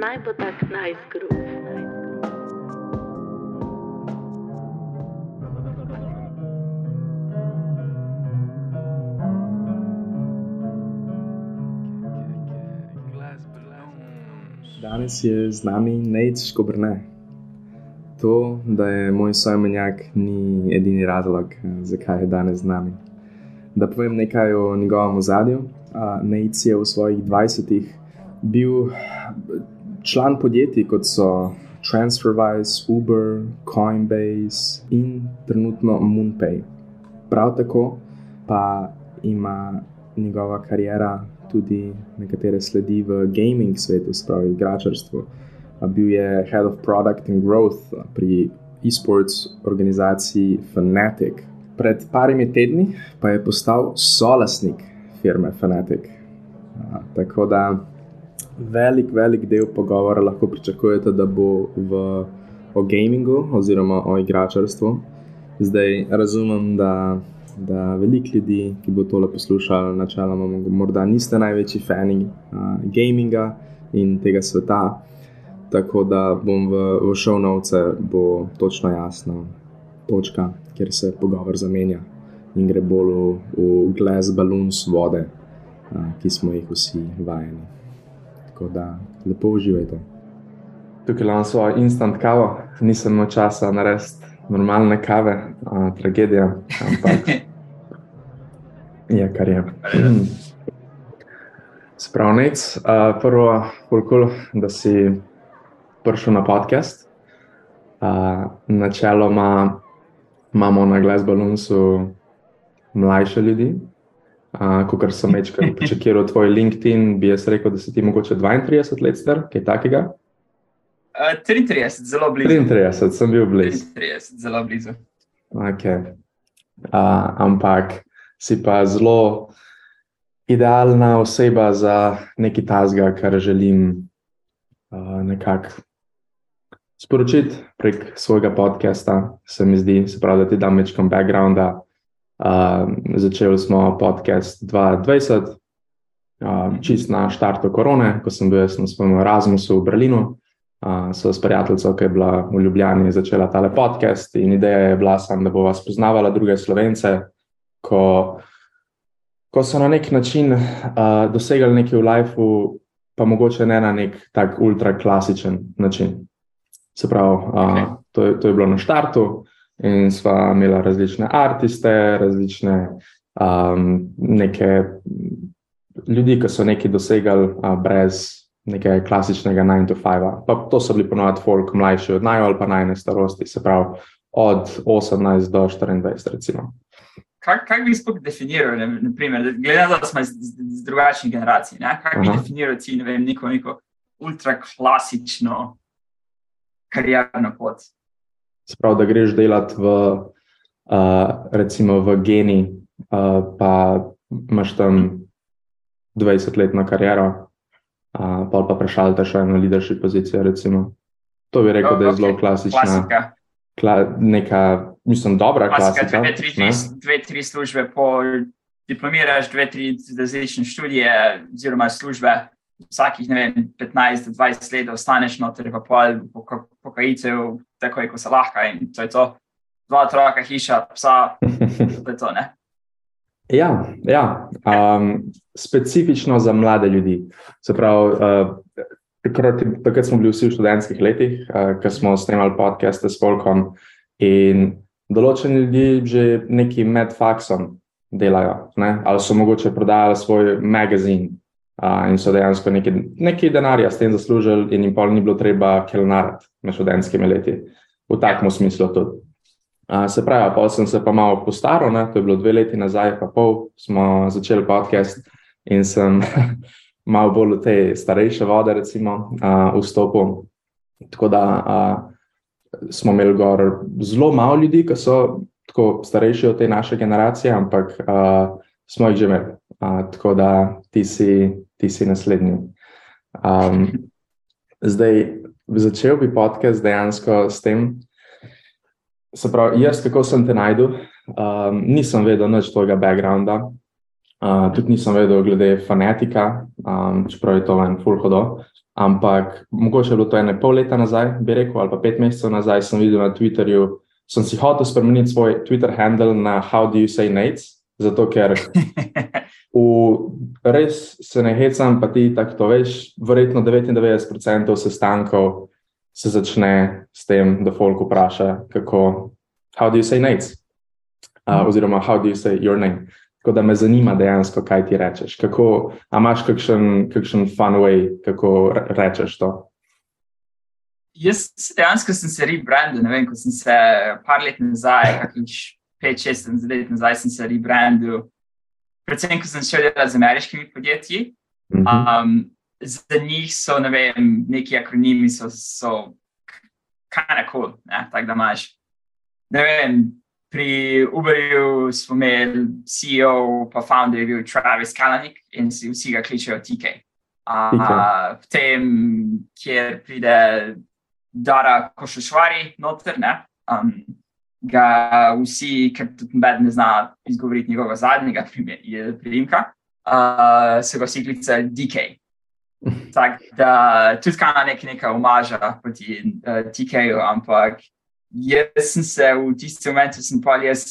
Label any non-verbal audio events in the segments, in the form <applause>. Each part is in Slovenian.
naj bo tak nice groove. Danes je z nami Nate Škobrne. To, da je moj sojemenjak, ni edini razlog, zakaj je danes z nami. Da povem nekaj o njegovem ozadju. Nate je v svojih 20-ih bil član podjetij, kot so TransferWise, Uber, Coinbase in trenutno MoonPay. Prav tako pa ima njegova karijera tudi nekatere sledi v gaming svetu, spravi igračarstvu. Bil je Head of Product and Growth pri e-sports organizaciji Fnatic. Pred parimi tedni pa je postal solasnik firme Fnatic. Tako da velik, velik del pogovora lahko pričakujete, da bo v, o gamingu oziroma o igračarstvu. Zdaj razumem, da, da veliko ljudi, ki bo tole poslušali, načeloma morda niste največji fani uh, gaminga in tega sveta. Tako da bom v, v šovnovce, bo točno jasno točka, kjer se pogovor zamenja in gre bolj v, v glas balons vode, uh, ki smo jih vsi vajeni. Tako da lepo uživajte. Tukaj imam svojo instant kavo, nisem imel časa narediti normalne kave, a, tragedija, ampak <laughs> je kar je. <clears throat> Spravnic, prvo, koliko, da si prišel na podcast. A, načeloma imamo na Glass Balloonsu mlajše ljudi, kot sem večkrat <laughs> pričakiral tvoj LinkedIn, bi jaz rekel, da si ti mogoče 32 let star, kaj takega? Uh, 33, zelo blizu. 33, sem bil blizu. 33, zelo blizu. Okay. Uh, ampak si pa zelo idealna oseba za nekaj tazga, kar želim uh, nekako sporočiti prek svojega podcasta. Se mi zdi, se pravi, da ti dam večkam backgrounda. Uh, začeli smo podcast 2020, uh, čist na štartu korone, ko sem bil na svojem Erasmusu v Berlinu. Uh, so s prijateljico, ki je bila v Ljubljani, začela tale podcast in ideja je bila, sam, da bo vas poznavala druge slovence, ko, ko so na nek način uh, dosegali nekaj v lifeu, pa mogoče ne na nek tak ultra klasičen način. Se pravi, uh, okay. to, je, to je bilo na štartu. In sva imela različne artiste, različne um, ljudi, ki so nekaj dosegali uh, brez nekega klasičnega 9-5. Pa to so bili ponovadi folk mlajši od naj ali pa najne starosti, se pravi od 18 do 24. Recimo. Kaj, kaj bi sploh definiral, glede na to, da smo iz, iz drugačnih generacij? Kaj bi Aha. definiral ti ne vem, neko, neko ultraklasično karjerno pot? Sprav, da greš delati v, uh, recimo v geni, uh, pa imaš tam 20-letno kariero, uh, pa pa prešaltaš eno leadership pozicijo. Recimo. To bi rekel, oh, da je okay. zelo klasična. Kla, neka, mislim, dobra klasika. klasika dve, tri, dve, dve, tri službe, po diplomiraš, dve, tri različne študije, oziroma službe. Vsakih vem, 15-20 let ostaneš noter, pa pol pokajitev, tako je, ko se lahko in to je to. Dva otroka, hiša, psa, to je to. Ne? <laughs> Ja, ja. Um, specifično za mlade ljudi. Se pravi, uh, takrat, takrat smo bili vsi v študentskih letih, uh, ko smo snemali podcaste s Folkom in določeni ljudje že neki med faksom delajo, ne? ali so mogoče prodajali svoj magazin. Uh, in so dejansko neki, neki denarja s tem zaslužili, in jim pa ni bilo treba kelnarati med študentskimi leti, v takem smislu tudi. Uh, se pravi, pa sem se pa malo postaral, ne? to je bilo dve leti nazaj, pa pol smo začeli podcast in sem <laughs> malo bolj v te starejše vode, recimo, uh, vstopil. Tako da uh, smo imeli gor zelo malo ljudi, ki so tako starejši od te naše generacije, ampak uh, smo jih že imeli. Uh, tako da ti si ti si naslednji. Um, zdaj, začel bi podcast dejansko s tem, se pravi, jaz, kako sem te najdel, um, nisem vedel nič tvojega backgrounda. Uh, tudi nisem vedel, glede fonetika, um, čeprav je to en full hodo. Ampak mogoče je bilo to ene pol leta nazaj, bi rekel, ali pa pet mesecev nazaj, sem videl na Twitterju, sem si hotel spremeniti svoj Twitter handle na How do you say Nates, zato ker <laughs> v, res se ne hecam, pa ti tako to veš, verjetno 99% sestankov se začne s tem, da folk vpraša, kako, how do you say Nates, uh, oziroma how do you say your name. Tako da me zanima dejansko, kaj ti rečeš. Kako, a imaš kakšen, kakšen fun way, kako rečeš to? Jaz dejansko sem se rebrandil, ne vem, ko sem se par let nazaj, kakšnih pet, šest let nazaj, sem se rebrandil. Predvsem, ko sem šel delati z ameriškimi podjetji. Mhm. Um, za njih so, ne vem, neki akronimi so, so kind of cool, tako da imaš. Ne vem, pri Uberju smo imeli CEO, pa founder je bil Travis Kalanik in si vsi ga kličejo TK. Uh, potem, kjer pride Dara Košušvari noter, ne, um, ga vsi, ker tudi noben ne zna izgovoriti njegovega zadnjega primka, uh, se ga vsi klicajo DK. <laughs> Tako da tudi kana nek neka umaža proti uh, TK-ju, ampak jaz sem se v tistem momentu, sem pa jaz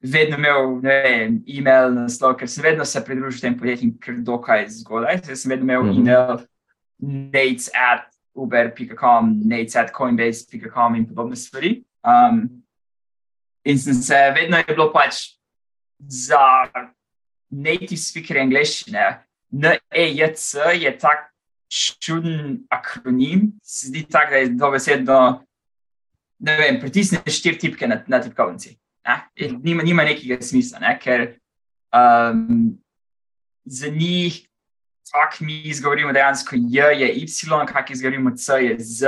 vedno imel vem, e-mail na naslov, ker sem vedno se pridružil tem podjetjem, ker dokaj zgodaj. Jaz sem vedno imel mm -hmm. e-mail, nates at uber.com, nates at coinbase.com in podobne stvari. Um, in sem se vedno je bilo pač za native speaker angliščine. NEJC je tak čuden akronim, se zdi tako, da je dobesedno ne vem, pritisneš štiri tipke na, na tipkovnici. Nima, nima nekega smisla, ne? ker um, za njih, kako mi izgovorimo dejansko J, je Y, kako izgovorimo C, je Z.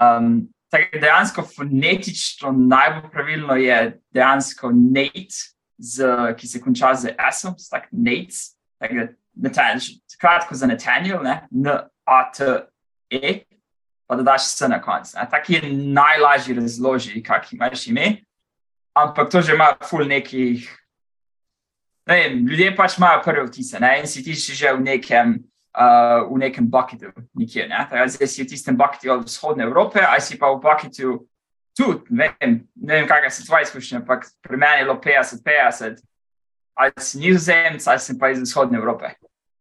Um, tako dejansko fonetično najbolj pravilno je dejansko Nate, z, ki se konča z S-om, tako Nate. Kratko za Nathaniel, ne? N-A-T-E pa da daš vse na koncu. Tako je najlažje razložiti, kak imaš ime. Ampak to že ima ful nekih. Ne vem, ljudje pač imajo prve vtise ne? in si ti že v nekem, uh, v nekem bucketu, nikjer. Ne? Tako, zdaj si v tistem bucketu od vzhodne Evrope, ali si pa v bucketu tudi, ne vem, ne vem kakšne so tvoje izkušnje, ampak pri meni je bilo 50-50, ali si nizozemec, ali si pa iz vzhodne Evrope.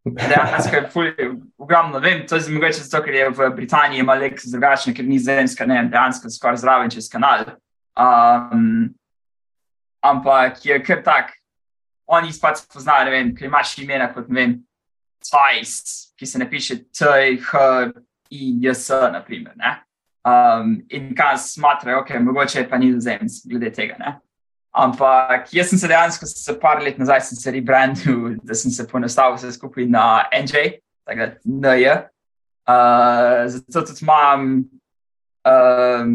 Dejansko je ful, ogromno, vem, to je mogoče zato, ker je v Britaniji ima lek drugačen, ker ni zemska, ne vem, dejansko skoraj zraven čez kanal. Um, ampak je kar tak, oni spet poznajo, ne vem, ker imaš imena kot, ne vem, Tajs, ki se ne piše T, H, I, J, S, naprimer, ne. Um, in kaj smatrajo, ok, mogoče pa ni zemsk, glede tega, ne. Ampak jaz sem se dejansko, se par let nazaj, sem se rebrandil, <laughs> da sem se poenostavil vse skupaj na NJ, tako da NJ. Uh, zato tudi imam, um,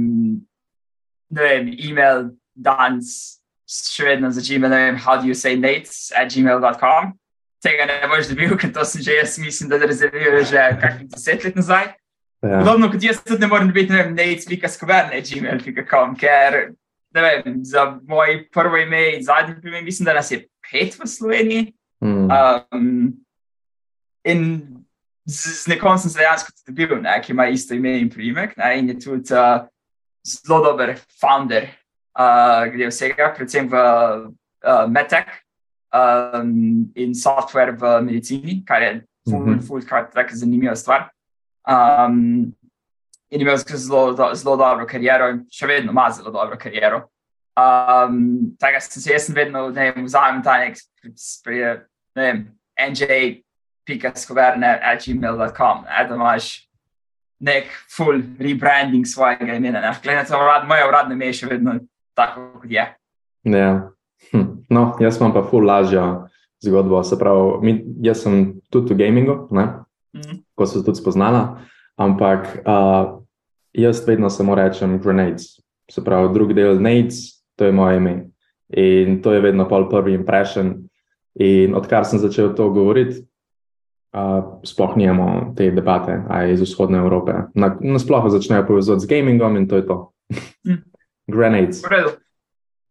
ne vem, e-mail danes, še vedno za Gmail, ne vem, how do you say nates at gmail.com. Tega ne boš dobil, ker to sem že jaz, mislim, da rezerviral že kakšnih deset let nazaj. Ja. Podobno kot jaz tudi ne morem biti, ne vem, nates.skverne gmail.com, ker ne vem, za moj prvo ime in zadnji ime, mislim, da nas je pet v Sloveniji. Mm. Um, in z, z nekom sem se dejansko tudi bil, ne, ki ima isto ime in primek, ne, in je tudi uh, zelo dober founder, uh, glede vsega, predvsem v uh, medtech um, in software v medicini, kar je ful, mm -hmm. ful, kar je zanimiva stvar. Um, in imel zelo, zelo dobro kariero, in še vedno ima zelo dobro kariero. Um, tako sem se jaz vedno vzamem ta nek, ne vem, nj.scoverne.gmail.com, da imaš nek full rebranding svojega imena. Glede na to, urad, moje uradno ime je še vedno tako, kot je. Ja. Hm. No, jaz imam pa full lažjo zgodbo. Se pravi, mi, jaz sem tudi v gamingu, mm -hmm. ko se tudi spoznala. Ampak uh, jaz vedno samo rečem grenades, se pravi, drugi del nades, to je moje ime. In to je vedno pol prvi impression. In odkar sem začel to govoriti, uh, sploh nimamo te debate, aj iz vzhodne Evrope. Nasploh začnejo povezati z gamingom in to je to. Hm. Grenades.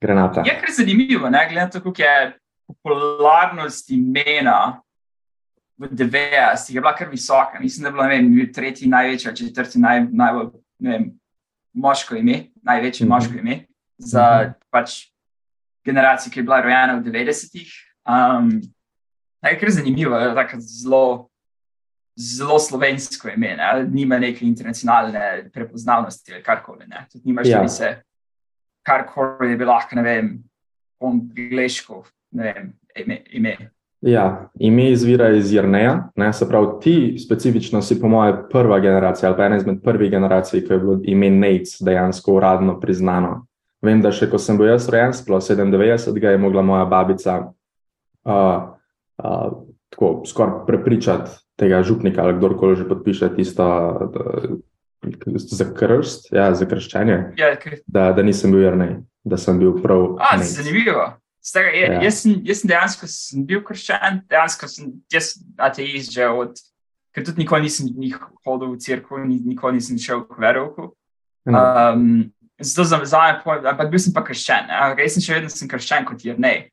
Granata. Je kar zanimivo, ne glede na to, kako je popularnost imena v 90-ih je bila kar visoka. Mislim, da je bilo vem, tretji največji, četrti naj, najbolj vem, moško ime, največje mm -hmm. moško ime za mm -hmm. pač generacijo, ki je bila rojena v 90-ih. Um, je kar zanimivo, je tako zelo. Zelo slovensko ime, ne? nima neke internacionalne prepoznavnosti ali karkoli. Tudi nimaš, ja. da bi se karkoli je bilo lahko, ne vem, po angliško, ne vem, ime. Ja, ime izvira iz Jrneja, ne? se pravi, ti specifično si, po mojem, prva generacija ali pa ena izmed prvih generacij, ki je bilo ime Nates dejansko uradno priznano. Vem, da še ko sem bil jaz rojen, sploh 97, ga je mogla moja babica uh, uh, tako skoraj prepričati tega župnika ali kdorkoli že podpiše tisto. Uh, Za krst, ja, za krščanje. Ja, okay. da, da nisem bil jrnej, da sem bil prav. A, zanimivo. Stara, je, ja. jaz, sem, jaz sem dejansko sem bil krščan, dejansko sem ateist že od, ker tudi nikoli nisem hodil v crkvu, nikoli nisem šel v verovku. Um, zato za me, ampak bil sem pa krščan. Jaz sem še vedno sem krščan kot jrnej.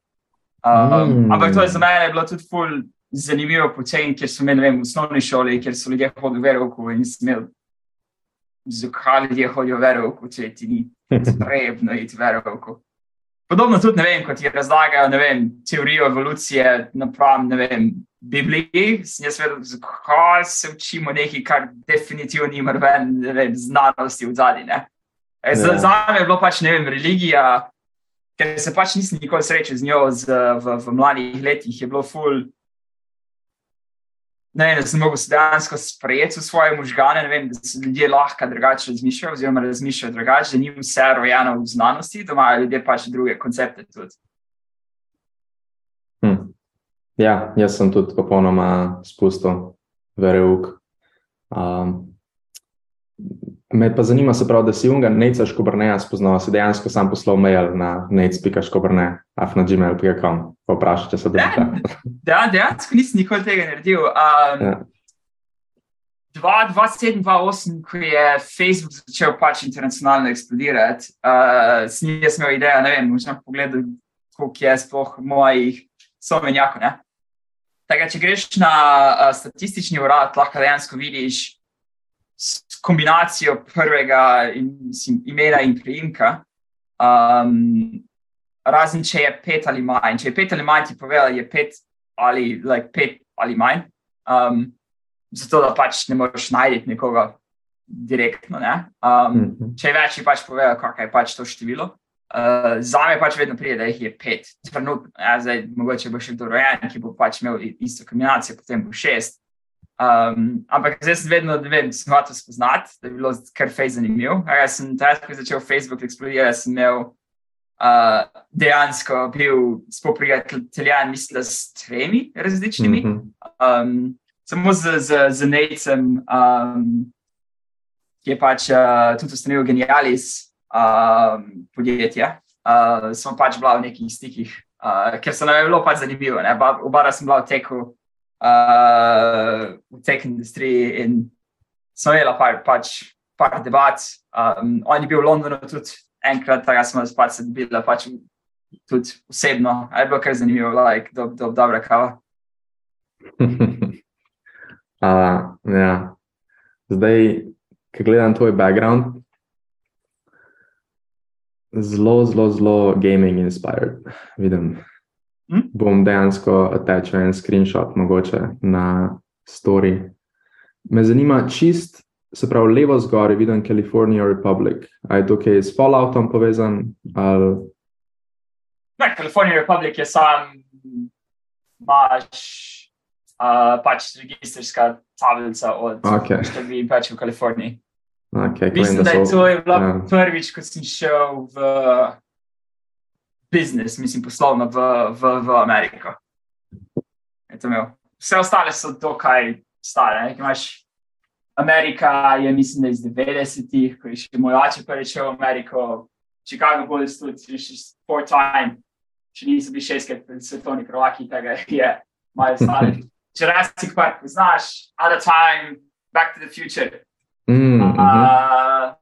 Um, mm. Ampak to je za mene bilo tudi ful zanimivo poceni, ker so imeli v osnovni šoli, ker so ljudje hodili verovku in sem imel zakaj ljudje hodijo v verovku, če ti ni potrebno iti v verovku. Podobno tudi, ne vem, kot razlagajo, ne vem, teorijo evolucije napram, ne vem, Bibliji. Jaz vedem, zakaj se učimo nekaj, kar definitivno nima ven, ne vem, znanosti v zadnji, ne. E, za, ja. za me je bilo pač, ne vem, religija, ker se pač nisem nikoli srečal z njo z, v, v mladih letih, je bilo ful, ne da sem mogel dejansko sprejeti v svoje možgane, vem, da se ljudje lahko drugače razmišljajo, oziroma razmišljajo drugače, da ni vse rojeno v znanosti, da imajo ljudje pač druge koncepte. Hm. Ja, jaz sem tudi popolnoma spustil vereuk. Um, Me pa zanima, se pravi, da si unga neca škobrneja spoznal, si dejansko sam poslal mail na nec.škobrne, afnagmail.com, pa vprašaj, če se da. Ja, dejansko nisem nikoli tega naredil. Um, ja. 2007-2008, ko je Facebook začel pač internacionalno eksplodirati, uh, sem jaz imel idejo, ne vem, možno pogledati, koliko je sploh mojih somenjakov. Tako, če greš na uh, statistični urad, lahko dejansko vidiš, kombinacijo prvega in, mislim, imena in priimka. Um, razen če je pet ali manj. Če je pet ali manj, ti pove, da je pet ali, like, pet ali manj. Um, zato da pač ne moreš najti nekoga direktno. Ne? Um, mm -hmm. Če je več, ti pač pove, kakšno je pač to število. Uh, za me pač vedno pride, da jih je pet, trenutno. Ja, zdaj, mogoče bo še kdo rojen, ki bo pač imel isto kombinacijo, potem bo šest. Um, ampak zdaj sem vedno, da vem, sem hotel spoznati, da je bilo kar fej zanimivo. Jaz sem takrat, ko je začel Facebook eksplodirati, sem imel uh, dejansko bil spoprijateljan, mislim, da s tremi različnimi. Mm -hmm. um, samo z, z, z Nejcem, um, ki je pač uh, tudi ustanovil Genialis um, podjetje. Uh, smo pač bila v nekih stikih, uh, ker se nam je bilo pač zanimivo. Oba sem bila v teku uh, v teh industriji in smo imeli par, pač, par debat. Um, on je bil v Londonu tudi enkrat, tako smo pač se dobili pač tudi osebno. Je bilo kar zanimivo, like, do, do, dobra kava. <laughs> uh, ja. Zdaj, ki gledam tvoj background, zelo, zelo, zelo gaming inspired, vidim. Hm? Bom dejansko attachal en screenshot, mogoče na story. Me zanima čist, se pravi, levo zgoraj vidim California Republic. A je to kaj s Falloutom povezan? Ali... Ne, California Republic je sam, imaš uh, pač registrska tablica od okay. številk pač v Kaliforniji. Okay, Mislim, da, so, da je to je bilo ja. prvič, ko sem šel v biznis, mislim, poslovno v, v, v Ameriko. Vse ostale so dokaj stare. Amerika je, mislim, da iz 90-ih, ko je še moj oče prišel v Ameriko, Chicago Bulls, tudi še four time, če niso bili šestkrat svetovni prvaki, tega je malo stare. <laughs> Jurassic Park, znaš, Out of Time, Back to the Future. Mm, uh, mm -hmm.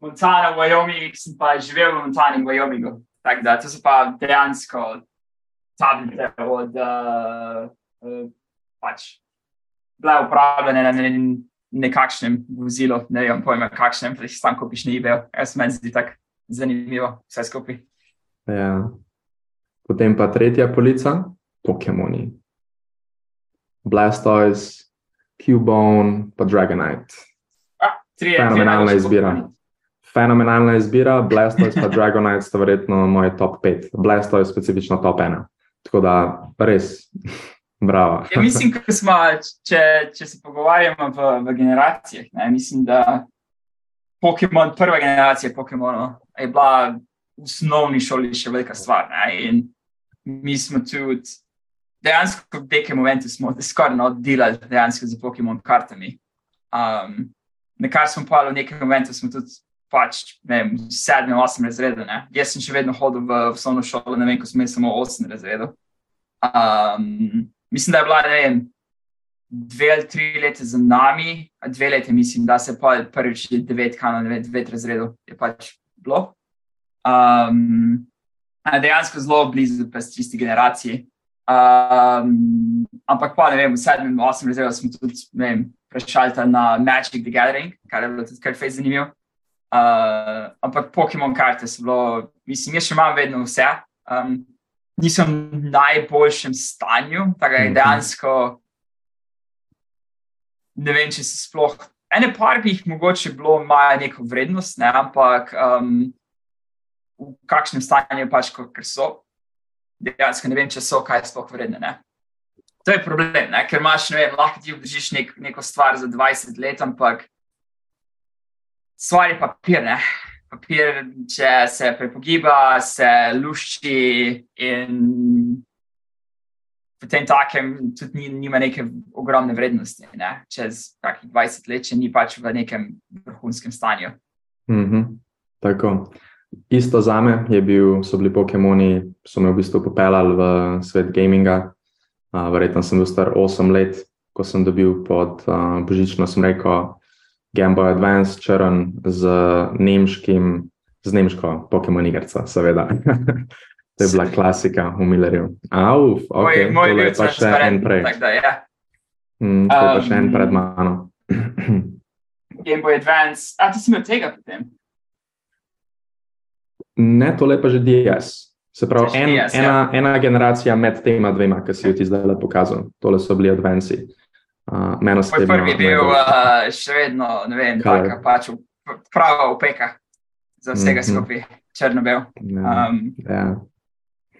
Montana, Wyoming, sem pa živel v Montani in Wyomingu. Tako da to so pa dejansko tablice od uh, uh, pač bile uporabljene na ne, nekakšnem vozilu, ne vem pojma, kakšnem, ki jih tam kupiš na eBayu. Jaz meni zdi tako zanimivo, vse skupaj. Ja. Potem pa tretja polica, Pokémoni. Blastoise, Cubone, pa Dragonite. Ah, trije, Fenomenalna trije izbira. Fenomenalna izbira, Blastoise pa <laughs> Dragonite sta verjetno moj top 5. Blastoise specifično top 1. Tako da res, <laughs> bravo. Ja, mislim, ko smo, če, če se pogovarjamo v, v generacijah, ne, mislim, da Pokemon, prva generacija Pokemonov je bila v osnovni šoli še velika stvar. Ne, in mi smo tudi dejansko v nekem momentu skoraj oddelali dejansko z Pokemon kartami. Um, na kar smo pa v nekem momentu tudi pač, ne vem, sedmi, osmi razred. Jaz sem še vedno hodil v osnovno šolo, ne vem, ko smo imeli samo osem razredov. Um, mislim, da je bila, ne vem, dve ali tri leta za nami, dve leti, mislim, da se pa prvič devet kanal, devet, devet razredov je pač bilo. Um, dejansko zelo blizu pa s tisti generaciji. Um, ampak pa ne vem, v sedmem, osmem razredu smo tudi, ne vem, prešalta na Magic the Gathering, kar je bilo tudi kar fez zanimivo. Uh, ampak Pokémon karte so bilo, mislim, jaz še imam vedno vse. Um, nisem v najboljšem stanju, tako da je Mhm. dejansko ne vem, če se sploh. Ene par bi jih mogoče bilo, imajo neko vrednost, ne, ampak um, v kakšnem stanju pač, ko- ker so, dejansko ne vem, če so kaj sploh vredne. Ne. To je problem, ne, ker imaš, ne vem, lahko ti obdržiš nek, neko stvar za 20 let, ampak stvar je papir, ne. Papir, če se prepogiba, se lušči in potem takem tudi ni, nima neke ogromne vrednosti, ne? čez kakih 20 let, če ni pač v nekem vrhunskem stanju. Mhm, tako. Isto za me je bil, so bili Pokémoni, so me v bistvu popeljali v svet gaminga. Uh, verjetno sem bil star 8 let, ko sem dobil pod uh, božično smreko Game Boy Advance črn z nemškim, z nemško Pokémon igrico, seveda. <laughs> to je bila klasika v Millerju. Auf, okay, moj tole bil je pa še en prej. Da, ja. Mm, to je pa še en Um, pred mano. <clears throat> Game Boy Advance, a ti si imel tega potem? Ne, tole pa že DS. Se pravi, en, DS, ja. ena, ena generacija med tema dvema, ki si jo ti zdaj le pokazal. Tole so bili advanci. Uh, Meno Moj prvi je bil uh, še vedno, ne vem, taka pač prava opeka za vsega Mhm. skupaj, črno-bel. ja, Um, ja.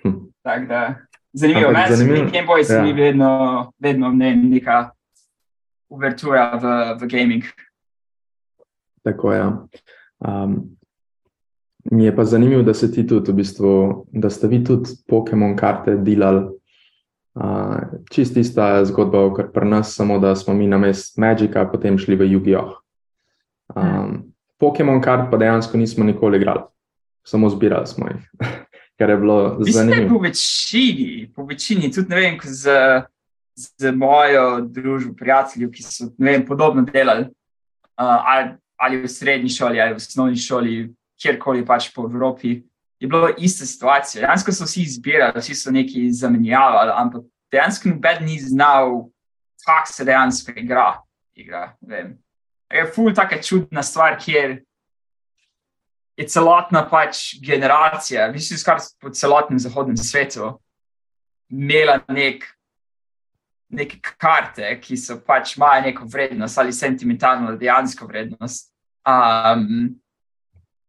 Hm. tako da, zanimivo, meni se mi Game Boy se ja. mi vedno, vedno ne, neka uvertura v, v gaming. Tako je. Ja. Um, mi je pa zanimivo, da se ti tudi, v bistvu, da ste vi tudi Pokémon karte delali. Uh, čist ista zgodba, kot pri nas, samo da smo mi na mest Magika, potem šli v Yu-Gi-Oh! Um, Pokémon kart pa dejansko nismo nikoli igrali, samo zbirali smo jih, <laughs> kar je bilo zanimivo. po večini, po večini, tudi ne vem, z, z mojo družbo prijateljev, ki so vem, podobno delali, uh, ali, ali v srednji šoli, ali v osnovni šoli, kjerkoli pač po Evropi, je bilo ista situacija. Dejansko so vsi izbirali, vsi so nekaj zamenjavali, ampak dejansko noben ni znal, kako se dejansko igra. igra vem. je ful taka čudna stvar, kjer je celotna pač generacija, mislim, skoraj po celotnem zahodnem svetu, imela nek, neke karte, ki so pač imajo neko vrednost ali sentimentalno dejansko vrednost. Um,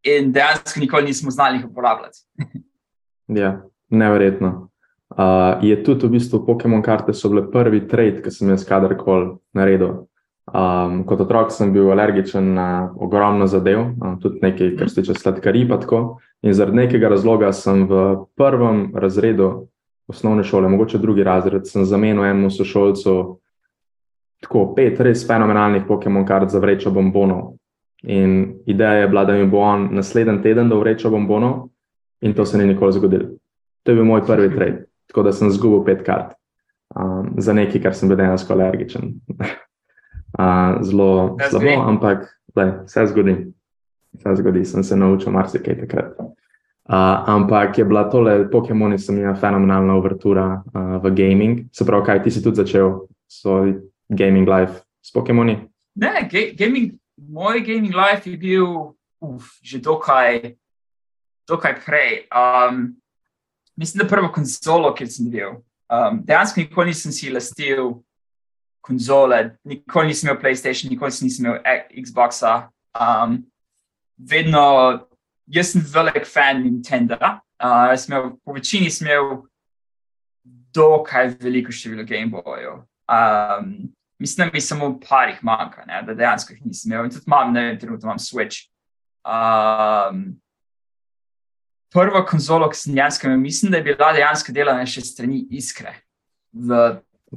in dejansko nikoli nismo znali jih uporabljati. <laughs> Ja, neverjetno. Uh, je tudi v bistvu Pokémon karte so bile prvi trade, ki sem jaz kadarkoli naredil. Um, kot otrok sem bil alergičen na ogromno zadev, um, tudi nekaj, kar se tiče sladkarij. In zaradi nekega razloga sem v prvem razredu osnovne šole, mogoče drugi razred, sem zamenil enemu sošolcu tako pet res fenomenalnih Pokémon kart za vrečo bombonov. In ideja je bila, da mi bo on naslednji teden dal vrečo bombonov, in to se ni nikoli zgodilo. To je bil moj prvi trade, tako da sem zgubil pet kart um, za nekaj, kar sem bil dejansko alergičen. <laughs> uh, zelo Ja, slabo, zgodi. ampak lej, vse zgodi. Vse zgodi, sem se naučil marsikaj takrat. Uh, ampak je bila tole Pokémon, sem imel fenomenalna uvertura uh, v gaming. Se pravi, kaj ti si tudi začel svoj gaming life s Pokémoni? Ne, ga gaming, moj gaming life je bil uf, že dokaj, dokaj prej. Um, mislim, da prvo konzolo, ki sem bil. Um, dejansko nikoli nisem si lastil konzole, nikoli nisem imel PlayStation, nikoli nisem imel Xboxa. Um, vedno jaz sem velik fan Nintendo. Uh, imel, po večini sem imel dokaj veliko število Gameboyov. Um, mislim, da mi samo parih manjka, ne, da dejansko jih nisem imel. In tudi imam, ne vem, trenutno imam Switch. Um, prvo konzolo, ki sem dejansko imel, mislim, da je bila dejansko delana še strani Iskre v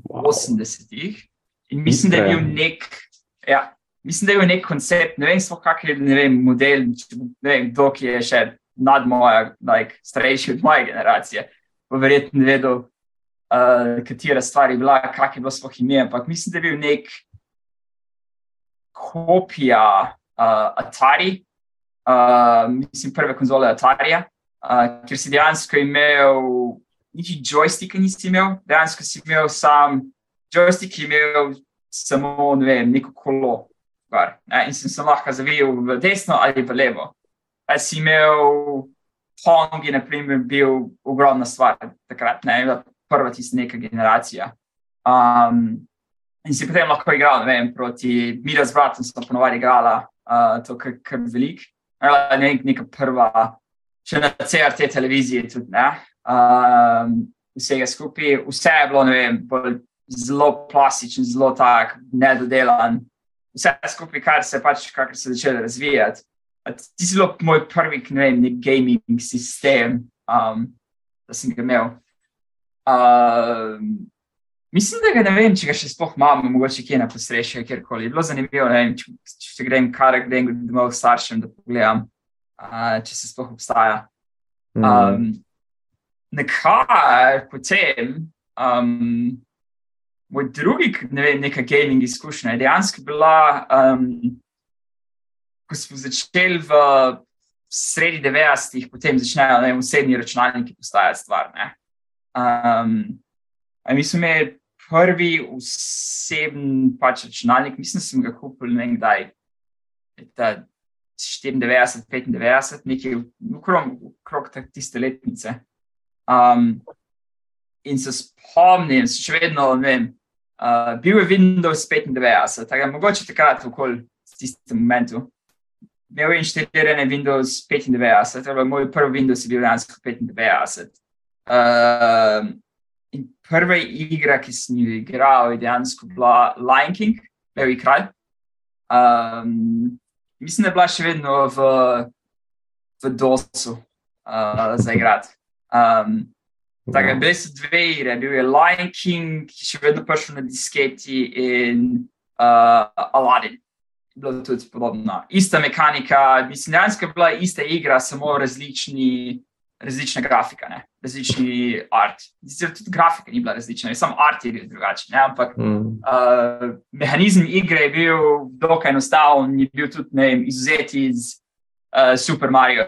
wow. 80-ih. In mislim, Iskre. da je bil nek. Ja, mislim, da je bil nek koncept, ne vem, kak je ne vem, model, ne vem, kdo je še nad moja, like, starejši od moje generacije. Pa verjetno ne vedo, uh, katera stvar je bila, kak je bilo sploh ime. Ampak mislim, da je bil nek kopija uh, Atari, uh, mislim, prve konzole Atarija, uh, ker si dejansko imel. Niti joysticka nisi imel, dejansko si imel sam joystick, je imel samo ne vem, neko kolo, gor, ne, in sem se lahko zavijal v desno ali v levo. A si imel Hong, je naprimer bil ogromna stvar takrat, ne, prva tista neka generacija. Um, in si potem lahko igral, ne vem, proti Mira z bratom, sem ponovadi igrala uh, to kar, kar velik. Ne, neka prva, še na CRT televiziji tudi, ne. Um, vsega skupaj, vse je bilo, ne vem, zelo plastičen, zelo tak, nedodelan vse skupaj, kar se pač, kar se je začelo razvijati. Ti si bil moj prvi, ne vem, nek gaming sistem, um, da sem ga imel. Uh, mislim, da ga ne vem, če ga še sploh imam, mogoče kje na posreši, kjerkoli. Bilo zanimivo, ne vem, če, če grem kar grem domov staršem, da pogledam, uh, če se sploh obstaja. Mm. Um, nekaj potem, um, moj drugi, ne vem, neka gaming izkušnja je dejansko bila, um, ko smo začeli v sredi 90-ih, potem začnejo ne, vsebni računalniki postajati stvar. Um, mi smo imeli prvi osebni pač računalnik, mislim, da sem ga kupil ne vem kdaj. 94, 95, nekaj okrog tiste letnice. Um, in se spomnim, še vedno ne vem, Uh, bil je Windows 95, tako da mogoče takrat okoli tistem momentu. Imel je inštalirane Windows 95, torej moj prvi Windows je bil dejansko 95. Uh, in prva igra, ki sem jo igral, je dejansko bila Lion King, Levi kralj. Um, mislim, da je bila še vedno v, v DOS-u uh, za igrati. Um, Tako, ja. bili so dve igre, bil je Lion King, ki še vedno prišel na disketi, in uh, Aladdin. Bilo je tudi podobno. Ista mehanika, mislim, dejansko je bila ista igra, samo različni, različna grafika, ne? različni art. Zdaj, tudi grafika ni bila različna, samo art je bil drugačen. Ampak mm. uh, mehanizem igre je bil dokaj enostaven, je bil tudi vem, izuzet iz uh, Super Mario,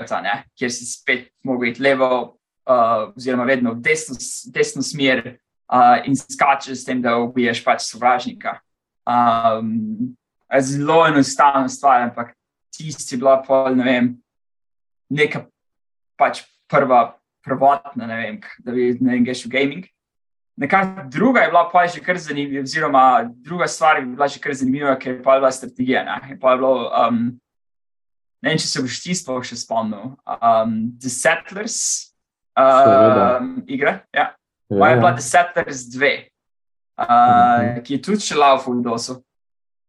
kjer si spet mogel iti levo uh, oziroma vedno v desno, desno smer uh, in skačeš s tem, da ubiješ pač sovražnika. Um, zelo enostavna stvar, ampak tisti je bila pol, ne vem, neka pač prva, prvotna, ne vem, da bi ne vem, greš v gaming. Nekaj druga je bila pa že kar zanimiva, oziroma druga stvar je bila že kar zanimiva, ker je pa bila strategija. Ne, pa je bilo, um, ne vem, če se boš ti sploh še spomnil. Um, The Settlers, uh, igre. Ja. Moja je bila Deseters 2, uh, mhm. ki je tudi še lava v Dosu.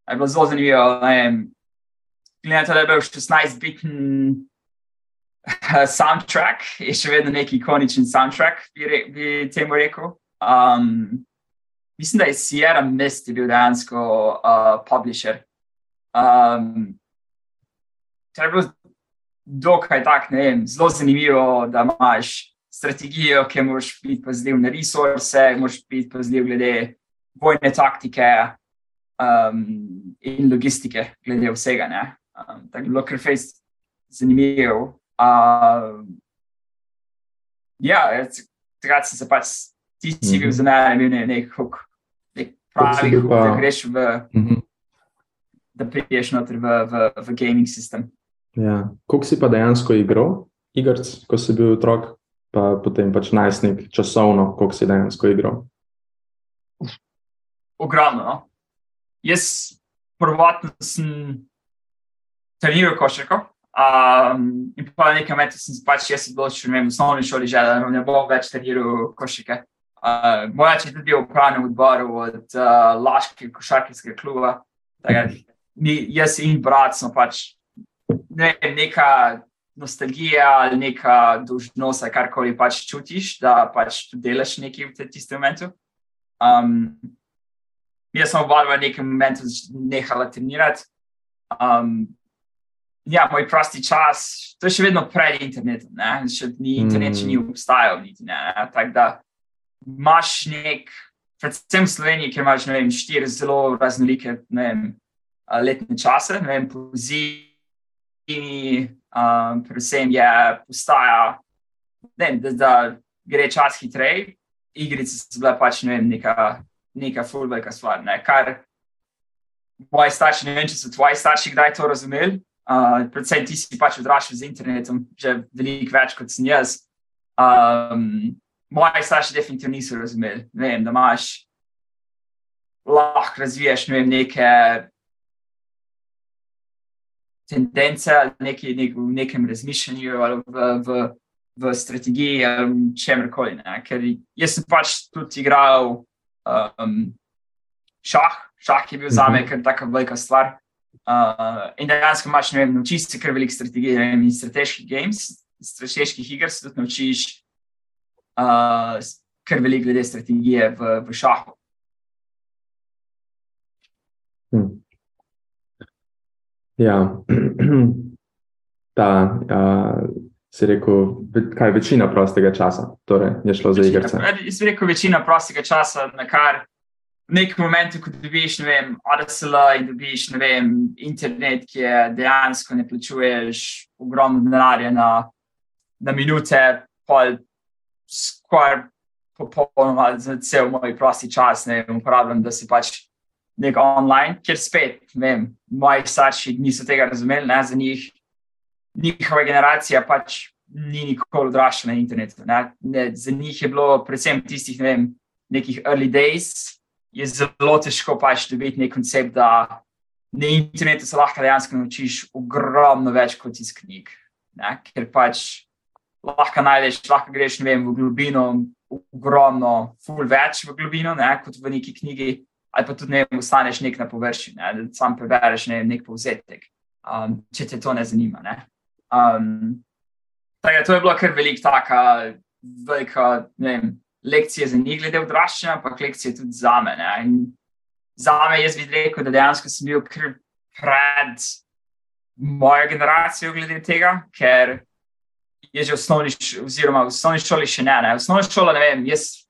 Je bilo zelo zanimivo. Glede na to, da je bil 16-bitni uh, <laughs> soundtrack, je še vedno neki ikoničen soundtrack, bi, re, bi temu rekel. Um, mislim, da je Sierra Mist bil dejansko uh, publisher. Um, to je bilo dokaj tak, ne vem, zelo zanimivo, da imaš strategijo, ki moraš biti pazljiv na resurse, moraš biti pazljiv glede vojne taktike um, in logistike, glede vsega. Um, tako je bilo kar fejs zanimivo. Uh, Ja, takrat sem se pač, ti si bil Mhm. za mene, bil ne- nek huk, nek pravi huk, pa- da greš v, Mhm. da prideš noter v, v, v gaming sistem. Ja. Koliko si pa dejansko igral, igrc, ko si bil otrok, pa potem pač najstnik, časovno, koliko si dejansko igral? Ogromno. No? Jaz prvotno sem treniral košarko. Um, in pa nekaj metra sem se pač jaz odločil, ne vem, v osnovni šoli že, da ne bom več treniral košarke. Uh, Moj oče je tudi v upravnem odboru od uh, Laškega košarkarskega kluba. Mi, jaz in brat smo pač ne, vem, neka nostalgija ali neka dolžnost, ali karkoli pač čutiš, da pač delaš nekaj v te- tistem momentu. Um, jaz sem oba v nekem momentu nehala trenirati. Um, ja, moj prosti čas, to je še vedno pred internetom, ne? še ni internet, še ni obstajal. Niti, ne, ne? Tako da imaš nek, predvsem v Sloveniji, ker imaš vem, štiri zelo raznolike vem, letne čase, ne vem, po zimi, um, predvsem je postaja, ne da, da gre čas hitreje, igrice so bile pač ne vem, neka, neka fulbeka stvar. Ne? Kar moji starši, ne vem, če so tvoji starši kdaj to razumeli. Uh, predvsem ti si pač odraščal z internetom, že veliko več kot sem jaz. Um, moji starši definitivno niso razumeli. Ne vem, da imaš lahko razviješ ne vem, neke tendence ali neki, nek, v nekem razmišljanju ali v, v, v strategiji ali čemkoli. Ker jaz sem pač tudi igral um, šah, šah je bil za me kar taka velika stvar. Uh, in dejansko imaš, ne vem, naučiš se kar veliko strategij vem, in strateških games, strateških iger, se tudi naučiš uh, kar veliko glede strategije v, v šahu. Hm. Ja, <clears throat> ta, uh, si rekel, kaj je večina prostega časa, torej je šlo za igrice. Jaz bi rekel, večina prostega časa, na kar nekem momentu, ko dobiš, ne vem, ADSL in dobiš, ne vem, internet, ki je dejansko ne plačuješ ogromno denarja na, na minute, pol skoraj popolnoma za cel moj prosti čas, ne vem, uporabljam, da si pač nek online, ker spet, ne vem, moji starši niso tega razumeli, ne, za njih, njihova generacija pač ni nikoli odraščala na internetu. Ne. Ne, za njih je bilo, predvsem tistih, ne vem, nekih early days, je zelo težko pač dobiti nek koncept, da na internetu se lahko dejansko naučiš ogromno več kot iz knjig. Ne, ker pač lahko najdeš, lahko greš vem, v globino, ogromno, ful več v globino, ne, kot v neki knjigi, ali pa tudi ne ostaneš nek na površju, ne, da sam prebereš ne, vem, nek povzetek, um, če te to ne zanima. Ne. Um, da to je bilo kar veliko taka velika vem, lekcija za njih glede odraščanja, ampak lekcije tudi za me. Za me jaz bi rekel, da dejansko sem bil kar pred mojo generacijo glede tega, ker je že v osnovni, oziroma v osnovni šoli še ne. ne. V osnovni šoli, ne vem, jaz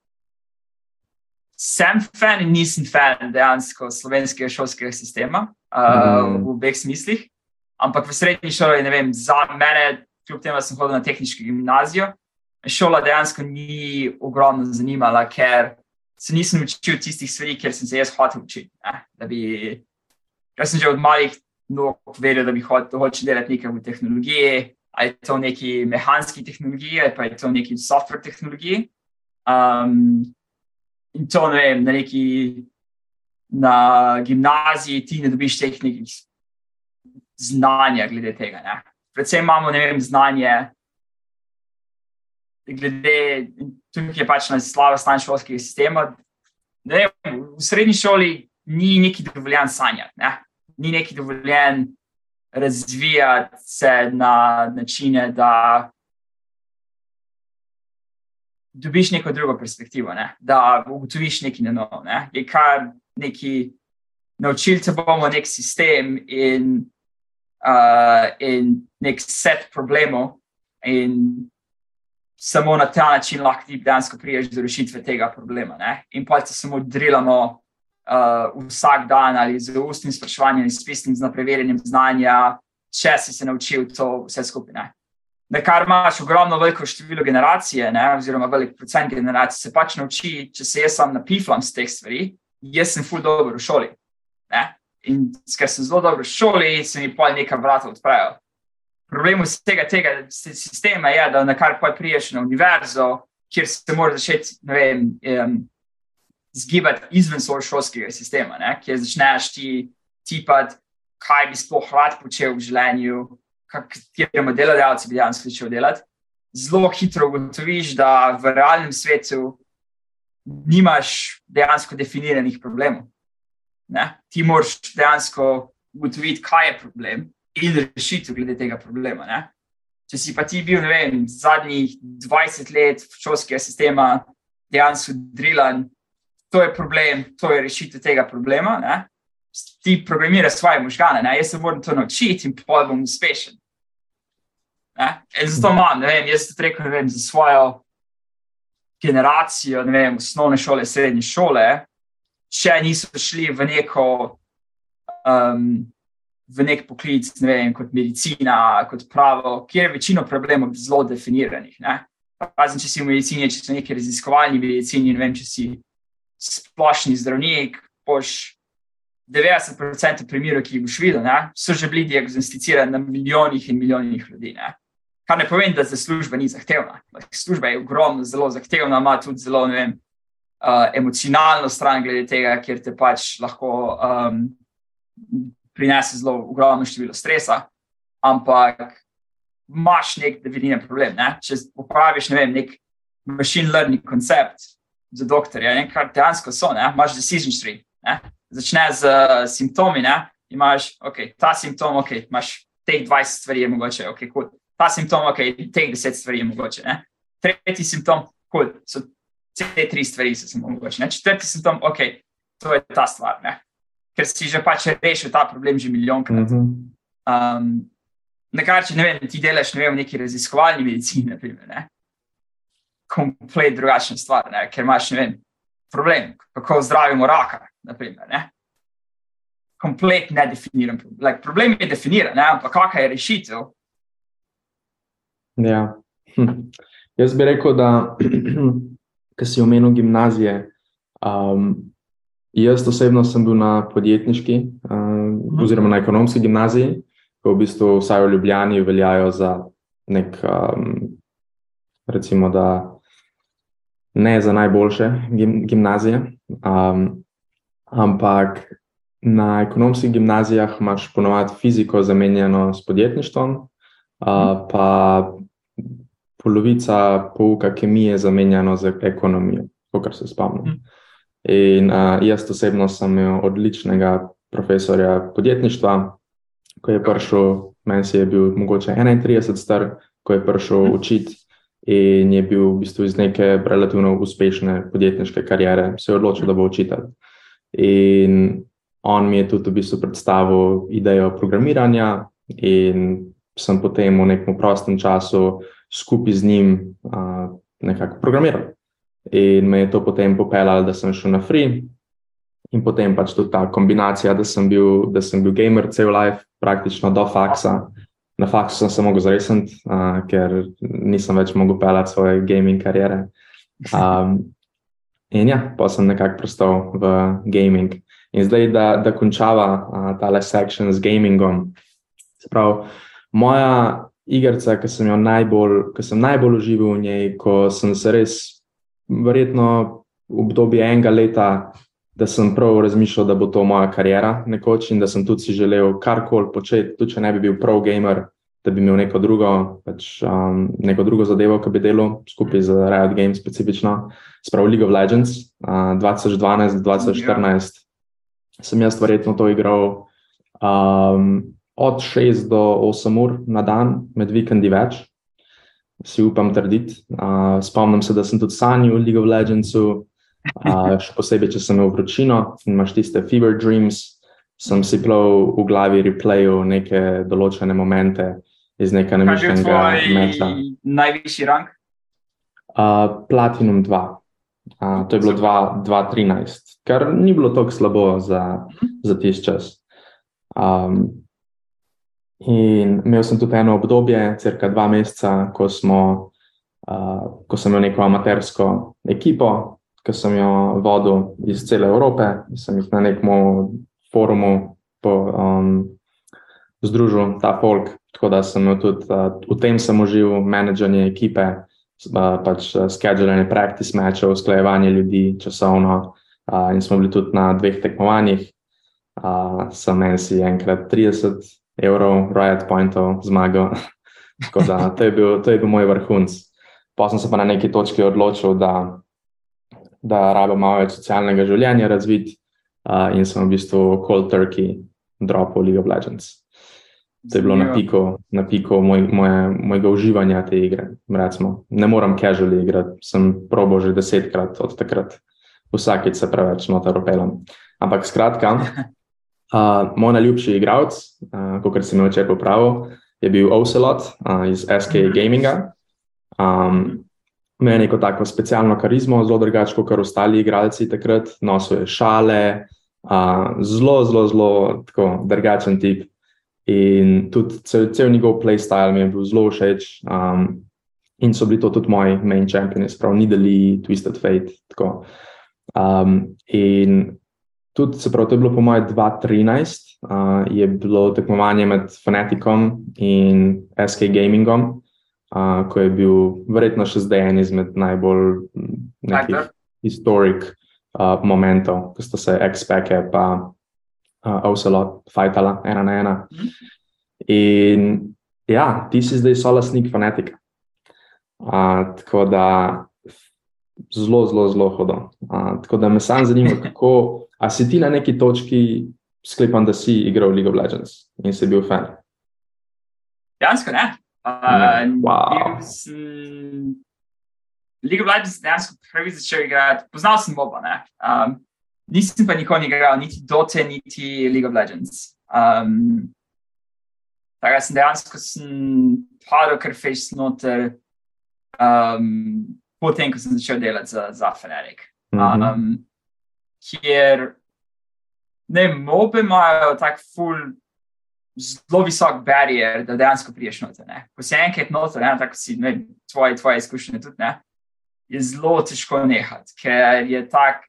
sem fan in nisem fan dejansko slovenskega šolskega sistema uh, Mm. v obeh smislih. Ampak v srednji šoli, ne vem, za mene, kljub temu, da sem hodil na tehniško gimnazijo, šola dejansko ni ogromno zanimala, ker se nisem učil tistih stvari, ker sem se jaz hotel učiti. Da bi, ker sem že od malih nog vedel, da bi hotel hoče delati nekaj v tehnologiji, ali je to neki mehanski tehnologiji, ali pa je to neki software tehnologiji. Um, in to ne vem, na neki na gimnaziji ti ne dobiš teh nekih znanja glede tega. Ne? Predvsem imamo, ne vem, znanje glede, tukaj je pač naslava stanja šolskega sistema. Ne v srednji šoli ni neki dovoljen sanjati, ne? ni neki dovoljen razvijati se na načine, da dobiš neko drugo perspektivo, ne? da ugotoviš nekaj na novo. Ne? Je kar neki, naučili te bomo nek sistem in, uh, in nek set problemov, in samo na ta način lahko ti dejansko priješ do rešitve tega problema. Ne? In pa se samo drilamo uh, vsak dan ali z ustnim spraševanjem, s pisnim z preverjanjem znanja, če si se naučil to vse skupaj. Ne? da kar imaš ogromno veliko število generacije, ne, oziroma velik procent generacij, se pač nauči, če se jaz sam napiflam z teh stvari, jaz sem ful dobro v šoli. Ne. In ker sem zelo dobro v šoli, se mi pol nekaj vrata odprejo. Problem vsega tega sistema je, da na kar pa priješ na univerzo, kjer se moraš začeti, vem, um, zgibati izven svojega šolskega sistema, ne, kjer začneš ti tipati, kaj bi sploh rad počel v življenju, kateremu delodajalcu bi dejansko začel delati. Zelo hitro ugotoviš, da v realnem svetu nimaš dejansko definiranih problemov. Ne? Ti moraš dejansko ugotoviti, kaj je problem in rešitev glede tega problema. Ne? Če si pa ti bil, ne vem, zadnjih 20 let v šolskega sistema dejansko drilan, to je problem, to je rešitev tega problema. Ne? Ti programiraš svoje možgane, ne? jaz se moram to naučiti in pa bom uspešen. Zato imam, ne vem, jaz tudi rekel, ne vem, za svojo generacijo, ne vem, osnovne šole, srednje šole, če niso šli v neko, um, v nek poklic, ne vem, kot medicina, kot pravo, kjer je večino problemov zelo definiranih. Razen če si v medicini, če si neki raziskovalni medicini, ne vem, če si splošni zdravnik, boš 90% primerov, ki jih boš videl, ne, so že bili diagnosticirani na milijonih in milijonih ljudi. Ne. Kar ne pomeni, da za služba ni zahtevna. Služba je ogromno, zelo zahtevna, ima tudi zelo vem, uh, emocionalno stran glede tega, ker te pač lahko um, prinese zelo ogromno število stresa, ampak imaš nek definiran problem. Ne? Če uporabiš ne vem, nek machine learning koncept za doktorja, ne? kar dejansko so, ne? imaš decision tree. Ne? Začne z uh, simptomi, ne? imaš okay, ta simptom, okay, imaš teh 20 stvari, je mogoče, okay, cool ta simptom, ok, teh deset stvari je mogoče. Ne? Tretji simptom, cool, so te tri stvari, so samo mogoče. Ne? Četrti simptom, ok, to je ta stvar, ne? Ker si že pač rešil ta problem že milijonkrat. Mm -hmm. um, Nekaj, če ne vem, ti delaš ne vem, v neki raziskovalni medicini, naprimer, ne? komplet drugačna stvar, ne? ker imaš ne vem, problem, kako zdravimo raka. Naprimer, ne? Komplet nedefiniran problem. Like, problem je definiran, ampak kakšna je rešitev, Ja. Hm. Jaz bi rekel, da <clears throat> kar si omenil gimnazije. Um, jaz osebno sem bil na podjetniški, um, oziroma na ekonomski gimnaziji, ki v bistvu vsaj v Ljubljani veljajo za nek, um, recimo, da ne za najboljše gim, gimnazije. Um, ampak na ekonomskih gimnazijah imaš ponovadi fiziko zamenjeno s podjetništvom. Uh, pa polovica pouka kemije zamenjano z ekonomijo, kar se spomnim. In uh, jaz osebno sem imel odličnega profesorja podjetništva, ko je prišel, meni je bil mogoče 31 star, ko je prišel mm. učiti. In je bil v bistvu iz neke relativno uspešne podjetniške kariere, se je odločil, da bo učitelj. In on mi je tudi v bistvu predstavil idejo programiranja, in sem potem v nekem prostem času skupaj z njim uh, nekako programiral. In me je to potem popeljalo, da sem šel na free. In potem pač tudi ta kombinacija, da sem bil, da sem bil gamer cel life, praktično do faksa. Na faksu sem se mogel zresniti, uh, ker nisem več mogel peljati svoje gaming kariere. Um, in ja, pa sem nekako prostal v gaming. In zdaj, da, da končava uh, tale sektion z gamingom. Se pravi, moja igrica, ki sem jo najbolj, ki sem najbolj užival v njej, ko sem se res, verjetno v obdobju enega leta, da sem prav razmišljal, da bo to moja karijera nekoč in da sem tudi si želel karkoli početi, tudi če ne bi bil pro gamer, da bi imel neko drugo, pač, um, neko drugo zadevo, ki bi delal skupaj z Riot Games, specifično, spravo League of Legends. Uh, 2012-2014 ja. sem jaz verjetno to igral. Um, od 6 do 8 ur na dan, med vikendi več, si upam trditi. Uh, spomnim se, da sem tudi sanjal v League of Legends, uh, še posebej, če sem imel vročino in imaš tiste fever dreams. Sem si plov v glavi replayal neke določene momente iz nekega namišljenega meta. Najvišji rang? Uh, Platinum 2. Uh, to je bilo 2-13, kar ni bilo tako slabo za, za tisti čas. Um, In imel sem tudi eno obdobje, crka dva meseca, ko, smo, uh, ko sem imel neko amatersko ekipo, ki sem jo vodil iz cele Evrope, sem jih na nekem forumu po, um, združil, ta folk. Tako da sem tudi uh, v tem sem užival, menedžanje ekipe, uh, pač scheduliranje practice matchov, usklajevanje ljudi časovno. Uh, in smo bili tudi na dveh tekmovanjih. Uh, sem en si enkrat 30 evrov, Riot Pointov zmagal. <laughs> da, to, je bil, to je bil moj vrhunc. Pa sem se pa na neki točki odločil, da, da rabim malo več socialnega življenja razviti uh, in sem v bistvu cold turkey dropil League of Legends. To je bilo na piku, na piku moj, moje, mojega uživanja te igre. Recimo, ne moram casually igrati, sem probo že desetkrat od takrat, vsakeč se preveč notaropelem. Ampak skratka, <laughs> Uh, moj najljubši igralec, uh, kot sem včeraj popravil, je bil Ocelot uh, iz SK mhm. Gaminga. Um, Imel je neko tako specialno karizmo, zelo drugače kot ostali igralci takrat, nosil je šale, uh, zelo, zelo, zelo drugačen tip. In tudi cel, cel njegov playstyle mi je bil zelo všeč. Um, in so bili to tudi moji main championi, sprav Nidali, Twisted Fate. Um, in Tudi, se pravi, to je bilo po mojem 2013, uh, je bilo tekmovanje med Fanaticom in SK Gamingom, uh, ko je bil verjetno še zdaj en izmed najbolj historik uh, momentov, ko sta se X-Peke in uh, Ocelot fajtala ena na ena. In ja, ti si zdaj solasnik Fanatica. Uh, tako da zelo, zelo, zelo hodo. Uh, tako da me sam zanima, kako. A si ti na neki točki sklepam, da si igral League of Legends in si bil fan? Dejansko ne. Uh, wow. sem, League of Legends dejansko prvi začel igrati, poznal sem oba. Um, nisem pa nikoli igral, niti Dota, niti League of Legends. Um, tako sem dejansko padel kar face noter, um, potem ko sem začel delati za, za Fnatic. Um, mm -hmm kjer ne mobe imajo tako ful. Zelo visok barier, da dejansko priješ noter. Ne? Ko si enkrat noter, ne, tako si ne, tvoje, tvoje izkušnje tudi, ne, je zelo težko nehati, ker je tako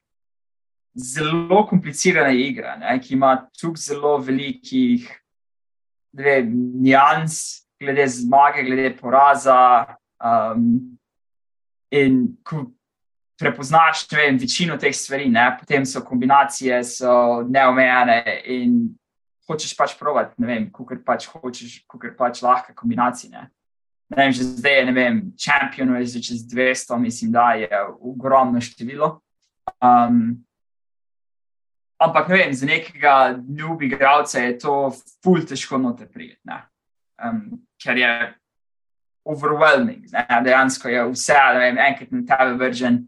zelo komplicirana igra, ne, ki ima tukaj zelo velikih nijans, glede zmage, glede poraza. Um, in ko prepoznaš vem, večino teh stvari, ne? potem so kombinacije so neomejene in hočeš pač provati, ne vem, kukor pač hočeš, kukor pač lahko kombinacije. Ne? Ne vem, že zdaj je, ne vem, šampion je že čez 200, mislim, da je ogromno število. Um, ampak, ne vem, za nekega njubi igralca je to ful težko noter prijeti, um, ker je overwhelming, ne? dejansko je vse, ne vem, enkrat na tebe vržen,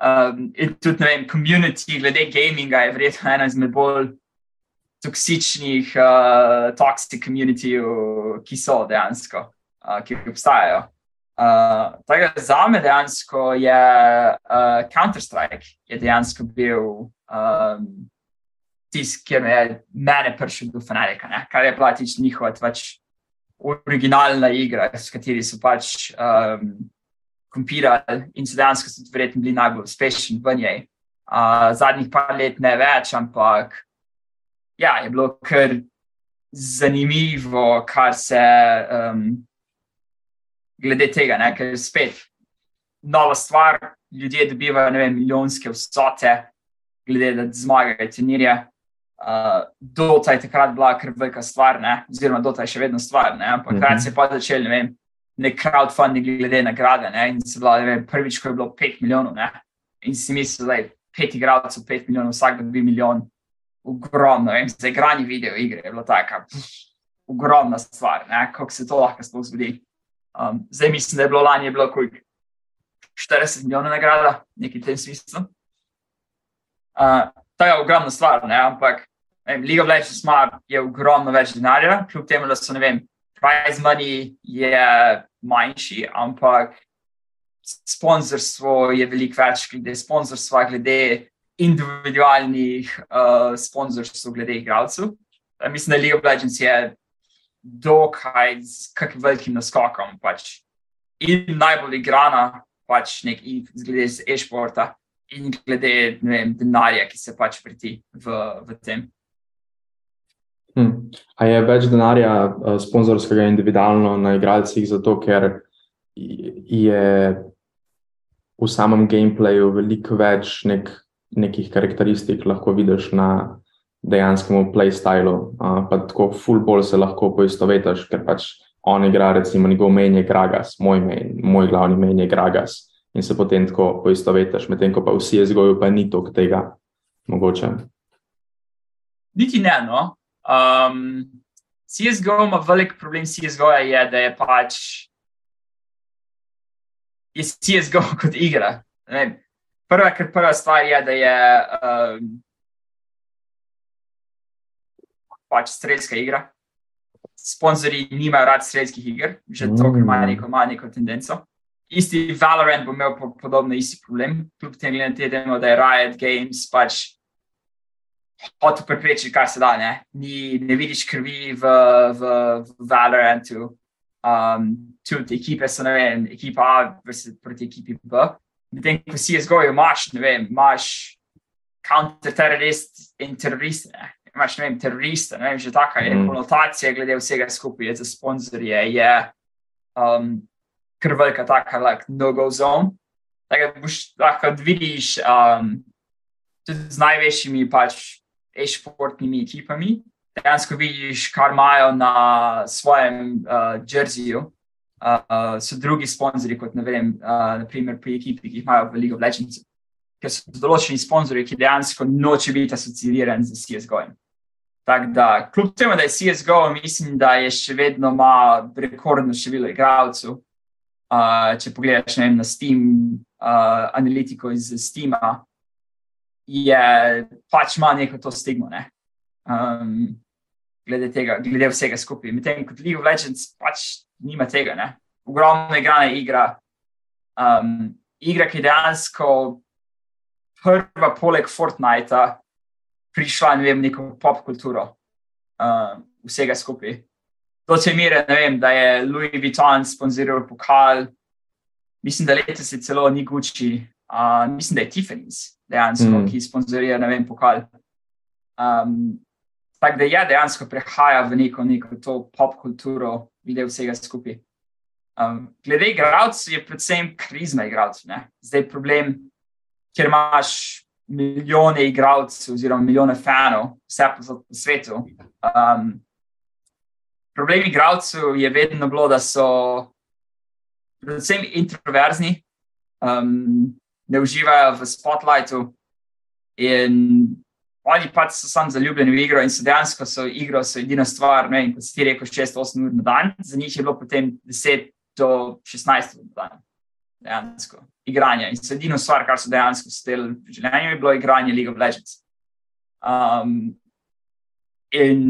Um, in tudi, ne vem, community glede gaminga je verjetno ena izmed bolj toksičnih, uh, toxic community, ki so dejansko, uh, ki obstajajo. Uh, tako da za me dejansko je uh, Counter-Strike dejansko bil um, tisti, ki me je mene prišel do Fanatica, ne? kar je bila tič njihova pač originalna igra, s kateri so pač. Um, kompirali in so dejansko tudi verjetno bili najbolj uspešni v njej. Uh, zadnjih par let ne več, ampak ja, je bilo kar zanimivo, kar se um, glede tega, ne, ker je spet nova stvar, ljudje dobivajo vem, milijonske vsote, glede da zmagajo turnirje. Uh, Dota je takrat bila kar velika stvar, ne? oziroma Dota je še vedno stvar, ne? ampak mm -hmm. se je pa začel, ne vem, nek crowdfunding glede nagrade. Ne? In se bila, vem, prvič, ko je bilo 5 milijonov, ne? in si mislil, da je 5 igralcev, 5 milijonov, vsak da bi milijon, ogromno. Vem, za igranje video igre je bilo tako, ogromna stvar, kako se to lahko sploh zgodi. Um, zdaj mislim, da je bilo lani je bilo kujk 40 milijonov nagrada, nekaj v tem smislu. Uh, to je ogromna stvar, ne? ampak vem, League of Legends je ogromno več denarja, kljub temu, da so ne vem. Prize money je manjši, ampak sponzorstvo je veliko več, glede sponzorstva, glede individualnih uh, sponzorstv, glede igralcev. Mislim, da League of Legends je dokaj z kakim velikim naskokom. Pač. In najbolj igrana, pač nek glede z e-športa in glede vem, denarja, ki se pač priti v, v tem. Hmm. A je več denarja uh, sponzorskega individualno na igralcih, zato ker je v samem gameplayu veliko več nek, nekih karakteristik, lahko vidiš na dejanskem playstylu. Pa tako fullball se lahko poistovetiš, ker pač on igra, recimo, njegov menj je Gragas, moj, main, moj glavni menj je Gragas. In se potem tako poistovetiš, medtem ko pa vsi je zgojil, pa ni toliko tega mogoče. Niti ne, no. Um, CSGO ima velik problem, CSGO je, da je pač je CSGO <laughs> kot igra. Prva, ker prva stvar je, da je um, pač strelska igra. Sponzorji nimajo rad strelskih iger, že mm. to, ker imajo neko, ima neko tendenco. Isti Valorant bo imel podobno isti problem, kljub temu, da je Riot Games pač hotel preprečiti, kar se da. Ne, Ni, ne vidiš krvi v, v, v Valorantu. Um, tudi ekipe so, ne vem, ekipa A proti ekipi B. Medtem ko si je zgolj, imaš, ne vem, imaš counter-terrorist in teroriste. Ne? Imaš, ne vem, teroriste, ne vem, že taka je mm. konotacija glede vsega skupaj, za sponzorje je um, krvka, taka, like, no-go zone. Tako da boš lahko vidiš um, tudi z največjimi pač e-športnimi ekipami. Dejansko vidiš, kar imajo na svojem uh, jerseyju. Uh, so drugi sponzorji, kot ne vem, uh, naprimer pri ekipi, ki jih imajo v League of Legends, ker so določeni sponzorji, ki dejansko noče biti asociirani z CSGO. Tako da, kljub temu, da je CSGO, mislim, da je še vedno ima rekordno število igralcev. Uh, če pogledaš vem, na Steam, uh, analitiko iz Steama, je pač ima neko to stigmo, ne? um, glede tega, glede vsega skupaj. Medtem ko League of Legends pač nima tega, ne? ogromno igrana igra, um, igra, ki je dejansko prva, poleg Fortnite, prišla ne vem, neko pop kulturo um, vsega skupaj. Do te mere, vem, da je Louis Vuitton sponzoriral pokal, mislim, da letos je celo ni Gucci, uh, mislim, da je Tiffany's dejansko, mm. ki sponzorira, ne vem, pokal. Um, tako da je dejansko prehaja v neko, neko to pop kulturo, glede vsega skupaj. Um, glede igralcev je predvsem krizma igralcev. Zdaj je problem, ker imaš milijone igralcev, oziroma milijone fanov, vse po svetu. Um, problem igralcev je vedno bilo, da so predvsem introverzni, um, ne uživajo v spotlightu. In oni pač so samo zaljubljeni v igro in so dejansko so igro, so edina stvar. Ne, kot si rekel, 6-8 ur na dan, za njih je bilo potem 10 do 16 ur na dan. Dejansko igranje. In so edino stvar, kar so dejansko steli v življenju, je bilo igranje League of Legends. Um, in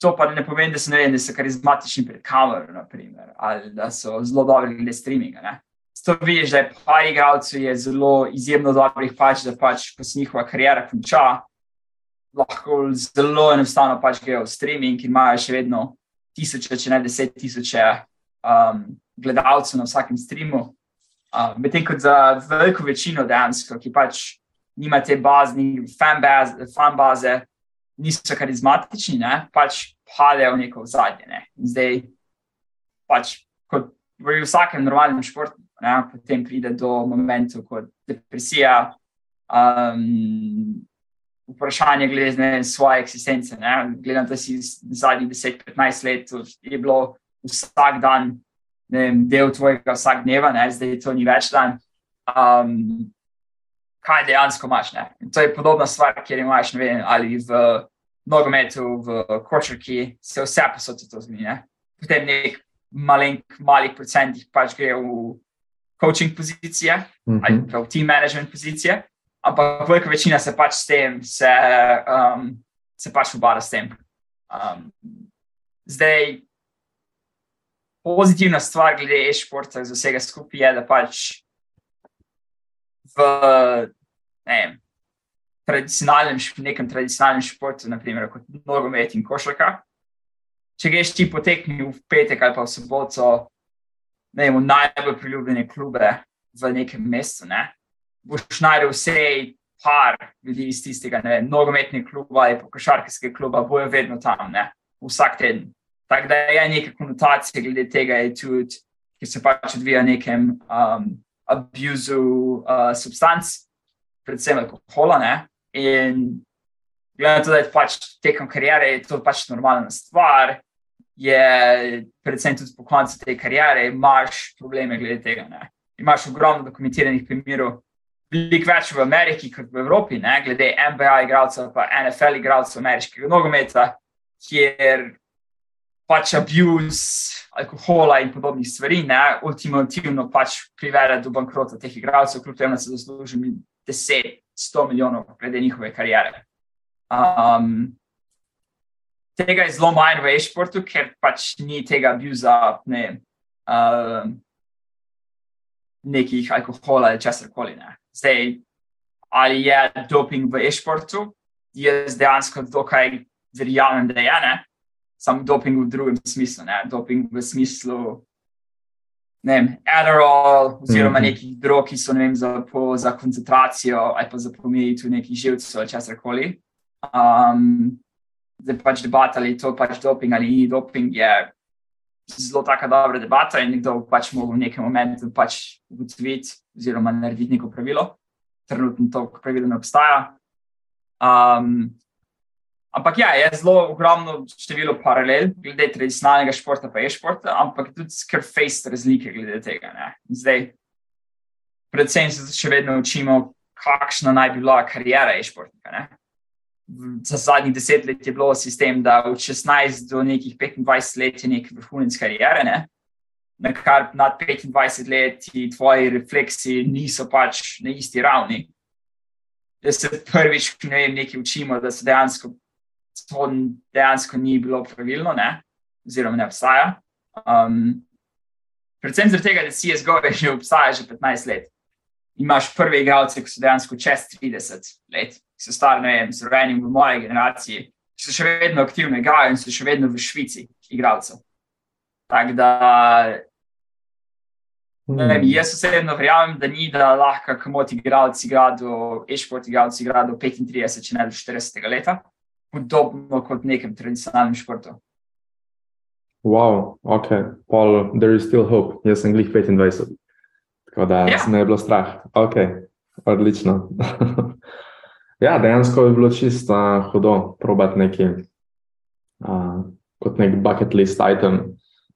to pa ne pomeni, da so, ne vem, da so karizmatični pred kamero, naprimer, ali da so zelo dobri glede streaminga. To vidiš, da je par igralcev zelo izjemno dobrih, pač, da pač, ko se njihova karijera konča, lahko zelo enostavno pač grejo v streaming in imajo še vedno tisoče, če ne deset tisoče um, gledalcev na vsakem streamu. Um, Medtem ko za veliko večino dejansko, ki pač nima te bazne, fanbaze, fan niso karizmatični, ne, pač padejo v neko zadnje. Ne. Zdaj, pač, kot v vsakem normalnem športu, ne, potem pride do momentu, kot depresija, um, vprašanje glede ne, svoje eksistence. Gledam, da si zadnjih 10-15 let je bilo vsak dan ne, del tvojega vsak dneva, ne, zdaj to ni več dan. Um, kaj dejansko imaš? Ne? To je podobna stvar, kjer imaš vem, ali v nogometu, v kočarki, se vse posod to zgodi. Potem nek malen, malih procentih pač gre v coaching pozicije mm -hmm. ali pa v team management pozicije, ampak velika večina se pač s tem, se, um, se pač ubada s tem. Um, zdaj, pozitivna stvar glede e-športa za vsega skupaj je, da pač v ne vem, tradicionalnem, nekem tradicionalnem športu, naprimer kot nogomet in košarka, če greš ti potekni v petek ali pa v soboto, ne vem, v najbolj priljubljene klube v nekem mestu, ne, boš najdel vse par ljudi iz tistega, ne vem, nogometnega kluba ali košarkarskega kluba, bojo vedno tam, ne, vsak teden. Tako da je neka konotacija glede tega, tudi, ki se pač odvija nekem um, abuzu uh, substanc, predvsem alkohola. Ne? In glede na to, da je pač tekom karijere, je to pač normalna stvar. Je predvsem tudi po koncu te karijere, imaš probleme glede tega. Ne? Imaš ogromno dokumentiranih primerov, veliko več v Ameriki kot v Evropi, ne? glede NBA igralcev, pa NFL igralcev ameriškega nogometa, kjer pač abuse alkohola in podobnih stvari, ne, ultimativno pač privede do bankrota teh igralcev, kljub temu, da se zaslužijo 10, 100 milijonov glede njihove karijere. Um, tega je zelo manj v e-sportu, ker pač ni tega abuza, ne, um, nekih alkohola ali česar koli. Zdaj, ali je doping v e-sportu, jaz dejansko dokaj verjamem, da je ne sam doping v drugem smislu, ne? doping v smislu ne vem, Adderall, oziroma mm -hmm. nekih drog, ki so vem, za, po, za koncentracijo ali pa za pomijitev nekih živcev ali česar koli. Um, zdaj pač debata ali to pač doping ali ni doping je zelo taka dobra debata in nekdo pač mogel v nekem momentu pač ugotoviti oziroma narediti neko pravilo. Trenutno to pravilo ne obstaja. Um, Ampak ja, je zelo ogromno število paralel glede tradicionalnega športa pa e-športa, ampak tudi skrb face razlike glede tega. Ne. Zdaj, predvsem se še vedno učimo, kakšna naj bi bila karijera e-športnika. Za zadnjih deset let je bilo sistem, da od 16 do nekih 25 let je nek vrhunec karijere, ne. na kar nad 25 let ti tvoji refleksi niso pač na isti ravni. Da se prvič ne vem, nekaj učimo, da se dejansko to dejansko ni bilo pravilno, ne? oziroma ne obstaja. Um, predvsem zato, da CSGO že obstaja že 15 let. Imáš prve igralce, ki so dejansko čez 30 let, ki so stari, ne vem, so rojeni v moji generaciji, ki so še vedno aktivno igrajo in so še vedno v Švici igralcev. Tako da. Vem, jaz osebno verjamem, da ni da lahko komot igralci igra do e-šport, igralci igra do 35, če ne do 40 leta podobno kot v nekem tradicionalnem športu. Wow, ok, Paul, there is still hope. Jaz sem glih 25, tako da ja. ne je bilo strah. Ok, odlično. <laughs> ja, dejansko je bilo čisto hudo probati neki, uh, kot nek bucket list item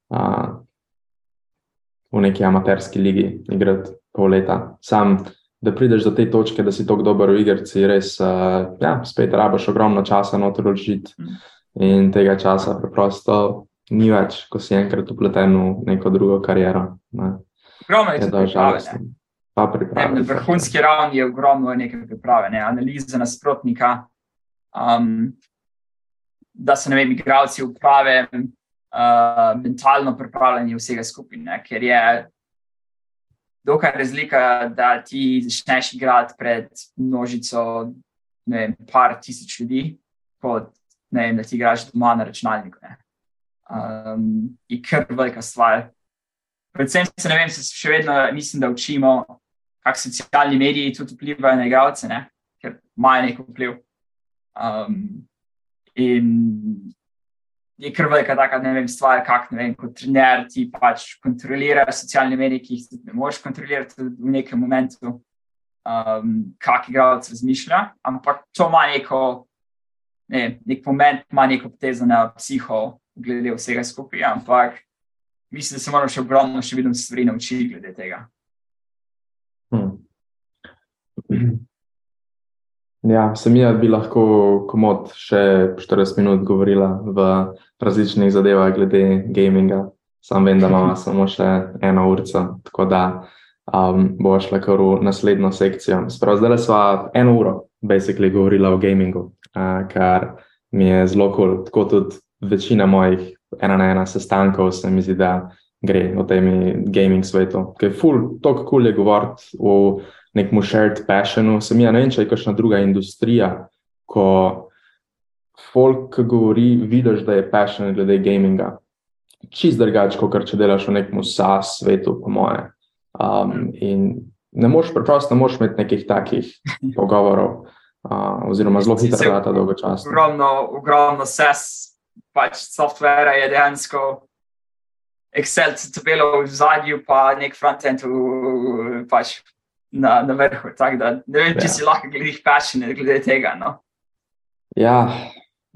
uh, v neki amaterski ligi, igrati pol leta. Sam da prideš do te točke, da si tako dober v igrici, res, uh, ja, spet rabiš ogromno časa noter odžiti mm. in tega časa preprosto ni več, ko si enkrat upleten v neko drugo kariero. Ogromno je to žalostno. Na vrhunski ravni je ogromno nekaj priprave, ne? analize nasprotnika, um, da so vem, igralci uprave, uh, mentalno pripravljanje vsega skupaj, ker je dokaj razlika, da ti začneš igrati pred množico, ne vem, par tisoč ljudi, kot ne vem, da ti igraš doma na računalniku. Um, je kar velika stvar. Predvsem se ne vem, se še vedno mislim, da učimo, kako socialni mediji tudi vplivajo na igralce, ker imajo neko vpliv. Um, in je kar velika taka, ne vem, stvar, kak, ne vem, kot trener ti pač kontroliraš socialne medije, ki jih ne moreš kontrolirati v nekem momentu, um, kak igralec razmišlja, ampak to ima neko, ne, nek moment, ima neko potezo na psiho, glede vsega skupaj, ampak mislim, da se moramo še ogromno še vidno stvari naučiti glede tega. Hmm. Ja, se mi je, da bi lahko komod še 40 minut govorila v različnih zadevah glede gaminga. Sam vem, da imamo <laughs> samo še eno uro, tako da um, bo šla kar v naslednjo sekcijo. Sprav, zdaj smo eno uro, basically, govorila o gamingu, uh, kar mi je zelo kul. Cool. Tako tudi večina mojih ena na ena sestankov se mi zdi, da gre o tem gaming svetu. Ker je ful, tako kul cool je govoriti o nekemu shared passionu. Sem jaz ne vem, če je kakšna druga industrija, ko, folk, govori, vidiš, da je passion glede gaminga. Čist drugače, kot če delaš v nekem SAS svetu, po moje. Um, in ne moreš preprosto ne moreš imeti nekih takih <laughs> pogovorov, uh, oziroma zelo hitro rata dolgočasno. Ogromno, ogromno ses, pač softvera je dejansko Excel tabelo v zadju, pa nek frontend pač na, na vrhu. Tako da ne vem, če ja. si lahko glede passion glede tega. No? Ja,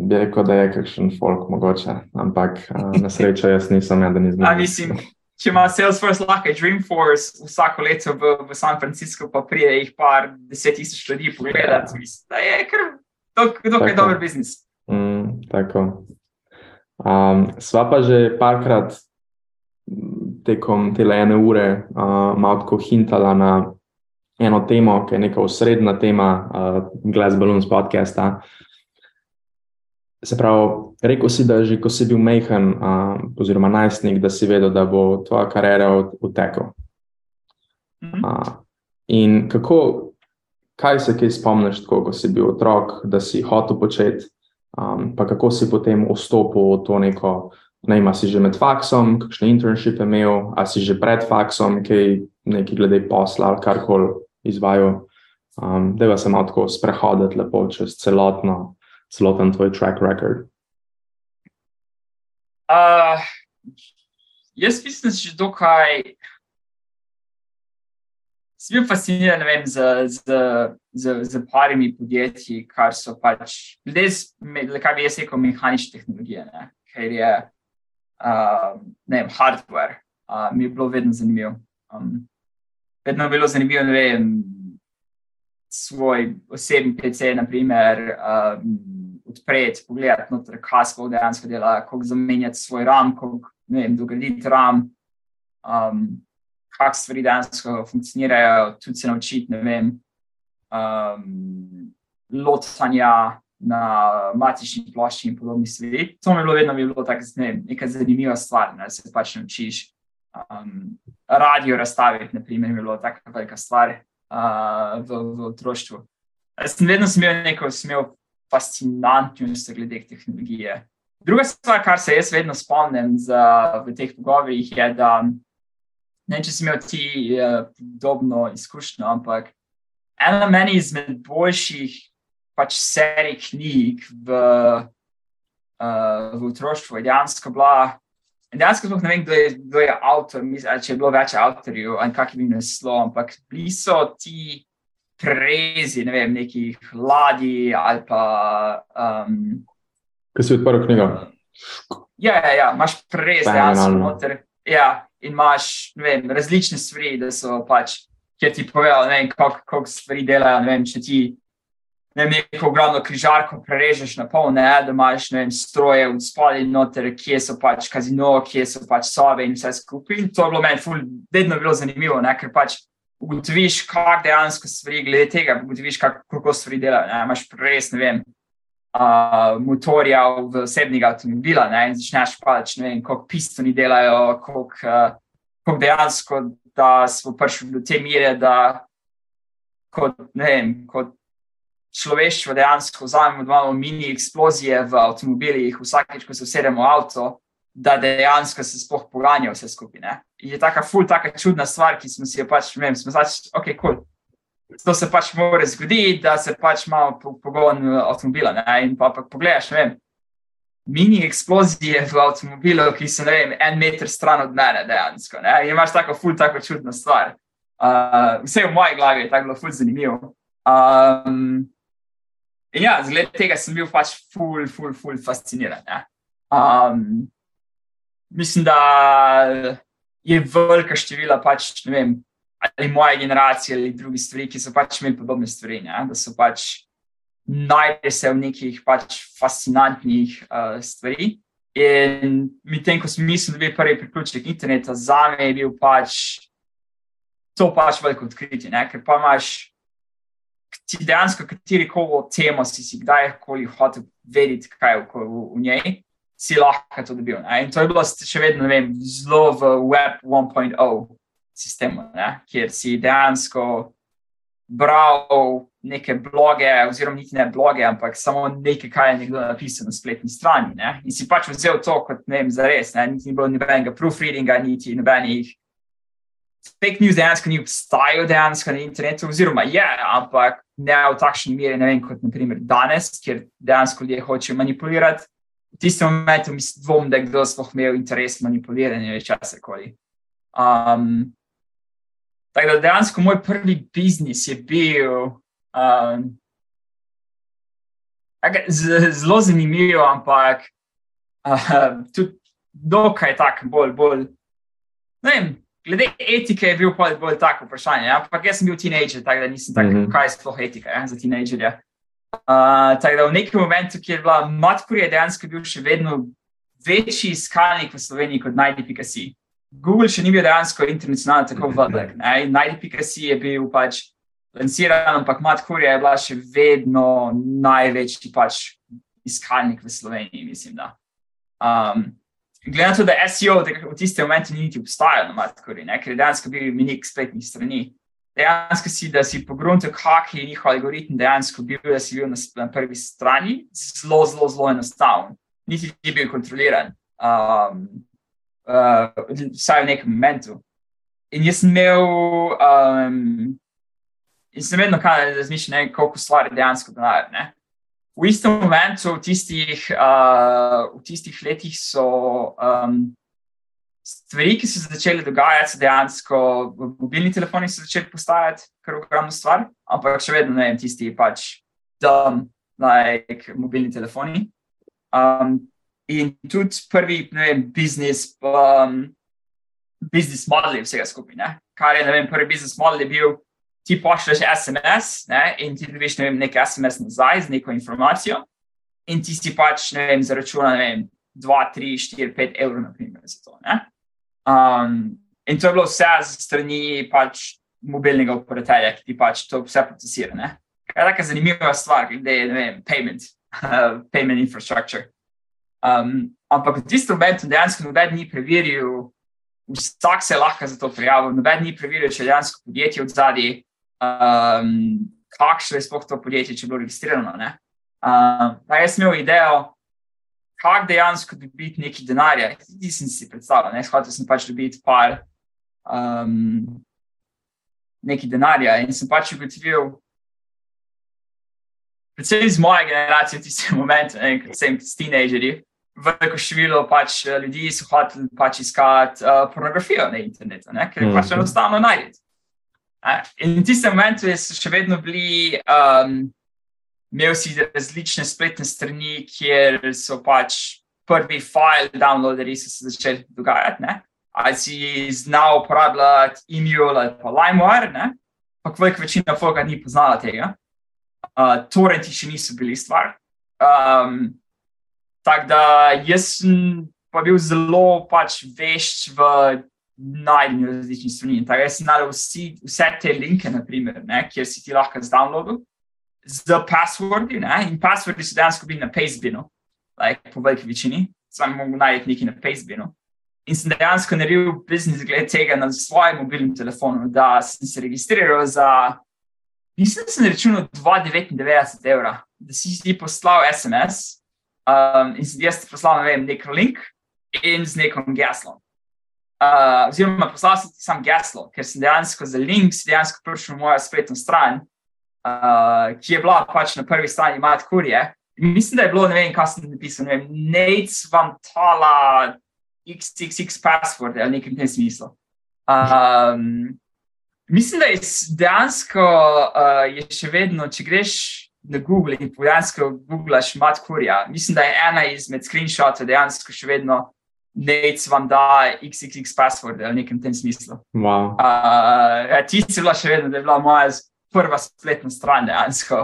bi rekel, da je kakšen folk mogoče, ampak na srečo jaz nisem eden izmed njih če ima Salesforce lahko Dreamforce vsako leto v, v San Francisco, pa prije jih par deset tisoč ljudi pogledati, ja. mislim, da je kar dokaj dober biznis. Mm, tako. Um, sva pa že parkrat tekom te ene ure uh, malo tako hintala na eno temo, ki je neka osrednja tema uh, Glass Balloons podcasta. Se pravi, rekel si, da že ko si bil mehen, uh, oziroma najstnik, da si vedel, da bo tvoja karjera utekla. Uh, in kako, kaj se kaj spomniš, tako, ko si bil otrok, da si hotel početi, um, pa kako si potem vstopil v to neko, ne vem, si že med faksom, kakšne internship imel, ali si že pred faksom, kaj neki glede posla ali karkoli izvajal. Um, da se malo tako sprehoditi lepo čez celotno celoten tvoj track record? Uh, jaz mislim, da je že dokaj. Sem bil fasciniran vem, z, z, z, z parimi podjetji, kar so pač, ljudje, kaj bi jaz rekel, mehanične tehnologije, ne? ker je uh, ne vem, hardware, uh, mi je bilo vedno zanimivo. Um, vedno je bilo zanimivo, ne vem, svoj osebni PC, naprimer. Um, odpreti, pogledati, noter, kaj se dejansko dela, kako zamenjati svoj ram, kako dograditi ram, um, kako stvari dejansko funkcionirajo, tudi se naučiti, vem, um, lotanja na matični plošči in podobni stvari. To mi je bilo vedno mi je bilo tako, ne neka zanimiva stvar, da se pač naučiš. Um, radio razstaviti, na primer, je bilo tako velika stvar uh, v, v otroštvu. Sem vedno imel neko, sem imel fascinantnost glede tehnologije. Druga stvar, kar se jaz vedno spomnim za, v teh pogovorih, je, da ne vem, če si imel ti uh, podobno izkušnjo, ampak ena meni izmed boljših pač serij knjig v, uh, v otroštvu je dejansko bila. Dejansko sploh ne vem, kdo je, kdo je avtor, mislim, če je bilo več avtorjev in kakšen je bil naslov, ampak bili so ti prezi, ne vem, nekih ladij ali pa. Um, Kaj si odprl knjigo? Ja, ja, ja imaš prez, dejansko noter. Ja, in imaš vem, različne stvari, da so pač, kjer ti povejo, kako stvari delajo. Vem, če ti ne vem, neko ogromno križarko prerežeš na pol, ne, da imaš vem, stroje v spodnji noter, kje so pač kazino, kje so pač sobe in vse skupaj. In to je bilo meni, vedno bilo zanimivo, ne, ker pač ugotoviš, kako dejansko stvari glede tega, ugotoviš, kako stvari delajo. Imáš res, ne vem, uh, motorja v osebnega avtomobila ne? in začneš pač, ne vem, koliko pistoni delajo, koliko, uh, koliko dejansko, da smo prišli do te mere, da kot, vem, kot človeštvo dejansko vzamemo malo mini eksplozije v avtomobilih, vsakeč, ko se usedemo v avto da dejansko se sploh poganja vse skupaj. Ne? Je tako ful, tako čudna stvar, ki smo si jo pač, ne vem, smo začeli, ok, kul. Cool. To se pač mora zgoditi, da se pač malo pogon avtomobila. Ne? In pa, pa pogledaš, ne vem, mini eksplozije v avtomobilu, ki so, ne vem, en meter stran od mene dejansko. Ne? In imaš tako ful, tako čudna stvar. Uh, vse v moji glavi je tako bilo ful zanimivo. Um, in ja, zgled tega sem bil pač ful, ful, ful fasciniran. Um, mislim, da je velika števila pač, ne vem, ali moje generacije ali drugi stvari, ki so pač imeli podobne stvari. Ne? Da so pač najdete se v nekih pač fascinantnih uh, stvari. In medtem, ko sem mislil, da bi prvi priključek interneta, za me je bil pač to pač veliko odkritje, ne? ker pa imaš. Ti dejansko, kateri koli temo si, si kdajkoli hotel vedeti, kaj je v, v, njej, si lahko to dobil. Ne? In to je bilo še vedno vem, zelo v Web 1.0 sistemu, ne? kjer si dejansko bral neke bloge, oziroma niti ne bloge, ampak samo nekaj, kaj je nekdo napisal na spletni strani. Ne? In si pač vzel to kot ne vem, za res, ne? niti ni bilo nobenega proofreadinga, niti nobenih. Fake news dejansko ni obstajal dejansko na internetu, oziroma je, ampak ne v takšni meri, ne vem, kot naprimer danes, kjer dejansko ljudje hočejo manipulirati. V tistem momentu mi dvom, da je kdo sploh imel interes manipuliranja ali česar koli. Um, tako da dejansko moj prvi biznis je bil um, zelo zanimiv, ampak uh, tudi dokaj tak, bolj, bolj. Ne vem, glede etike je bil bolj, bolj tako vprašanje. Ja? Ampak jaz sem bil teenager, tako da nisem tako, mm -hmm. kaj je sploh etika ja, za teenagerja. Uh, tako da v nekem momentu, kjer je bila matkurija, dejansko bil še vedno večji iskalnik v Sloveniji kot najdi.si. Google še ni bil dejansko internacionalno tako <laughs> velik. Najdi.si je bil pač lanciran, ampak matkurija je bila še vedno največji pač iskalnik v Sloveniji, mislim. Um, Glede na to, da SEO v tistem momentu ni niti obstajal na Matkori, ker je dejansko bil minik spletnih strani. Dejansko si, da si pogrunil, kak je njihov algoritem, dejansko bil, da si bil na, na prvi strani, zelo, zelo, zelo enostaven. Niti ni bil kontroliran, um, vsaj v nekem momentu. In jaz sem imel, um, in sem vedno kaj razmišljal, koliko stvari dejansko denar v istem momentu, v tistih, uh, v tistih letih, so um, stvari, ki so se začele dogajati, dejansko mobilni telefoni so začeli postajati kar ogromno stvar, ampak še vedno ne vem, tisti pač dumb, like mobilni telefoni. Um, in tudi prvi, ne vem, biznis, um, biznis model vsega skupaj, ne? kar je, ne vem, prvi biznis model je bil ti pošlješ SMS ne, in ti dobiš ne vem, nek SMS nazaj z neko informacijo, in ti si pač ne vem, zaračuna 2, 3, 4, 5 evrov, naprimer, za to. Um, in to je bilo vse z strani pač mobilnega operaterja, ki ti pač to vse procesira. Ne. Kaj je taka zanimiva stvar, glede ne vem, payment, uh, <laughs> payment infrastructure. Um, ampak v tistem momentu dejansko noben ni preveril, vsak se lahko za to prijavil, noben ni preveril, če dejansko podjetje od zadaj um, kakšno je sploh to podjetje, če je bilo registrirano. Um, jaz sem imel idejo, kako dejansko dobiti nekaj denarja. Nisem si predstavljal, ne? hotel sem pač dobiti par um, nekaj denarja in sem pač ugotovil. Predvsem iz moje generacije, v tistem <laughs> momentu, ko sem s teenagerji, veliko število pač ljudi so hoteli pač iskati uh, pornografijo na internetu, ne? ker je pač mhm. enostavno najdete. In v tistem momentu so še vedno bili, um, imel si različne spletne strani, kjer so pač prvi file downloaderi se začeli dogajati. Ne? Ali si znal uporabljati e-mail ali pa LimeWire, pa velik večina foga ni poznala tega. Uh, torrenti še niso bili stvar. Um, Tako da jaz sem pa bil zelo pač vešč v najdejo različne strani. Tako jaz sem naredil vse te linke, naprimer, ne, kjer si ti lahko zdownloadil z passwordi. Ne, in passwordi so dejansko bili na Pacebinu, like, po veliki večini, samo mogo najti nekaj na Pacebinu. In sem dejansko naredil biznis glede tega na svojem mobilnem telefonu, da sem se registriral za, mislim, da sem računal 2,99 evra, da si ti poslal SMS um, in jaz poslal ne vem, nek link in z nekom geslom. Uh, oziroma, poslal sem ti sam geslo, ker sem dejansko za link, dejansko prišel na mojo spletno stran, uh, ki je bila pač na prvi strani Mat Kurje. Mislim, da je bilo, ne vem, kaj sem napisal, ne vem, Nates vam tala XXX password ali nekaj v tem smislu. Um, mislim, da je dejansko uh, je še vedno, če greš na Google in dejansko googlaš Mat Kurja, mislim, da je ena izmed screenshotov dejansko še vedno. Nec vam da XXX password ali nekem tem smislu. Wow. Uh, ja, ti si bila še vedno, da je bila moja prva spletna stran dejansko.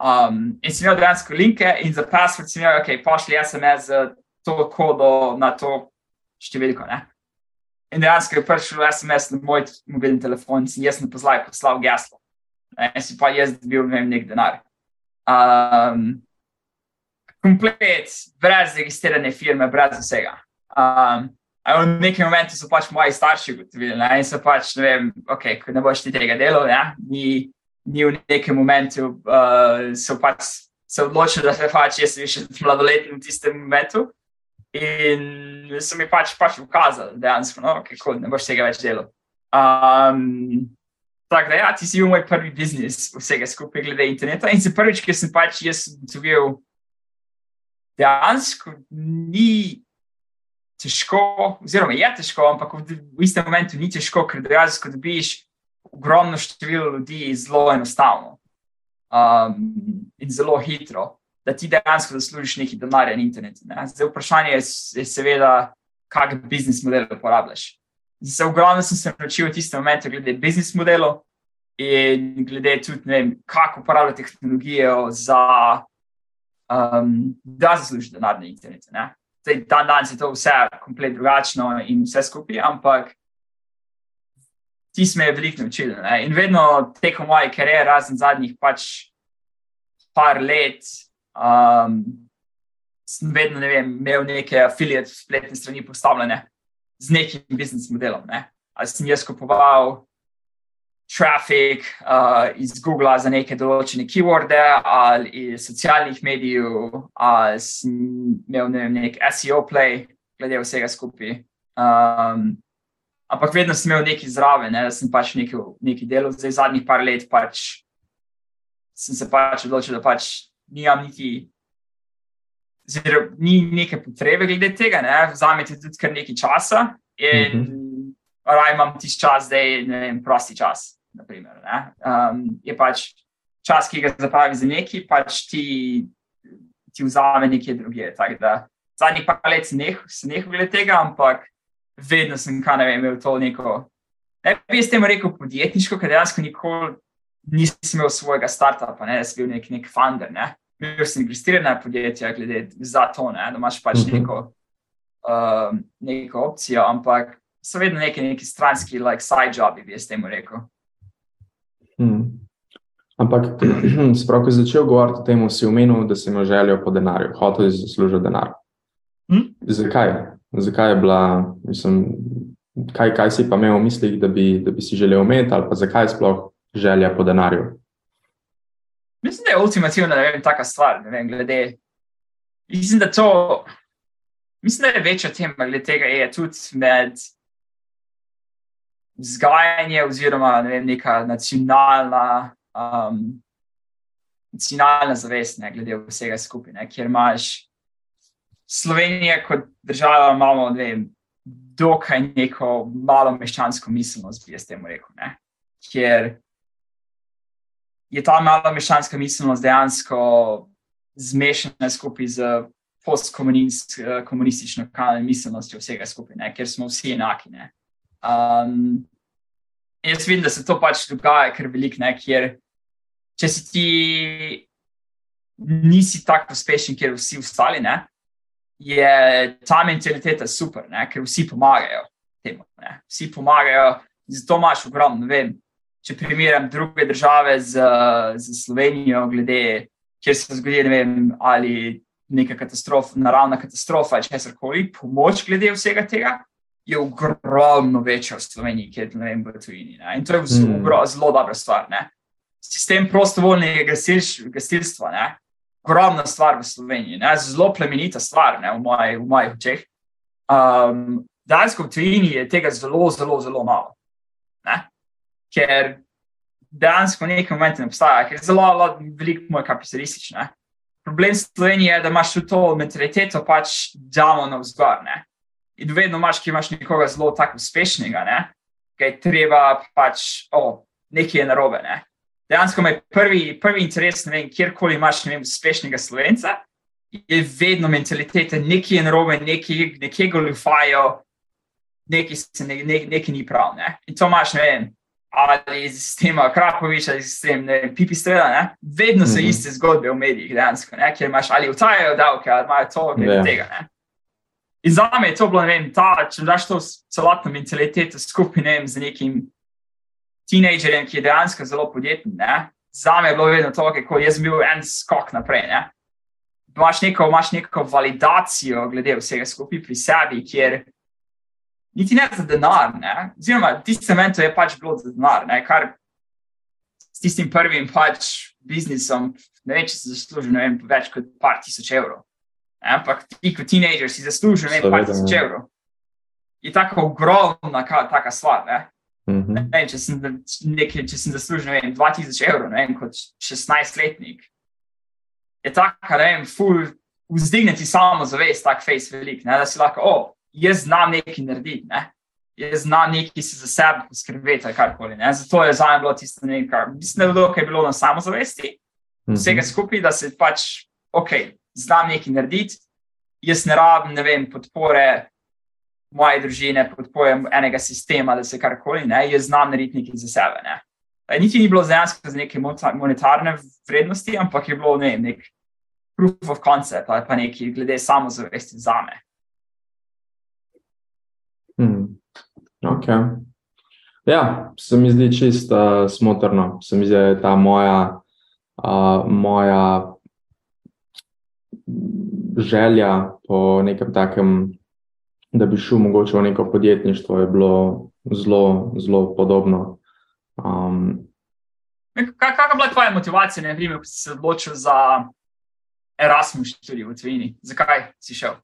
Um, in sem imel dejansko linke in za password sem imel, ok, pošli SMS z to kodo na to številko. Ne? In dejansko je prišel SMS na moj mobilni telefon in jaz na pozlaj poslal geslo. In si pa jaz dobil ne vem, nek denar. Um, komplet, brez registrirane firme, brez vsega. Um, v nekem momentu so pač moji starši ugotovili, in so pač, ne vem, okay, ko ne boš ti tega delal, ne, mi ni v nekem momentu uh, se, pač, se odločil, da se pač jaz sem še mladoletni v tistem momentu. In so mi pač, pač ukazali, dejansko, no, kako ne boš tega več delal. Um, tako da, ja, ti si bil moj prvi biznis vsega skupaj glede interneta. In se prvič, ki sem pač jaz ugotovil, dejansko ni težko, oziroma je težko, ampak v, v istem momentu ni težko, ker dejansko dobiš ogromno število ljudi zelo enostavno um, in zelo hitro, da ti dejansko zaslužiš nekaj denarja na internetu. Ne? Zdaj, vprašanje je, je seveda, kakšen biznis model uporabljaš. Zdaj, ogromno sem se naučil v tistem momentu glede biznis modelov in glede tudi, ne vem, kako uporabljati tehnologijo za. Um, da zaslužiš denar na internetu. Zdaj, dan danes je to vse kompletno drugačno in vse skupaj, ampak ti smo me veliko naučili. Ne? In vedno tekom moje kariere, razen zadnjih pač par let, um, sem vedno ne vem, imel neke afiliate spletne strani postavljene z nekim biznis modelom. Ne? Ali sem jaz kupoval trafik uh, iz Google za neke določene keyworde ali iz socialnih medijev, ali sem imel ne vem, nek SEO play, glede vsega skupaj. Um, ampak vedno sem imel nekaj zraven, ne, da sem pač nekaj, nekaj delal, zdaj zadnjih par let pač sem se pač odločil, da pač nimam niti. Zelo, ni neke potrebe glede tega, ne? vzamete tudi kar nekaj časa, in mm -hmm. raj imam tisti čas, da je prosti čas. Naprimer, um, je pač čas, ki ga zapravi za neki, pač ti, ti vzame nekje druge. Zadnjih par let sem nehal glede tega, ampak vedno sem vem, imel to neko. Ne bi s tem rekel podjetniško, ker dejansko nikoli nisem imel svojega startupa, ne, sem bil nek, nek funder. Ne. Bil sem registriran na podjetje, glede za to, ne, da imaš pač mhm. neko, uh, neko opcijo, ampak so vedno neki, neki stranski, like side jobi, bi s tem rekel. Hmm. Ampak, <clears throat> sprav, ko si začel govoriti o tem, si omenil, da si imel željo po denarju, hotel si zaslužiti denar. Hmm? Zakaj? zakaj je bila, mislim, kaj, kaj si pa imel v mislih, da bi, da bi si želel imeti, ali pa zakaj je sploh želja po denarju? Mislim, da je ultimativna taka stvar. Vem, glede, mislim, da to, mislim, da je večja tema glede tega, je tudi med vzgajanjem, oziroma ne vem, neka nacionalna. Um, Nacionalna zavest, ne, glede vsega skupaj, kjer imaš Slovenija kot država imamo, ne vem, dokaj neko malo meščansko miselnost, bi jaz temu rekel. Ne? Ker je ta malo meščanska miselnost dejansko zmešana skupaj z postkomunistično miselnostjo vsega skupaj, ne? ker smo vsi enaki. Um, jaz vidim, da se to pač dogaja, ker velik ne, ker če si ti nisi tako uspešen, ker vsi ostali ne je ta mentaliteta super, ne? ker vsi pomagajo temu. Ne? Vsi pomagajo, zato imaš ogromno. Če primerjam druge države z, z Slovenijo, glede, kjer se zgodi, ne vem, ali neka katastrofa, naravna katastrofa ali česar koli, pomoč glede vsega tega je ogromno večja v Sloveniji, kjer ne vem, v tujini. Ne? In to je mm. zelo dobra stvar. Ne? Sistem prostovoljnega gasilstva, ogromna stvar v Sloveniji, ne? zelo plemenita stvar ne? v mojih moj očeh. Um, Dejansko v tujini je tega zelo, zelo, zelo malo. Ker dejansko v nekem momentu ne obstaja, ker je zelo, zelo veliko moj kapitalističen. Problem Slovenije je, da imaš to mentaliteto, pač damo na vzgor. Ne? In vedno imaš, ki imaš nekoga zelo tako uspešnega, ne? kaj treba pač, o, oh, nekaj je narobe. Ne? dejansko me prvi, prvi interes, ne vem, kjerkoli imaš vem, uspešnega slovenca, je vedno mentaliteta, nekaj je narobe, nekaj, nekaj goljufajo, nekaj, ne, ne, nekaj ni prav. Ne? In to imaš, ne vem. Ali iz sistema Krapovič, ali iz sistema Pipi Strela, ne? vedno so mm -hmm. iste zgodbe v medijih, dejansko, ne? kjer imaš ali utajajo davke, ali imajo to, ali yeah. tega. Ne? In za me je to bilo, ne vem, ta, če daš to celotno mentaliteto skupaj ne vem, z nekim tinejdžerjem, ki je dejansko zelo podjeten. Za me je bilo vedno to, kako jaz bil en skok naprej. Ne? Imaš neko, imaš neko validacijo glede vsega skupaj pri sebi, kjer niti ne za denar. Oziroma, tisti cement je pač bilo za denar, ne? kar s tistim prvim pač biznisom, ne vem, če si zaslužil vem, več kot par tisoč evrov. Ampak ti kot teenager si zaslužil nekaj par tisoč evrov. Je tako ogromna taka stvar. Ne? Mm -hmm. ne, če, sem, nekaj, če sem zaslužil vem, 2000 evrov, ne vem, kot 16-letnik, je tako, da jim ful vzdigneti samo zavest, tako face velik, ne? da si lahko, o, oh, jaz znam nekaj narediti. Ne? Jaz znam nekaj si za sebe poskrbeti, ali karkoli. Zato je za me bilo tisto nekaj, mislim, da je bilo, je bilo na samozavesti, mhm. vsega skupaj, da se pač, ok, znam nekaj narediti, jaz ne rabim, ne vem, podpore moje družine, podpore enega sistema, da se karkoli, ne? jaz znam narediti nekaj za sebe. Ne? Niti ni bilo dejansko za neke monetarne vrednosti, ampak je bilo ne, nek proof of concept ali pa nekaj glede samozavesti za me. Hmm. Okay. Ja, se mi zdi čisto uh, smotrno. Se mi zdi, da je ta moja, uh, moja želja po nekem takem, da bi šel mogoče v neko podjetništvo, je bilo zelo, zelo podobno. Um, Kakšna je bila tvoja motivacija, ne vem, ko si se odločil za Erasmus študij v Tvini? Zakaj si šel?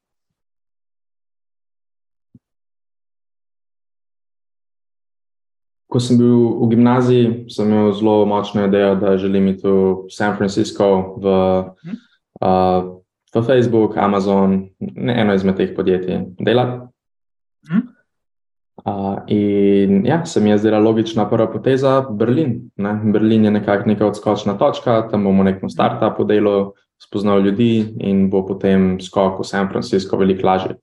Ko sem bil v gimnaziji, sem imel zelo močno idejo, da želim iti v San Francisco, v, uh, v Facebook, Amazon, ne eno izmed teh podjetij, delati. Uh, in ja, se mi je zdela logična prva poteza Berlin. Ne? Berlin je nekako neka odskočna točka, tam bomo nekem startupu delo, spoznal ljudi in bo potem skok v San Francisco veliko lažje.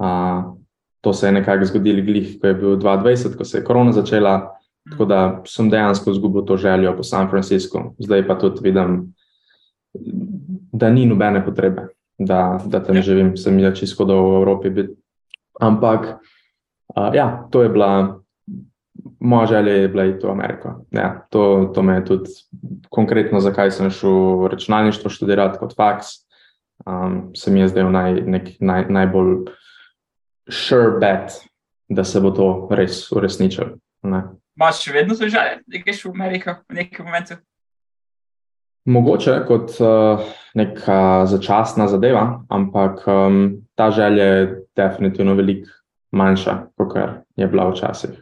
Uh, to se je nekako zgodilo, glih, ko je bil 2020, ko se je korona začela. Tako da sem dejansko izgubil to željo po San Franciscu, zdaj pa tudi vidim, da ni nobene potrebe, da, da tam ja. živim, sem jaz čisto v Evropi. Biti. Ampak, uh, ja, to je bila moja želja, je bila iti v Ameriko. Ja, to, to me je tudi konkretno, zakaj sem šel v računalništvo študirati kot faks. Um, se mi je zdaj naj, nek, naj, najbolj sure bet, da se bo to res uresničilo. Máš še vedno želje, da greš v Ameriko v nekem momentu? Mogoče kot uh, neka začasna zadeva, ampak um, ta želja je definitivno veliko manjša, kot je bila včasih.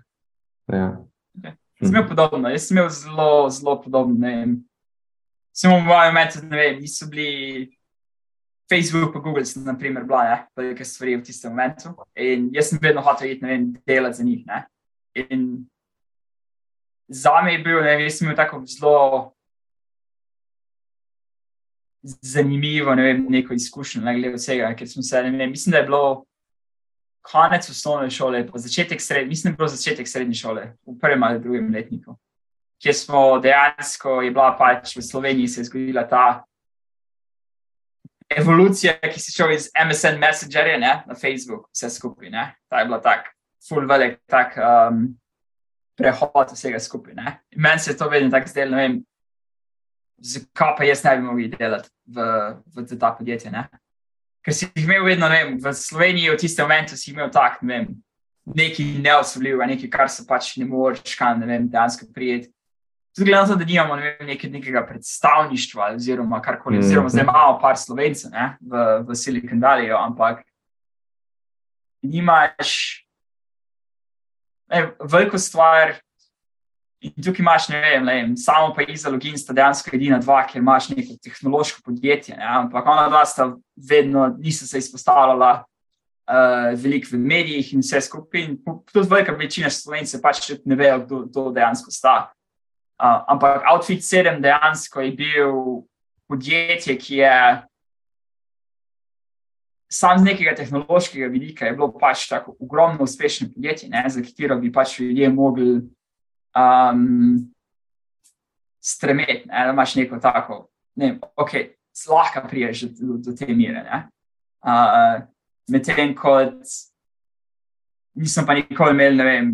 Ja. Okay. Sem imel podobno, jaz sem imel zelo, zelo podobno. Samo v mojem metu, ne vem, niso bili Facebook, pa Google, sem, naprimer, bila ne, velike stvari v tistem momentu. In jaz sem vedno hotel iti, ne vem, delati za njih. Ne. In za me je bil, ne vem, jaz sem imel tako zelo zanimivo, ne vem, neko izkušnjo, ne glede vsega, ker smo se, ne vem, mislim, da je bilo konec osnovne šole, pa začetek srednje, mislim, da je bilo začetek srednje šole, v prvem ali drugem letniku. Kjer smo dejansko, je bila pač v Sloveniji se je zgodila ta evolucija, ki si šel iz MSN Messengerja ne, na Facebook, vse skupaj. Ne. Ta je bila tako, full velik tak, um, prehod vsega skupaj. Meni se je to vedno tako zdelo, ne vem, zakaj pa jaz ne bi mogel delati v, v ta podjetje. Ne. Ker si jih imel vedno, ne vem, v Sloveniji v tistem momentu si imel tak, ne vem, nekaj neosobljivega, nekaj, kar se pač ne moreš, kaj ne vem, dejansko prijeti. Gledano, da nimamo ne vem, nekaj, nekega predstavništva, oziroma karkoli, mm. oziroma zdaj imamo par slovencev v, v Silicon Valley, ampak nimaš ne, veliko stvar. In tukaj imaš, ne vem, ne vem samo pa iza login sta dejansko edina dva, ker imaš neko tehnološko podjetje. Ne, ampak ona dva sta vedno, niso se izpostavljala uh, veliko v medijih in vse skupaj. In tudi velika večina slovencev pač ne vejo, kdo, kdo dejansko sta. Uh, ampak Outfit 7 dejansko je bil podjetje, ki je sam z nekega tehnološkega vidika je bilo pač tako ogromno uspešno podjetje, ne, za katero bi pač ljudje mogli um, stremeti, ne, da imaš neko tako, ne vem, ok, lahko priješ do, do te mere. Uh, Medtem kot nisem pa nikoli imel, ne vem,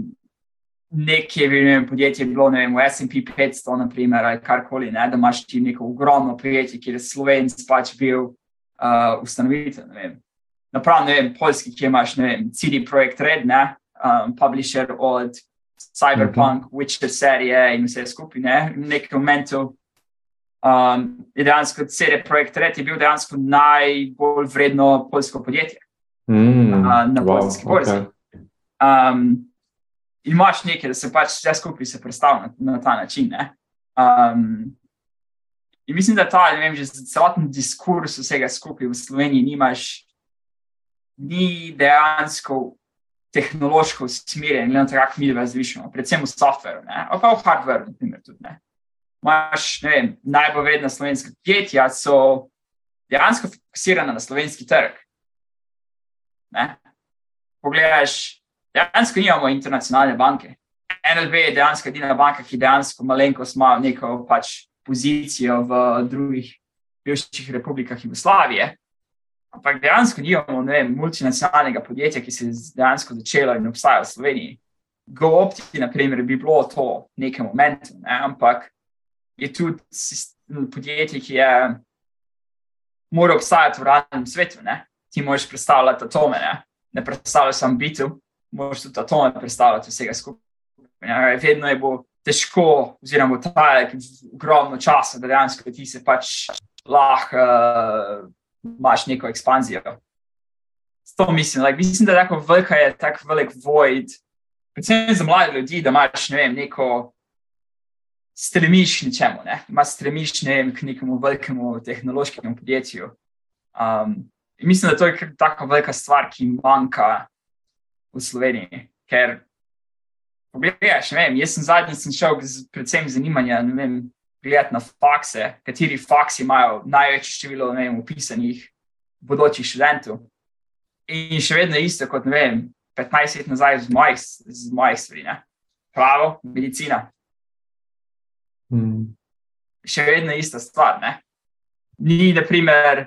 nekje vem, podjetje bilo vem, v SP 500, naprimer, ali karkoli, ne, da imaš ti neko ogromno podjetje, kjer je Slovenc pač bil uh, ustanovitelj. Napravno, ne vem, polski, ki imaš, ne vem, CD Projekt Red, ne, um, publisher od Cyberpunk, uh -huh. Witcher serije in vse skupaj. Ne? V nekem momentu um, je dejansko CD Projekt Red je bil dejansko najbolj vredno polsko podjetje Mm, uh, na wow, polski borzi. okay. Um, imaš nekaj, da se pač vse skupaj se predstavlja na, na ta način. Ne? Um, in mislim, da ta, ne vem, že celoten diskurs vsega skupaj v Sloveniji nimaš, ni dejansko tehnološko usmerjen, glede na to, kako mi razmišljamo, predvsem v softveru, ali pa v hardveru, na primer, tudi. Ne? Imaš, ne vem, najbolj vredna slovenska podjetja so dejansko fokusirana na slovenski trg. Ne? Pogledaš, dejansko nimamo internacionalne banke. NLB je dejansko edina banka, ki dejansko malenkost ima neko pač pozicijo v drugih bivših republikah Jugoslavije. Ampak dejansko nimamo vem, multinacionalnega podjetja, ki se je dejansko začelo in obstaja v Sloveniji. GoOpti, na primer, bi bilo to v nekem momentu, ne? ampak je tudi podjetje, ki je mora obstajati v realnem svetu. Ne? Ti moraš predstavljati atome, ne, ne predstavljaš samo bitu, moraš tudi atome predstavljati vsega skupaj. Ja, vedno je bo težko, oziroma bo trajalo ogromno časa, da dejansko ti se pač lahko uh, imaš neko ekspanzijo. To mislim, like, mislim, da je tako velika je tako velik void, predvsem za mlade ljudi, da imaš ne vem, neko stremiš k ničemu, ne? imaš stremiš ne vem, k nekemu velikemu tehnološkemu podjetju. Um, mislim, da to je tako velika stvar, ki manjka v Sloveniji. Ker, pogledaš, ne vem, jaz sem zadnjič sem šel z predvsem zanimanja, ne vem, gledati na fakse, kateri faksi imajo največje število, vem, upisanih bodočih študentov. In še vedno je isto kot, ne vem, 15 let nazaj z mojih, z mojih stvari, ne. Pravo, medicina, Mm, še vedno je ista stvar. Ne? Ni, na primer,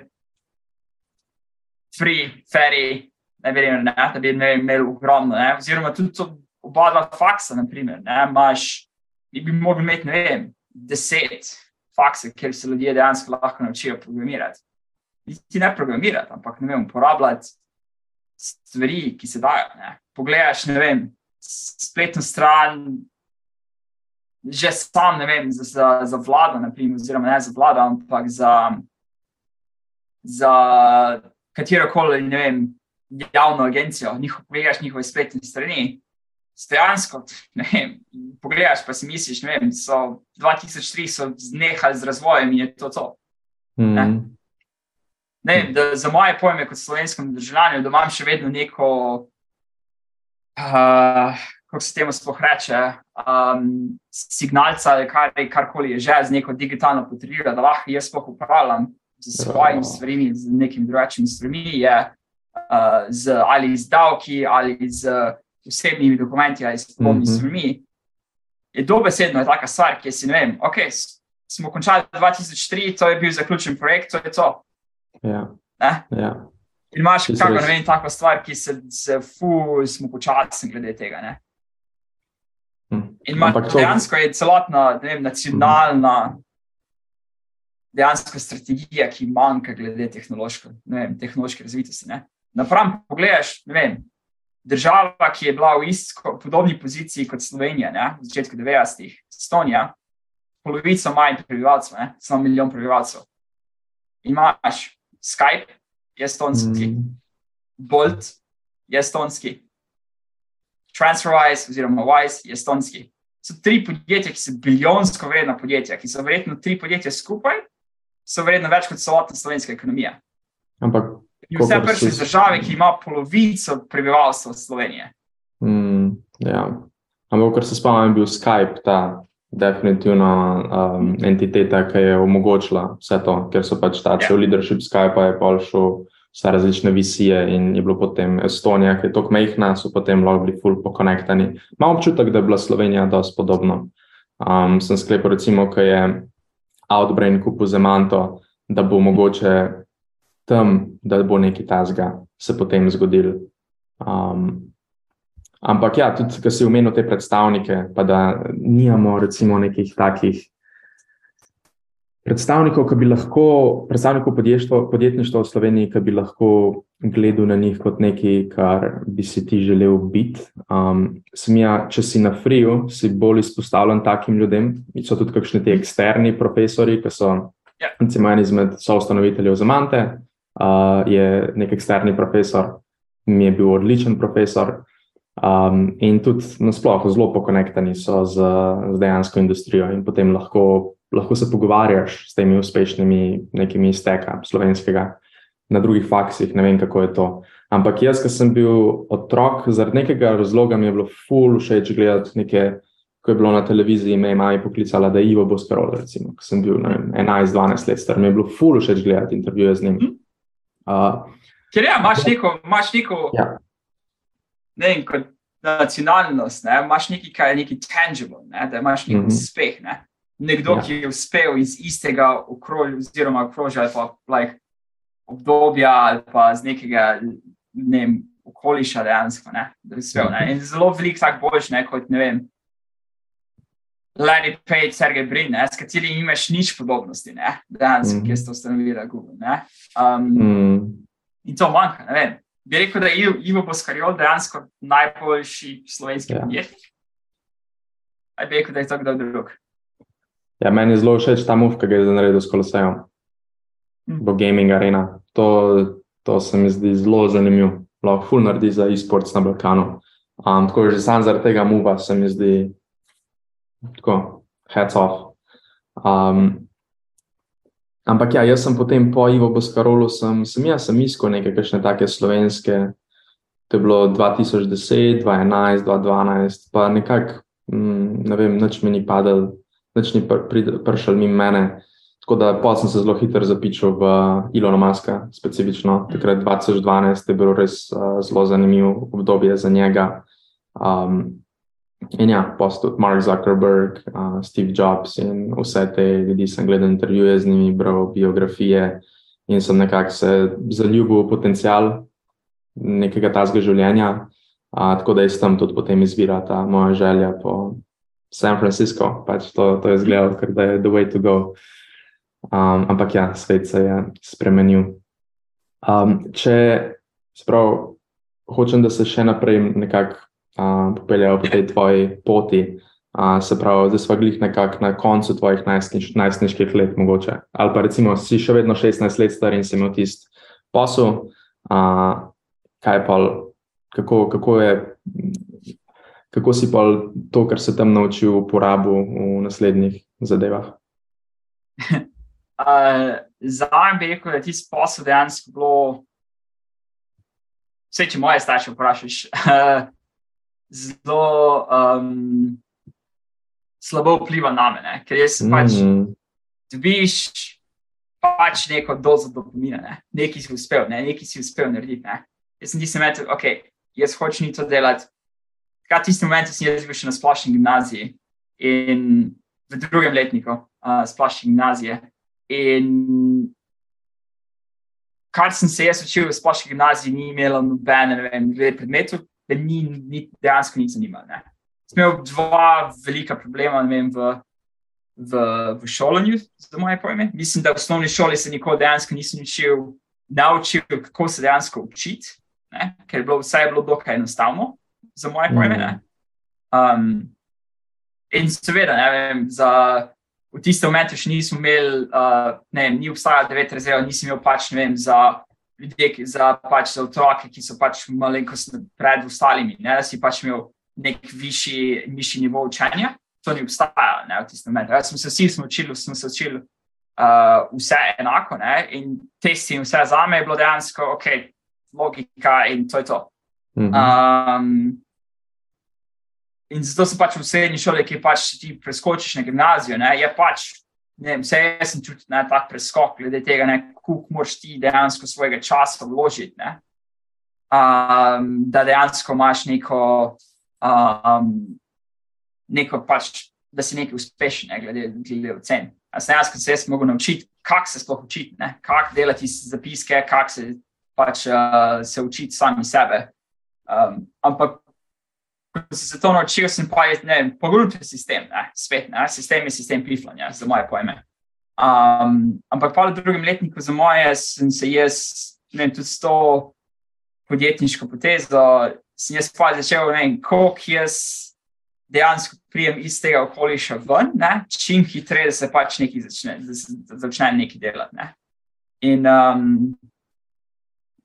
free, ferry, ne ne, da bi imeli imel ogromno. Ne? Oziroma, tudi to, oba dva faksa, naprimer, ne, imaš, bi, bi mogli imeti, ne vem, deset faksa, kjer se ljudje dejansko lahko naučijo programirati. Ti ne programirati, ampak ne vem, uporabljati stvari, ki se dajo. Ne? Pogledaš, ne vem, spletno stran, že sam, ne vem, za, za, za vlado, naprimer, oziroma ne za vlado, ampak za, za katero koli, ne vem, javno agencijo, njihov, pogledaš njihove spletne strani. Stojansko, ne vem, pogledaš pa si misliš, ne vem, so 2003 so znehali z razvojem in je to to. Ne. mm, Ne vem, da za moje pojme kot slovenskem državljanju, da imam še vedno neko, uh, kako se temu sploh reče, um, signalca ali kar, karkoli je že z neko digitalno potrdilo, da lahko jaz sploh upravljam z svojimi stvarmi, z nekimi drugačnimi stvarmi, je z, ali z davki, ali z osebnimi dokumenti, ali s podobnimi Mhm. stvarmi. Je dobesedno je taka stvar, ki si ne vem, ok, smo končali 2003, to je bil zaključen projekt, to je to. ja, Ne? ja. In imaš kako ne vem, tako stvar, ki se, se fu, smo počasni glede tega. Ne? Hm. In ima, to- dejansko je celotna vem, nacionalna dejansko strategija, ki manjka glede tehnološko, ne vem, tehnološke razvitosti. Ne? Napram, pogledaš, ne vem, država, ki je bila v isto podobni poziciji kot Slovenija ne? v začetku 90-ih, Estonija, polovico manj prebivalcev, ne? samo milijon prebivalcev. Imaš Skype, je estonski, mm. Bolt je estonski, TransferWise oziroma Wise je estonski. So tri podjetja, ki so bilijonsko vredna podjetja, ki so verjetno tri podjetja skupaj, so vredno več kot celotna slovenska ekonomija. Ampak, In vse prišli iz države, ki ima polovico prebivalstva Slovenije. mm, ja. Ampak, kar se spomnim, je bil Skype ta definitivno um, entiteta, ki je omogočila vse to, ker so pač ta cel leadership Skypa je pol šel vse različne visije in je bilo potem Estonija, ki je tako mehna, so potem lahko bili full pokonektani. Imam občutek, da je bila Slovenija dosti podobno. Um, sem sklepal, recimo, ko je Outbrain kupil Zemanto, da bo mogoče tam, da bo nekaj tazga se potem zgodil. Um, ampak ja, tudi, ko si omenil te predstavnike, pa da nimamo recimo nekih takih predstavnikov, ki bi lahko, predstavnikov podjetništva, v Sloveniji, ki bi lahko gledal na njih kot nekaj, kar bi si ti želel biti. Um, smija, če si na friju, si bolj izpostavljen takim ljudem. So tudi kakšni ti eksterni profesori, ki so, Ja. recimo, en izmed soustanoviteljev Zamante, uh, je nek eksterni profesor, mi je bil odličen profesor. Um, in tudi nasplošno zelo pokonektani so z, z dejansko industrijo, in potem lahko, lahko se pogovarjaš s temi uspešnimi, nekimi izteka slovenskega na drugih faksih, ne vem kako je to. Ampak jaz, ki sem bil otrok, zaradi nekega razloga mi je bilo ful všeč gledati nekaj, ko je bilo na televiziji, me je mama poklicala, da je Ivo Boskarol, recimo, ko sem bil 11-12 let star, mi je bilo ful všeč gledati intervjuje z njim. Uh, Ker ja, imaš neko, imaš neko ja, ne vem, kot nacionalnost, ne, imaš nekaj, kar je neki tangible, ne, da imaš nek Mhm. uspeh. Ne. Nekdo, Ja. ki je uspel iz istega okrožja, oziroma okrožja ali pa like, obdobja ali pa z nekega ne vem, okoliša dejansko, ne, da je uspel. Mhm. Ne. In zelo velik tak boljš, ne, kot ne vem. Larry Page, Sergej Brin, ne, s katerimi nimaš nič podobnosti, ne, dejansko, Mhm. ki ste ustanovili Google. Ne. Um, mm, In to manjka. ne vem. Bi rekel, da je Ivo- Boskarjol dejansko najboljši slovenski Ja. podjetnik. Ali bi rekel, da je to kdo drug? ja, meni je zelo všeč ta move, ki ga je zdaj naredil s Kolosejem, Mhm. bo gaming arena. To, to se mi zdi zelo zanimivo. Lahko ful naredi za e-sports na Balkanu. Um, tako že sam zaradi tega muva se mi zdi tako, heads off. Um, ampak ja, jaz sem potem po Ivo Boskarolu, sem, sem jaz sem iskal neke kakšne take slovenske. To je bilo 2010, 2011, 2012, pa nekako, mm, ne vem, nič mi ni padel, nič ni pr, prid- prišel mimo mene. Tako da pa sem se zelo hitro zapičil v Ilona Maska, specifično. Takrat 2012 je bilo res uh, zelo zanimivo obdobje za njega. Um, in ja, pa so tudi Mark Zuckerberg, uh, Steve Jobs in vse te ljudi sem gledal intervjuje z njimi, bral biografije in sem nekako se zaljubil v potencial nekega tazga življenja. Uh, tako da iz tam tudi potem izvira ta moja želja po San Francisco. Pač to, to je zgledalo, ker da je the way to go. Um, ampak ja, svet se je spremenil. Um, če sprav, hočem, da se še naprej nekako uh, popeljejo po tej tvoji poti, uh, se pravi, da smo glih nekako na koncu tvojih najstniš, najstniških let, mogoče. Ali pa recimo si še vedno 16 let star in si imel tisti posel, uh, kaj pa, kako, kako je. Kako si pa to, kar se tam naučil, uporabil v naslednjih zadevah? <laughs> Uh, Zame bi rekel, da je tisti posel dejansko bilo, vse če moje starše vprašaš, <laughs> uh, zelo um, slabo vpliva na mene, ker jaz mm. pač Mm, dobiš pač neko dozo dopamina, ne? nekaj si uspel, ne? nekaj si uspel narediti. Ne? Jaz sem tisti moment, ok, jaz hočem to delati. Takrat tisti moment sem jaz bil še na splošni gimnaziji in v drugem letniku uh, splošne gimnazije. In kar sem se jaz učil v splošni gimnaziji, ni imelo nobene ne vem, predmetov, da ni, ni dejansko ni zanimalo. ne. Sem imel dva velika problema vem, v v, v šolanju, za moje pojme. Mislim, da v osnovni šoli se nikoli dejansko nisem učil, naučil, kako se dejansko učiti, ne? ker je bilo vse je bilo dokaj enostavno, za moje pojme. ne. Um, in seveda, ne vem, za, v tistem momentu še nismo imeli, uh, ne vem, ni obstajalo devet rezerv, nisem imel pač, ne vem, za ljudje, za, pač, za otroke, ki so pač malenkost pred ostalimi, ne, da si pač imel nek višji, višji nivo učenja to ni obstajalo ne, v tistem momentu. Smo se vsi smo učili, smo se učili uh, vse enako ne, in testi in vse za me je bilo dejansko ok, logika in to je to. mhm. Um, in zato sem pač v srednji šoli, ki pač ti preskočiš na gimnazijo, ne, je pač, vem, vse jaz sem čutil ne, tak preskok, glede tega, koliko moraš ti dejansko svojega časa vložiti, ne, um, da dejansko imaš neko, um, neko pač, da si nekaj uspešen, ne, glede, glede ocen. A sem jaz, ko se jaz mogel naučiti, kako se sploh učiti, kako delati zapiske, kako se pač uh, se učiti sami sebe. Um, ampak ko sem se to naučil, sem pa pogrubil sistem, ne, svet, ne, sistem je sistem piflanja, za moje pojme. Um, ampak pa v drugem letniku za moje sem se jaz, ne vem, tudi s to podjetniško potezo, sem jaz pa začel, ne vem, koliko jaz dejansko prijem iz tega okoliša ven, ne? čim hitreje se pač nekaj začne, da se začne nekaj delati. Ne? In um,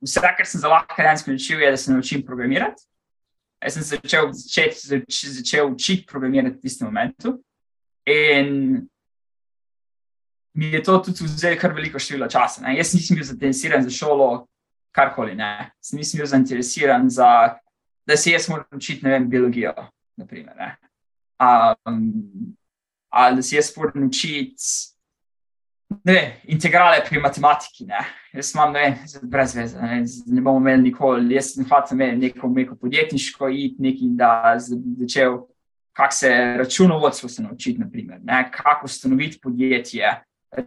vse, kar sem zelo lahko dejansko naučil, je, da se naučim programirati. Jaz sem začel, začel, začel učiti programirati v tistem momentu. In mi je to tudi vzelo kar veliko število časa. Ne? Jaz nisem bil zainteresiran za šolo, karkoli. Ne? Nisem bil zainteresiran za, da se jaz moram učiti, ne vem, biologijo. Naprimer, ne? Um, ali da se jaz moram učiti ne, integrale pri matematiki. Ne. Jaz imam ne, brez veze, ne, ne bomo imeli nikoli. Jaz sem hotel imeti neko, neko podjetniško id, nekaj, da začel, kako se računovodstvo se naučiti, naprimer, ne, kako ustanoviti podjetje,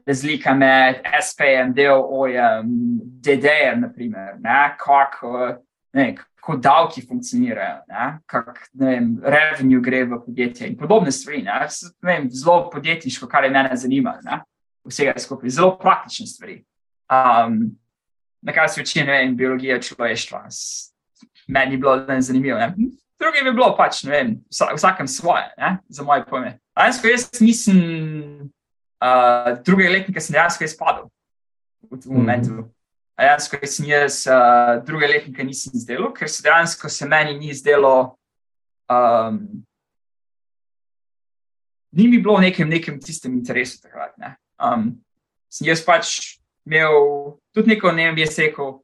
razlika med SP-jem, DOO-jem, DD-jem, naprimer, ne, kako. Ne, kako davki funkcionirajo, kako revenue gre v podjetje in podobne stvari. Ne, ne, zelo podjetniško, kar je mene zanimalo vsega skupaj, zelo praktične stvari. Um, na kar se uči, ne vem, biologija človeštva. Meni je bilo zanimivo. Ne? Drugi bi bilo pač, ne vem, vsakem svoje, ne? za moje pojme. Dejansko jaz nisem, uh, druge letnike sem dejansko izpadel v tem momentu. Mm -hmm. Dejansko jaz uh, druge letnike nisem izdelal, ker se dejansko se meni ni zdelo. Um, Ni mi bilo v nekem, nekem tistem interesu takrat. Ne. Um, sem jaz pač imel tudi neko, ne vem, jaz rekel,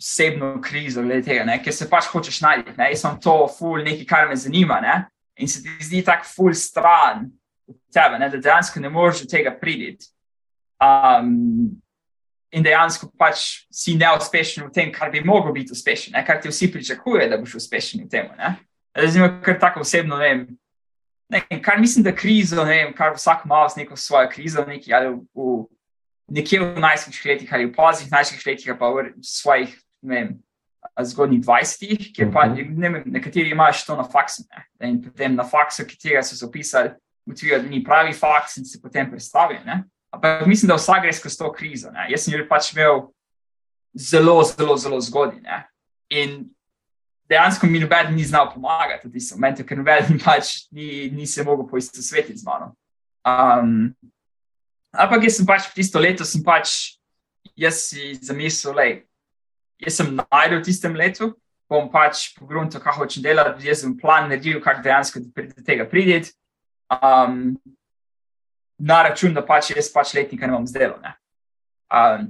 osebno krizo glede tega, ne, ker se pač hočeš najti. Jaz sem to, ful, nekaj, kar me zanima. Ne, in se ti zdi tako ful stran od tebe, ne, da dejansko ne moreš do tega priti. Um, in dejansko pač si neuspešen v tem, kar bi lahko bil uspešen, ne, kar ti vsi pričakujejo, da boš uspešen v tem. Zdaj, kar tako osebno ne vem ne, kar mislim, da krizo, ne vem, kar vsak ima z neko svojo krizo, nekje, ali v, v, nekje v najstarejših letih, ali v poznih najstarejših letih, pa v svojih vem, zgodnjih dvajsetih, kjer pa mhm. ne vem, nekateri imajo to na faksu. Ne, in potem na faksu, ki tega so zapisali, utrijo, da ni pravi faks in se potem predstavijo. Ampak mislim, da vsak gre skozi to krizo. Ne. Jaz sem jo pač imel zelo, zelo, zelo zgodaj. In dejansko mi noben ni znal pomagati v tistem momentu, ker noben pač ni, ni se mogel poistovjetiti z mano. Um, ampak jaz sem pač tisto leto, sem pač jaz si zamislil, da jaz sem najdel v tistem letu, bom pač pogrunil, kaj hočem delati, jaz sem plan naredil, kako dejansko do tega prideti. Um, na račun, da pač jaz pač letnika ne bom zdelo. Ne? Um,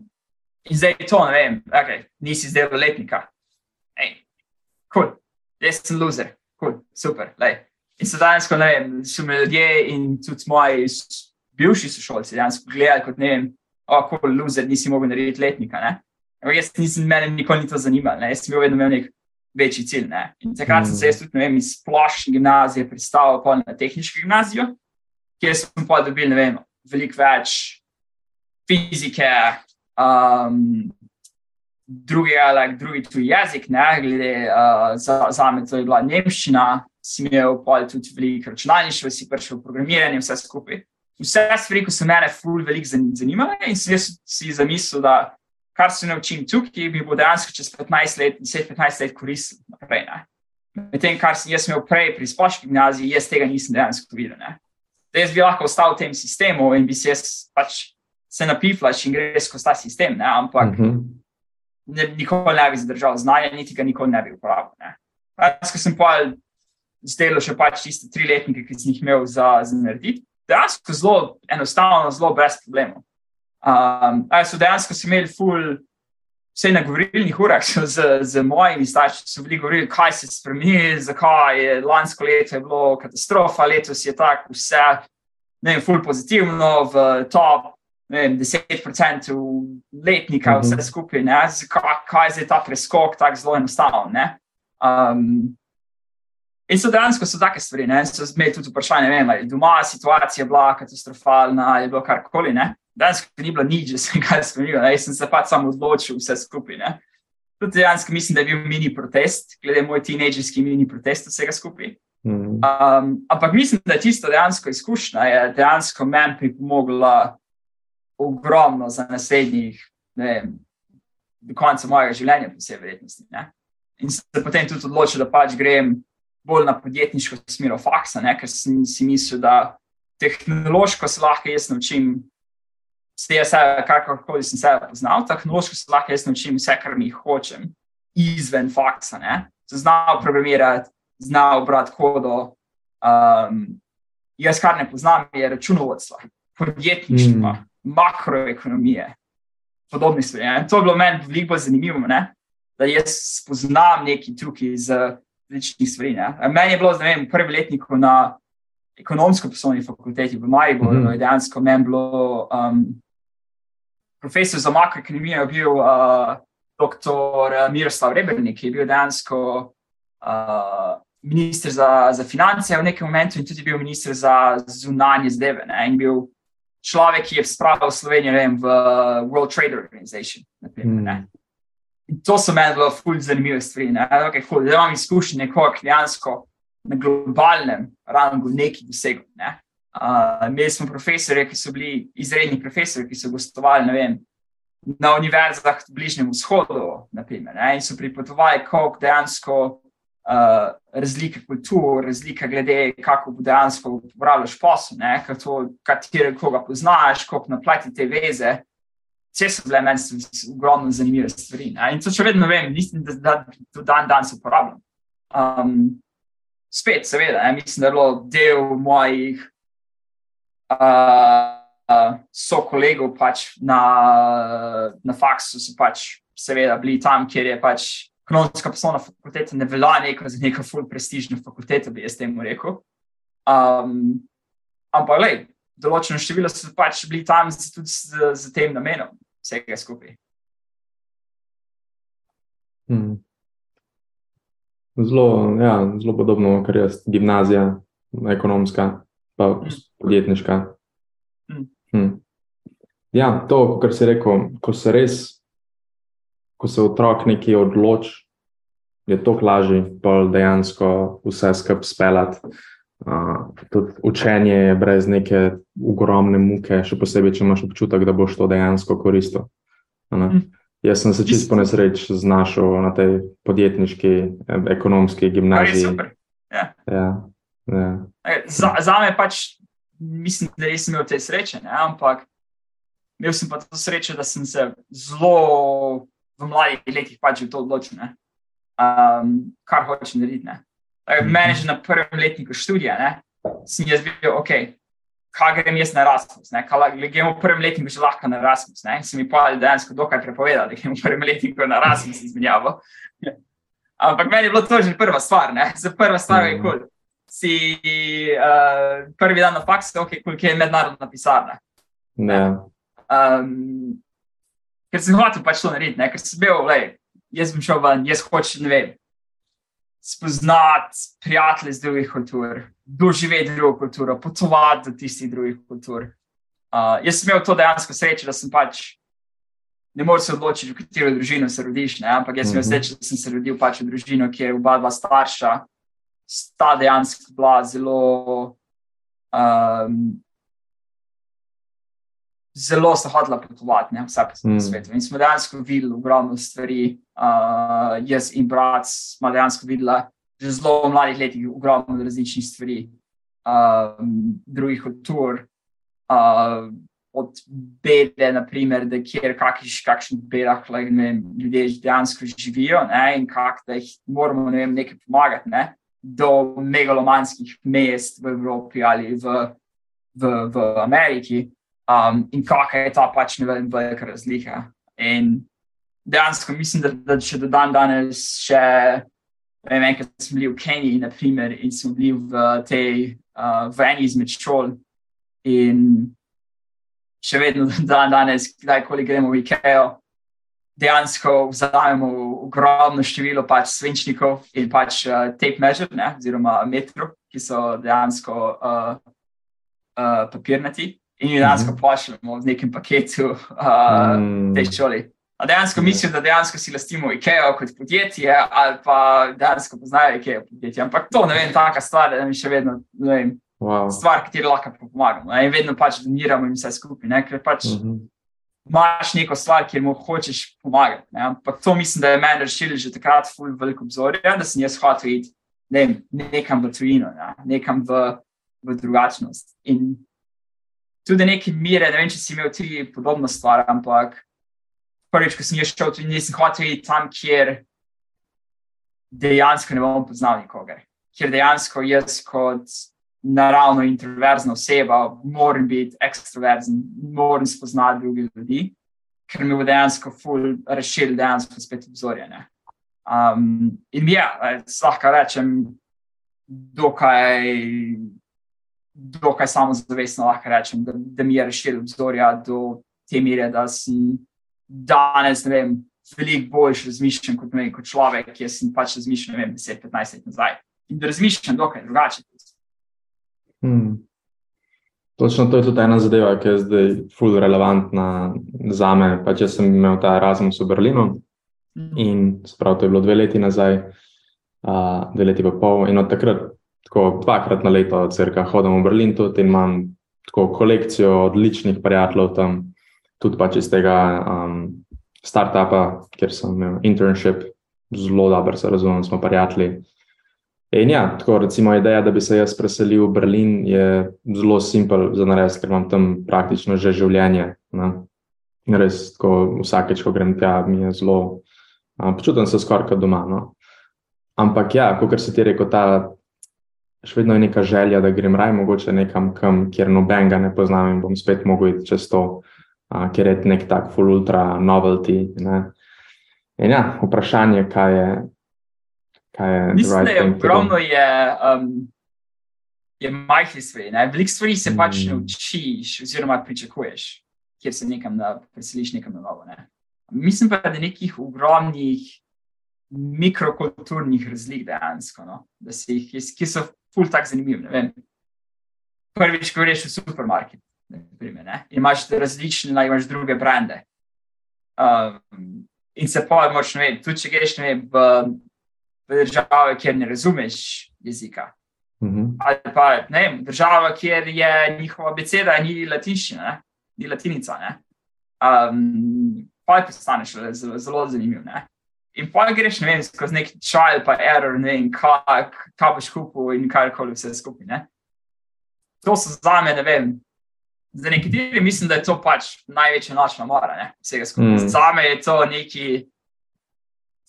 in zdaj je to, ne vem, okay, nisi zdelo letnika. Ej, cool. jaz sem loser, cool. super. Lej. In se danes, ko ne vem, so me ljudje in tudi moji bivši sošolci dejansko gledali kot ne vem, kako oh, loser nisi mogel narediti letnika. Ne? Jaz nisem, mene nikoli ni to zanimalo, ne? jaz sem bil vedno imel nek večji cilj. Ne? In takrat sem se jaz tudi, ne vem, iz splošne gimnazije predstavil na tehniško gimnazijo, kjer sem pa dobil, ne vem, veliko več fizike, um, drugega, like, drugi tuji jezik, ne, glede uh, za, za me, to je bila nemščina, si imel pa tudi veliko računalništva, si prišel programiranje, vse skupaj. Vse stvari, ko so mene ful veliko zanimale in sem si zamislil, da kar se naučim tukaj, bi bo dejansko čez 15 let, 10-15 let koristil naprej. Medtem, kar sem jaz imel prej pri splošni gimnaziji, jaz tega nisem dejansko videl. Ne. Da jaz bi lahko ostal v tem sistemu in bi se jaz pač se napiflaš in greš skozi ta sistem, ne, ampak mm -hmm ne, nikoli ne bi zadržal znanja, niti ga nikoli ne bi uporabil. Jaz sem pa zdelo še pač tiste tri letnike, ki sem jih imel za, za narediti. Dejansko zelo enostavno, zelo brez problemov. Um, so dejansko imeli ful, vse na govorilnih urah z, z mojimi starši, so bili govorili, kaj se spremeni, zakaj je lansko leto je bilo katastrofa, letos je tako vse, ne vem, ful pozitivno, v top, vem, 10% letnika, vse mhm. skupaj, kaj, kaj je zdaj ta preskok, tako zelo enostaven. Um, in so dejansko so take stvari, ne? so zmej tudi vprašanje, vem, ali doma situacija bila katastrofalna ali bilo karkoli. Dejansko ni bilo nič, da se je kaj spremenilo, jaz sem se pač samo odločil vse skupaj. Ne? Tudi dejansko mislim, da je bil mini protest, glede moj tinejdžerski mini protest vsega skupaj. Um, ampak mislim, da je tisto dejansko izkušnja, je dejansko meni pripomogla ogromno za naslednjih vem, do konca mojega življenja, po vsej verjetnosti. Ne? In se potem tudi odločil, da pač grem bolj na podjetniško smer faksa, ne? ker sem si mislil, da tehnološko se lahko jaz naučim. Ste jaz, kakorkoli sem se poznal, tehnološko se lahko jaz naučim vse, kar mi hočem, izven faksa. Znal programirati, znal brati kodo. Um, jaz, kar ne poznam, je računovodstvo, podjetništvo, mm. Makroekonomije, podobne stvari. To je bilo meni veliko zanimivo, ne? da jaz spoznam neki truki iz različnih stvari. Ne? Meni je bilo, da vem, prvi letnik na ekonomsko-poslovni fakulteti v Mariboru, mm. dejansko meni bilo. Um, Profesor za makroekonomijo je bil uh, dr. Miroslav Rebrnik, ki je bil dejansko uh, ministr za, za finance v nekem momentu in tudi bil ministr za zunanje zdeve. Ne, in bil človek, ki je spravil Slovenijo vem, v World Trade Organization. Naprimer, mm. To so meni zelo zanimive stvari. Okay, cool, da imam izkušnje nekoga, ki dejansko na globalnem rangu nekaj dosegel. Ne. Uh, imeli smo profesore, ki so bili izredni profesori, ki so gostovali vem, na univerzah v Bližnjem vzhodu, naprimer, ne, in so pripotovali, kako dejansko uh, razlike kultur, razlike glede, kako dejansko uporabljaš posel, katero koga poznaš, kako naplati te veze. Vse so bile meni ogromno zanimive stvari. Ne? In to še vedno vem, mislim, da, da to dan danes uporabljam. Um, spet, seveda, ne? mislim, da je bilo del mojih uh, uh, so kolegov pač na, na faksu, so pač seveda bili tam, kjer je pač ekonomska poslovna fakulteta ne velja neko za neko ful prestižno fakulteto, bi jaz temu rekel. Um, ampak, le, določeno število so pač bili tam tudi z, z tem namenom, vsega skupaj. Hmm. Zelo, ja, zelo podobno, kar je gimnazija, ekonomska, pa hmm. podjetniška. Hmm. Hmm. Ja, to, kar si rekel, ko se res ko se otrok nekaj odloči, je to lažje, pa dejansko vse skupaj speljati. Uh, tudi učenje je brez neke ogromne muke, še posebej, če imaš občutek, da boš to dejansko koristil. Mm. Jaz sem se čisto po nesreč znašel na tej podjetniški, ekonomski gimnaziji. Ja. Ja, ja. Za, za me pač mislim, da nisem imel te sreče, ne? ampak imel sem pa to srečo, da sem se zelo v mladih letih pač že to odločil, um, kar hočeš narediti. Mhm. Mene že na prvem letniku študija, ne, sem jaz bil, ok, kaj grem jaz na Erasmus, kaj grem v prvem letniku že lahko na Erasmus. Ne, sem mi pa dejansko dokaj prepovedal, da grem v prvem letniku na Erasmus izmenjavo. Ampak meni je bilo to že prva stvar, ne, za prva stvar je kul. Cool. Si uh, prvi dan na faksu, ok, koliko je mednarodna pisarna. Ne. Um, ker sem hotel pač to narediti, ker sem bil, le, jaz sem šel ven, jaz hočem, ne vem, spoznati prijatelje iz drugih kultur, doživeti drugo kulturo, potovati do tistih drugih kultur. Uh, jaz sem imel to dejansko srečo, da sem pač ne moreš se odločiti, v katero družino se rodiš, ne? ampak jaz sem imel mhm. srečo, da sem se rodil pač v družino, kjer oba dva starša sta dejansko bila zelo. Um, zelo se hodila potovati, ne, vse po mm. svetu. In smo dejansko videli ogromno stvari, uh, jaz in brat smo dejansko videli, že zelo v mladih letih, ogromno različnih stvari, uh, drugih kultur. Uh, Od bede, naprimer, da kjer kakiš, kakšnih bedah like, vem, ljudje dejansko živijo ne, in kako da jih moramo ne vem, nekaj pomagati, ne, do megalomanskih mest v Evropi ali v, v, v Ameriki um, in kakšna je ta pač ne vem, velika razlika. In dejansko mislim, da, da če do dan danes še. Vem, enkrat smo bili v Keniji, naprimer, in smo bili v tej, uh, v eni izmed šol. In še vedno, <laughs> dan danes, kdajkoli gremo v IKEA, dejansko vzamemo ogromno število pač svinčnikov in pač uh, tape measure, ne, oziroma metrov, ki so dejansko uh, uh, papirnati in jih dejansko mm -hmm. pošljemo v nekem paketu <laughs> uh, mm. te šoli. A dejansko yeah. mislim, da dejansko si lastimo IKEA kot podjetje, ali pa dejansko poznajo IKEA podjetje. Ampak to ne vem, taka stvar, da mi še vedno ne vem. Wow. Stvar, ki ti lahko pomagamo. In vedno pač doniramo in vse skupaj. Ker pač mm -hmm. imaš neko stvar, kjer mu hočeš pomagati. Ne? Ampak to mislim, da je meni rešilo že takrat ful veliko obzorja, da sem jaz hotel iti ne, nekam v tujino, ne? nekam v, v drugačnost. In tudi neki mire, ne vem, če si imel ti podobno stvar, ampak prvič, ko sem jaz šel, tudi nisem hotel iti tam, kjer dejansko ne bom poznal nikogar. Ker dejansko jaz kot naravno introverzna oseba, moram biti ekstroverzen, moram spoznati druge ljudi, ker mi bo dejansko ful rešil dejansko spet obzorjene. Um, in ja, lahko rečem, dokaj, dokaj samozavestno lahko rečem, da, da mi je rešil obzorja do te mere, da sem danes, ne vem, veliko bolj razmišljam kot, vem, kot človek, ki sem pač razmišljal, ne vem, 10-15 let nazaj. In da razmišljam dokaj drugače. Hmm. Točno to je tudi ena zadeva, ki je zdaj fully relevantna za me. Pač jaz sem imel ta Erasmus v Berlinu hmm. in spravo to je bilo dve leti nazaj, uh, dve leti pa pol. In od takrat, tako dvakrat na leto, crka, hodim v Berlin tudi in imam tako kolekcijo odličnih prijateljev tam, tudi pač iz tega um, startupa, kjer sem imel internship, zelo dobro se razumem, smo prijatelji. In ja, tako recimo ideja, da bi se jaz preselil v Berlin, je zelo simpel za narediti, ker imam tam praktično že življenje. Ne? Res, tako vsakeč, ko grem tja, mi je zelo, počutim se skoraj kot doma. No? Ampak ja, kot si ti rekel, ta še vedno je neka želja, da grem raj, mogoče nekam, kam, kjer nobenega ne poznam in bom spet mogel iti čez to, a, ker je nek tak full ultra novelty. Ne? In ja, vprašanje, kaj je. Mislim, right da je ogromno je, um, je majhni svet. Veliko stvari se mm. pač naučiš, oziroma pričakuješ, kjer se nekam da preseliš nekam na novo. Ne? Mislim pa, da je nekih ogromnih mikrokulturnih razlik dejansko, no? da se jih, ki so ful tak zanimivi. Prvič, ko greš v supermarket, primer, imaš različne, imaš druge brende. Um, in se pa, moč, ne vem, tudi če greš ne vem, v v države, kjer ne razumeš jezika. Mm -hmm. Ali pa ne, država, kjer je njihova beseda, ni latinščina, ni latinica. Ne? Um, pa ti postaneš zelo, zelo zanimiv. Ne? In pa greš, ne vem, skozi neki trial, pa error, ne vem, kaj, kaj boš kupil in karkoli vse skupaj. Ne? To so za me, ne vem. Za nekateri mislim, da je to pač največja nočna mora, vsega skupaj. Mm. Za me je to nekaj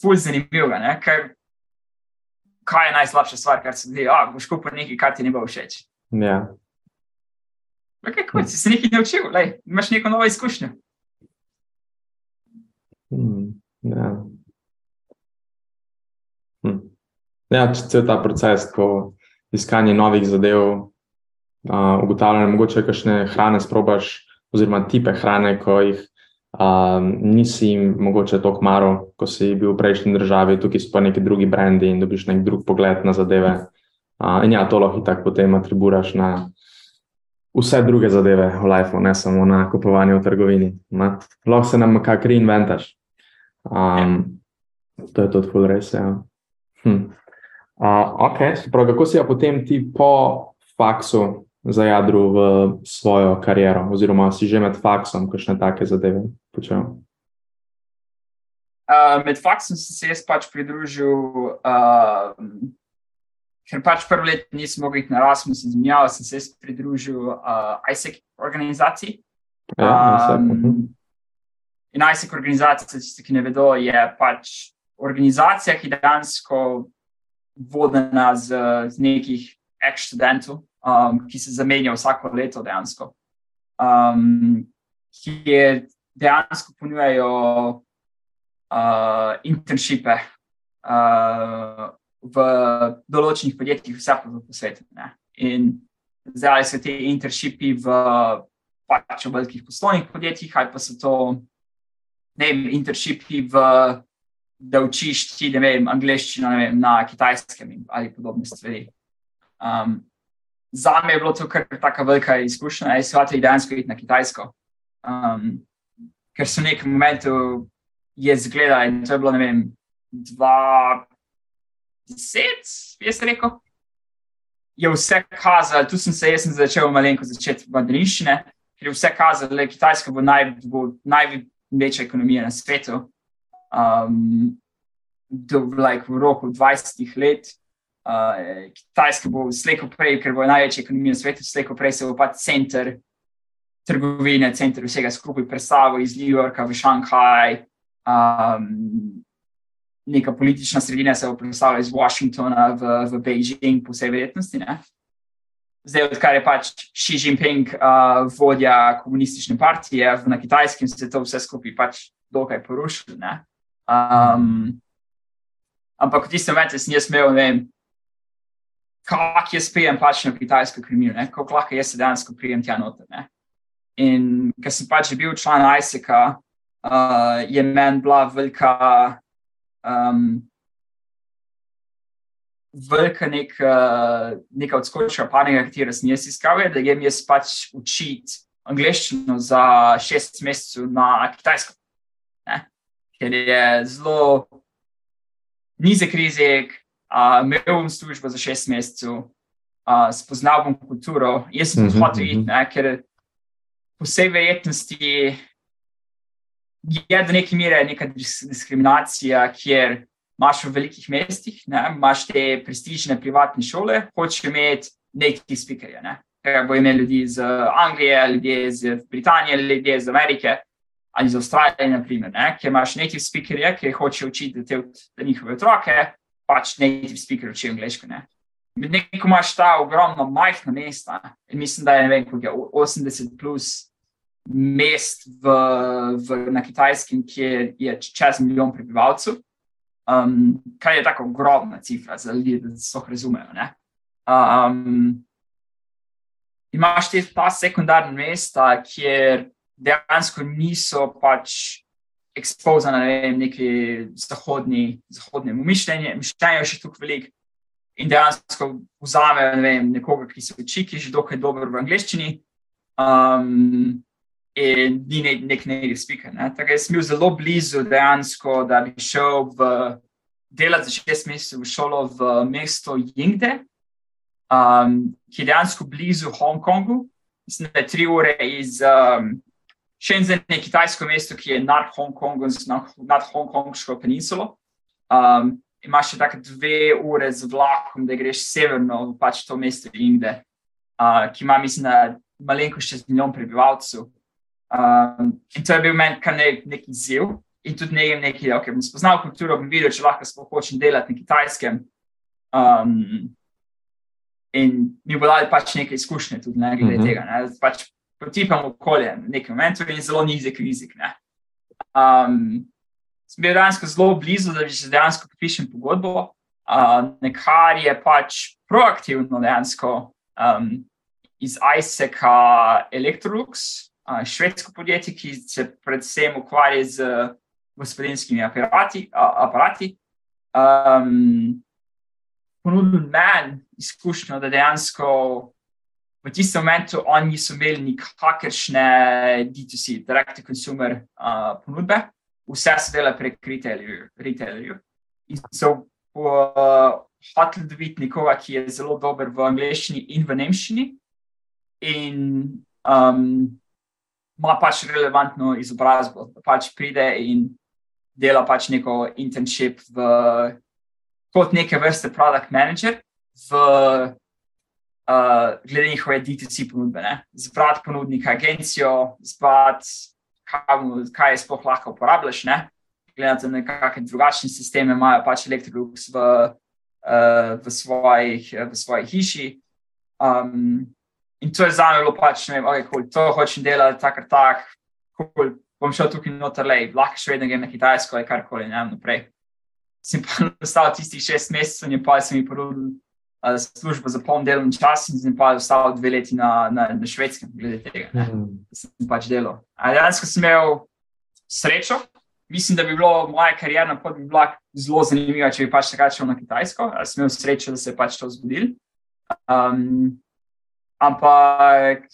fulj zanimivega, ker kaj je najslabša stvar, kar se zgodi. Ah, boš kupil nekaj, kar ti ne bo všeč. Ja. Okay, cool, si se nekaj naučil, lej, imaš neko novo izkušnjo. Hmm, ja. Hm. Ja, cel ta proces, ko iskanje novih zadev, uh, ugotavljanje, mogoče kakšne hrane sprobaš, oziroma tipe hrane, ko jih Um, nisi jim mogoče tako maro, ko si bil v prejšnji državi, tukaj so pa neki drugi brendi in dobiš nek drug pogled na zadeve. Uh, in ja, to lahko tako potem atriburaš na vse druge zadeve v lifeu, ne samo na kupovanje v trgovini. Ne? Lahko se nam kar reinventaš. Um, to je tudi full res. Ja. Hm. Uh, ok, prav, kako si ja potem ti po faksu zajadru v svojo kariero, oziroma si že med faksom, kakšne take zadeve počel? Uh, med faksom sem se jaz pač pridružil, uh, ker pač prvi let nisem mogel iti na Erasmus, in zmijal sem se pridružil uh, ISEC organizaciji. Ja, um, in ISEC organizacija, če ki ne vedo, je pač organizacija, ki dejansko vodena z, z nekih ex-študentov, um, ki se zamenja vsako leto dejansko. Um, ki dejansko ponujajo uh, internshipe uh, v določenih podjetjih, vse po svetu. In zdaj so ti internshipi v pač v velikih poslovnih podjetjih, ali pa so to ne vem, internshipi v. Da učiš ti, ne vem, angliščino ne vem, na kitajskem ali podobne stvari. Um, za me je bilo to kar tako velika izkušnja, da sem hotel dejansko iti na Kitajsko. Um, ker so v nekem momentu je zgledal in to je bilo, ne vem, 2010, jaz rekel. Je vse kazalo, tu sem se, jaz sem začel malenko začeti v Madriščine, ker je vse kazalo, da je Kitajska največja ekonomija na svetu. Um, do, like, v roku 20 let. Uh, Kitajska bo slejko prej, ker bo največja ekonomija na svetu, slejko prej se bo pa center trgovine, center vsega skupaj predstavil iz New Yorka v Šanghaj. Um, neka politična sredina se bo predstavila iz Washingtona v, v Beijing, po vsej verjetnosti. Ne? Zdaj, odkar je pač Xi Jinping uh, vodja komunistične partije na kitajskem, se je to vse skupaj pač dokaj porušilo. Um, ampak v tistem momentu sem jaz imel, ne vem, kako jaz prijem pač na kitajsko kriminal, kako lahko jaz dejansko prijem tja noter. Ne? In ker sem pač bil član ISIC, uh, je meni bila velika. Um, velika nek, uh, neka odskočna panika, katero sem jaz iskal, da grem jaz pač učiti angliščino za šest mesecev na kitajsko. Ker je zelo nizek rizik, uh, imel bom službo za šest mesecev, uh, spoznal bom kulturo. Jaz sem tudi mhm, hotel iti, mhm. ne? ker po vsej verjetnosti je do neke mere neka diskriminacija, kjer imaš v velikih mestih, ne, imaš te prestižne privatne šole, hočeš imeti native speakerje. Ne. Bo imel ljudi iz Anglije, ljudi iz Britanije, ljudi iz Amerike ali iz Avstralije, naprimer, ne, kjer imaš native speakerje, ki hočejo učiti te, te njihove otroke, pač native speaker učijo angliško. Ne. Neko imaš ta ogromno majhna mesta, in mislim, da je, vem, je 80 plus mest v, v, na kitajskem, kjer je čez milijon prebivalcev um, kaj je tako ogromna cifra za ljudi, da se to razumejo. Um, imaš te ta sekundarna mesta, kjer dejansko niso pač ekspozirane na ne neki zahodni, zahodnemu mišljenju, mišljenje je še tukaj veliko. In dejansko vzamejo ne vem, nekoga, ki se uči, ki je že dokaj dober v angleščini, um, in ni nek, nek native speaker. Ne. Tako da sem bil zelo blizu dejansko, da bi šel v delati za šest mesecev v šolo v mesto Yingde, um, ki je dejansko blizu Hongkongu. Mislim, da je tri ure iz um, Shenzhen, je kitajsko mesto, ki je nad Hongkongom, nad Hongkongsko peninsulo. Um, Imaš še tako dve ure z vlakom, da greš severno, pač to mesto Yingde, uh, ki ima, mislim, da malenkost čez milijon prebivalcev. Um, in to je bil meni kar nek, nek izziv. In tudi nekaj, nekaj okay, bom spoznal kulturo, bom videl, če lahko sploh hočem delati na kitajskem. Um, in mi bo dali pač nekaj izkušnje tudi ne, glede mm -hmm. tega. Ne. Pač potipam okolje v nekem momentu in zelo nizek rizik. Ne. Um, sem bil dejansko zelo blizu, da bi se dejansko podpišem pogodbo. Uh, nekar je pač proaktivno dejansko um, iz ISEC-a Electrolux, švedsko podjetje, ki se predvsem ukvarja z gospodinskimi aparati. aparati. Um, ponudil meni izkušnjo, da dejansko v tistem momentu oni niso imeli nikakršne D2C, direct to consumer uh, ponudbe, vse so delali prek retailerjev. In so uh, hoteli dobiti nekoga, ki je zelo dober v angleščini in v nemščini. In um, ima pač relevantno izobrazbo, da pač pride in dela pač neko internship v, kot neke vrste product manager v uh, glede njihove DTC ponudbe. Zbrati ponudnika agencijo, zbrati, kaj, kaj je sploh lahko uporabljaš. Gledate na kakšne drugačne sisteme, imajo pač Electrolux v, uh, v, svojih, v svoji hiši. Um, In to je za me bilo pač, ne vem, okay, cool, to hočem delati, tako ali tako, cool, bom šel tukaj noter, le, lahko še vedno grem na Kitajsko ali karkoli, ne vem, naprej. Sem pa <laughs> ostal tistih šest mesecev in pa sem jim ponudil službo za poln delovni čas in sem pa ostal dve leti na, na, na švedskem, glede tega, ne, mm. sem pač delal. Dejansko sem imel srečo, mislim, da bi bilo moja karjerna pot bi bila zelo zanimiva, če bi pač takrat šel na Kitajsko, sem imel srečo, da se je pač to zgodilo. Um, Ampak,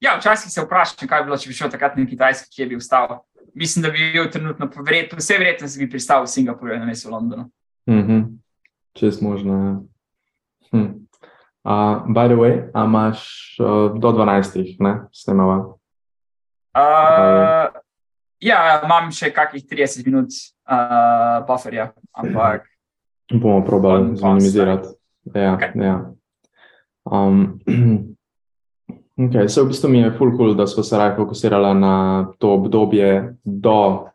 ja, včasih se vprašam, kaj bi bilo, če bi šel takrat na Kitajsko, kje bi vstal. Mislim, da bi bil trenutno, verjetno, vse verjetno, da bi pristal v Singapurju, na mestu v Londonu. Mm -hmm. Če je možno. Ja. Hm. Uh, by the way, imaš uh, do 12, ne, snemava. Uh, ja, imam še kakih 30 minut uh, bufferja, ampak Bomo probali zminimizirati. Ja, Okej. ja. Um, <clears throat> okay, se v bistvu mi je full cool, da smo se raje fokusirali na to obdobje do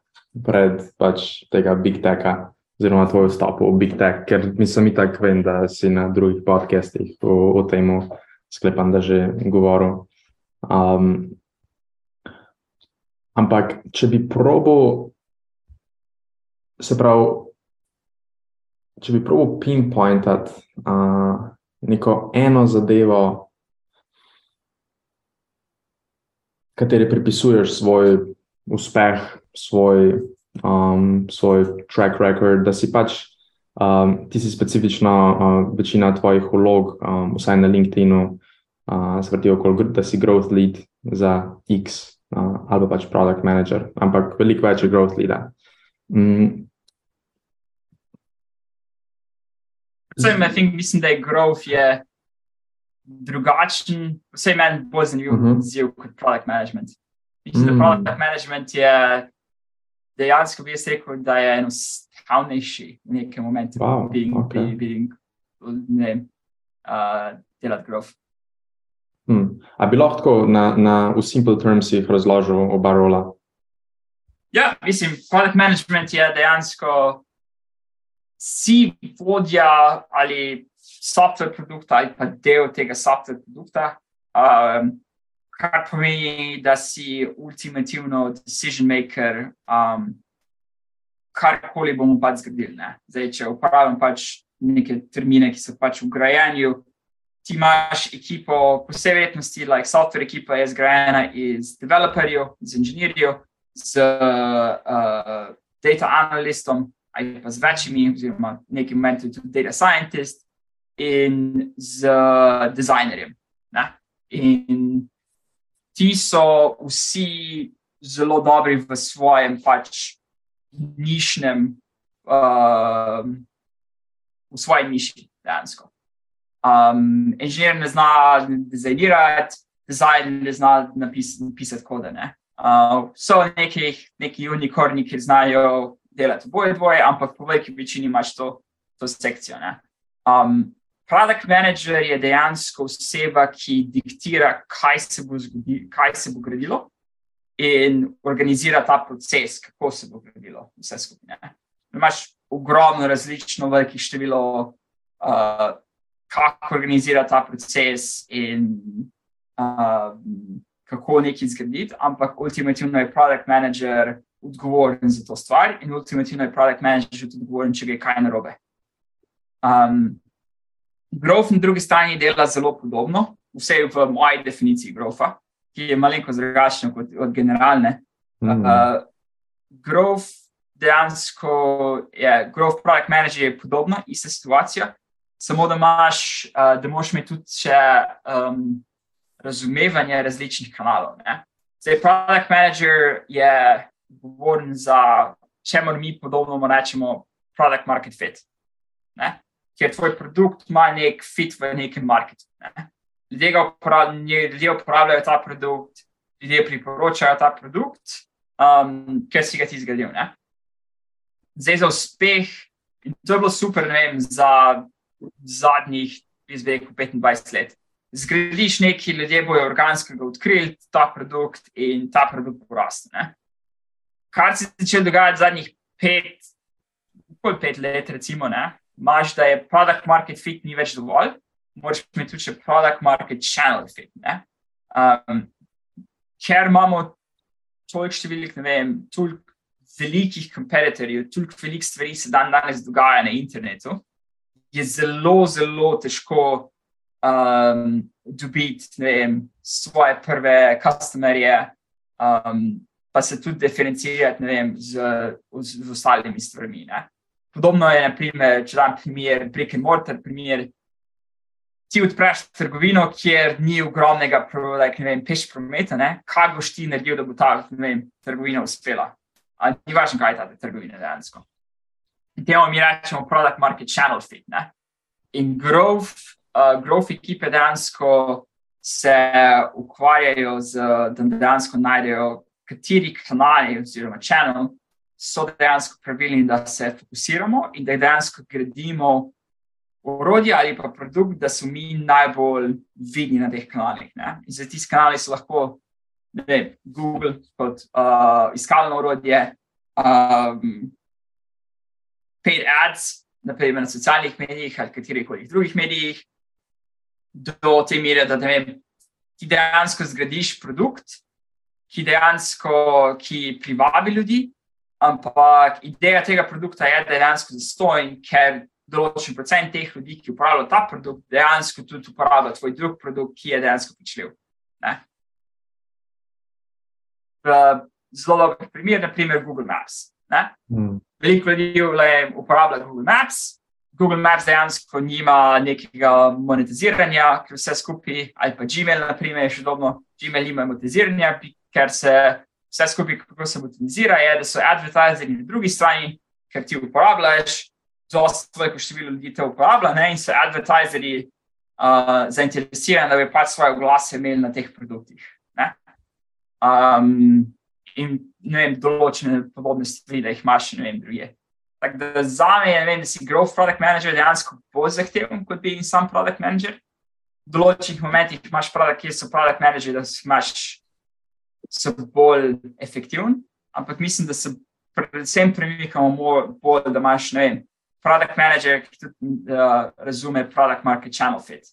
pred pač tega Big Techa, oziroma tvoj vstop v Big Tech, ker mislim, itak vem, da si na drugih podcastih o, o tem sklepam, da že govoril. Um, ampak, če bi probo, se pravi, če bi probil pinpointat uh, neko eno zadevo, kateri pripisuješ svoj uspeh, svoj, um, svoj track record, da si pač um, ti si specifično, uh, večina tvojih vlog, um, vsaj na LinkedIn-u, uh, zvrti okoli, gr- da si growth lead za X uh, ali pa pač product manager, ampak veliko več je growth leada. Mm, Vsem, I think, mislim, da je growth je drugačen, vse meni bolj zanimiv Mhm. izziv mm -hmm. kot product management. Mislim, Mm. da product management je dejansko bi jaz rekel, da je enostavnejši v nekem momentu, Wow, being, ok. being, ne vem, uh, delati growth. Hmm. A bi lahko tako na, na, v simple termsih razložil oba rola? Ja, mislim, product management je dejansko si vodja ali software produkta ali pa del tega software produkta, um, kar pomeni, da si ultimativno decision maker, um, karkoli bomo pač zgradili. Zdaj, če uporabljam pač neke termine, ki so pač v grajenju, ti imaš ekipo, po vsej verjetnosti, like software ekipa je zgrajena iz developerjev, iz inženirjev, z uh, data analistom ali pa z večjimi, oziroma v nekem momentu tudi data scientist in z dizajnerjem. Ne? In ti so vsi zelo dobri v svojem pač nišnem, uh, v svoji niši dejansko. Um, inženir ne zna dizajnirati, dizajner ne zna napis, napisati kode. Ne? Uh, so neki, neki unikorni, ki znajo delati oboje dvoje, ampak po veliki večini imaš to, to sekcijo. ne. Um, product manager je dejansko oseba, ki diktira, kaj se bo, zgodi, kaj se bo gradilo in organizira ta proces, kako se bo gradilo vse skupaj. ne. Imaš ogromno različno velikih število, uh, kako organizira ta proces in uh, kako nekaj zgraditi, ampak ultimativno je product manager odgovoren za to stvar in ultimativno je product manager tudi odgovoren, če gre kaj narobe. Um, growth na drugi strani dela zelo podobno, vse v moji definiciji growtha, ki je malenkost drugačna kot od generalne. Hmm. Uh, growth dejansko je, growth product manager je podobna, ista situacija, samo da imaš, uh, da moraš imeti tudi še um, razumevanje različnih kanalov. Ne? Zdaj, product manager je odgovoren za, čemu mi podobno rečemo, product market fit. Ne? Ker tvoj produkt ima nek fit v nekem marketu. Ne? Ljudje, uporabljajo, ljudje uporabljajo ta produkt, ljudje priporočajo ta produkt, um, ker si ga ti zgradil. Ne? Zdaj za uspeh, in to je bilo super, ne vem, za zadnjih, jaz bi rekel, 25 let. Zgradiš nekaj, ljudje bojo organskega odkrili ta produkt in ta produkt poraste. Kar se je začelo dogajati zadnjih pet, pol pet let, recimo, ne, imaš, da je product market fit ni več dovolj, moraš imeti tudi še product market channel fit. Ne? Um, ker imamo toliko številk, ne vem, toliko velikih kompetitorjev, toliko velikih stvari se dan danes dogaja na internetu, je zelo, zelo težko um, dobiti vem, svoje prve customerje, um, pa se tudi diferencirati vem, z, z, z ostalimi stvarmi. Ne. Podobno je, naprimer, če dam primer, brick and mortar primer. Ti odpreš trgovino, kjer ni ogromnega like, vem, peš prometa, ne? kaj boš ti naredil, da bo ta vem, trgovina uspela. A, ni važno, kaj je ta trgovina dejansko. Temu mi rečemo product market channel fit. Ne? In growth, uh, growth ekipe dejansko se ukvarjajo z, da dejansko najdejo kateri kanali oziroma channel so dejansko pravilni, da se fokusiramo in da dejansko gradimo orodje ali pa produkt, da so mi najbolj vidni na teh kanalih. Ne? In za tiste kanale so lahko ne, Google kot uh, iskalno orodje, um, paid ads, naprimer na socialnih medijih ali katerih koli drugih medijih, do te mere, da vem, ti dejansko zgradiš produkt, ki dejansko ki privabi ljudi. Ampak ideja tega produkta je, da je dejansko zastojn, ker določen procent teh ljudi, ki uporabljajo ta produkt, dejansko tudi uporablja tvoj drug produkt, ki je dejansko plačljiv. Zelo dober primer, naprimer Google Maps. Mm. Veliko ljudi uporablja Google Maps. Google Maps dejansko nima nekega monetiziranja, ker vse skupaj, ali pa Gmail, naprimer, še dobro, Gmail nima monetiziranja, ker se vse skupaj, kako se monetizira, je, da so advertizeri na drugi strani, ker ti uporabljaš, dosta veliko število ljudi te uporablja ne? in so advertizeri uh, zainteresirani, da bi pač svoje glase imeli na teh produktih. Um, in ne vem, določene podobne stvari, da jih imaš, ne vem, druge. Tako da za me je, vem, da si growth product manager dejansko bolj zahteven kot bi in sam product manager. V določenih momentih imaš produkt, kjer so product manager, da imaš so bolj efektivni, ampak mislim, da se predvsem premikamo bolj, da imaš ne vem, product manager, ki tudi uh, razume product market channel fit.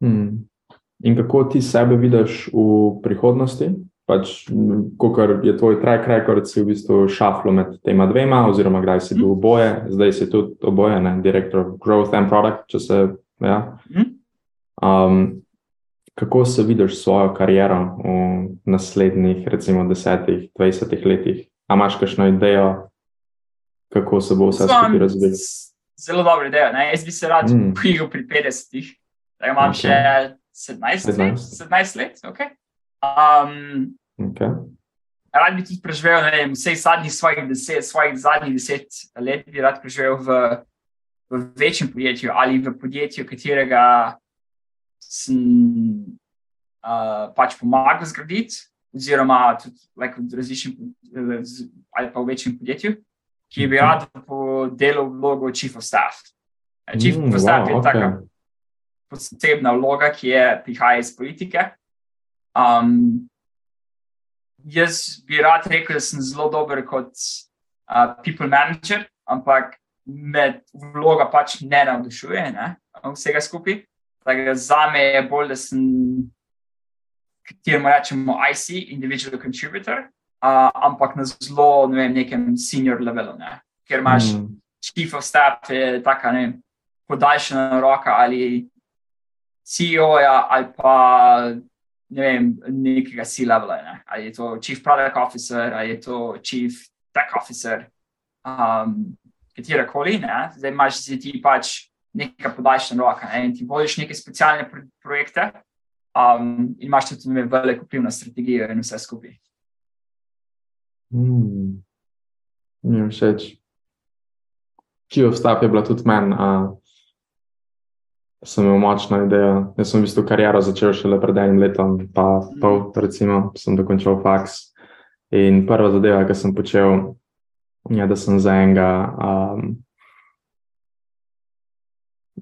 Hmm. In kako ti sebe vidiš v prihodnosti? Pač, Kot je tvoj track record, si v bistvu šaflo med tema dvema, oziroma kdaj si bil oboje, zdaj si tudi oboje, ne, direktor Growth and Product. Se, ja. um, kako se vidiš svojo kariero v naslednjih, recimo, desetih, dvajsetih letih? A imaš kakšno idejo, kako se bo vse skupaj razvilo? Zelo dobro idejo. Ne? Jaz bi se rad mm. prijel pri 50-ih, da imam okay. še 17, 17. let. 17 let okay. Um, okay. Rad bi tudi preživel vem, vse zadnjih svojih deset, svojih zadnjih deset let, bi rad preživel v, v večjem podjetju ali v podjetju, katerega sem uh, pač pomagal zgraditi, oziroma tudi like, v različnem ali pa v večjem podjetju ki bi rad delal vlogo Chief of Staff. Chief mm, of Staff wow, je okay. taka posebna vloga, ki je prihaja iz politike. Um, jaz bi rad rekel, da sem zelo dober kot uh, people manager, ampak me vloga pač ne navdušuje, ne, vsega skupaj. Za me je bolj, da sem, kjer mu rečemo, IC, individual contributor, uh, ampak na zelo ne vem, nekem senior levelu, ne? ker imaš mm. chief of staff, je taka ne vem, podaljšana roka ali CEO-ja ali pa ne vem, nekega C-levela, ne? ali je to chief product officer ali je to chief tech officer, um, katera koli, zdaj imaš ti pač neka podaljšana roka ne? in ti vodiš neke specialne pro projekte. Um, in imaš tudi veliko vpliv na strategijo in vse skupaj. Mm. Mi je všeč. Čijo vstav je bila tudi meni, a sem imel močno idejo. Jaz sem v bistvu kariero začel šele pred enim letom, pa pol, recimo, sem dokončal faks. In prva zadeva, ki sem počel, je, da sem za enega um,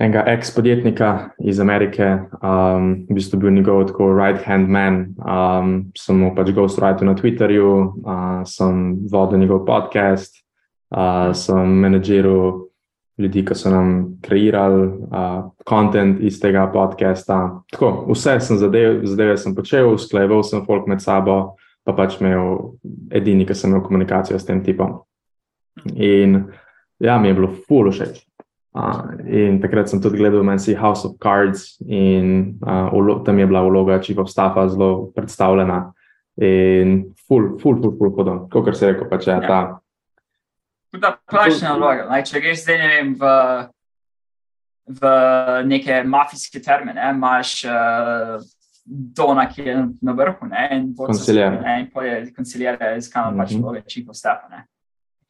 enega ex-podjetnika iz Amerike, um, v bistvu bil njegov tako right-hand man. Um, sem mu pač ghostwriter na Twitterju, uh, sem vodil njegov podcast, uh, sem menedžiral ljudi, ki so nam kreirali kontent uh, iz tega podcasta. Tako, vse sem zadev, zadeve sem počel, usklajeval sem folk med sabo, pa pač imel edini, ki sem imel komunikacijo s tem tipom. In ja, mi je bilo full všeč. Uh, in takrat sem tudi gledal Mansi House of Cards, in uh, tam je bila vloga Chief of Staffa zelo predstavljena. In full, full, full, full podobno, kot se reče, pač je ja. ta. Tudi plačna vloga. Če greš zdaj ne vem, v, v neke mafijske termine, imaš uh, Dona, ki je na vrhu, ne, in potem je koncilijer, iskano mm -hmm. pač vloge Chief of Staffa.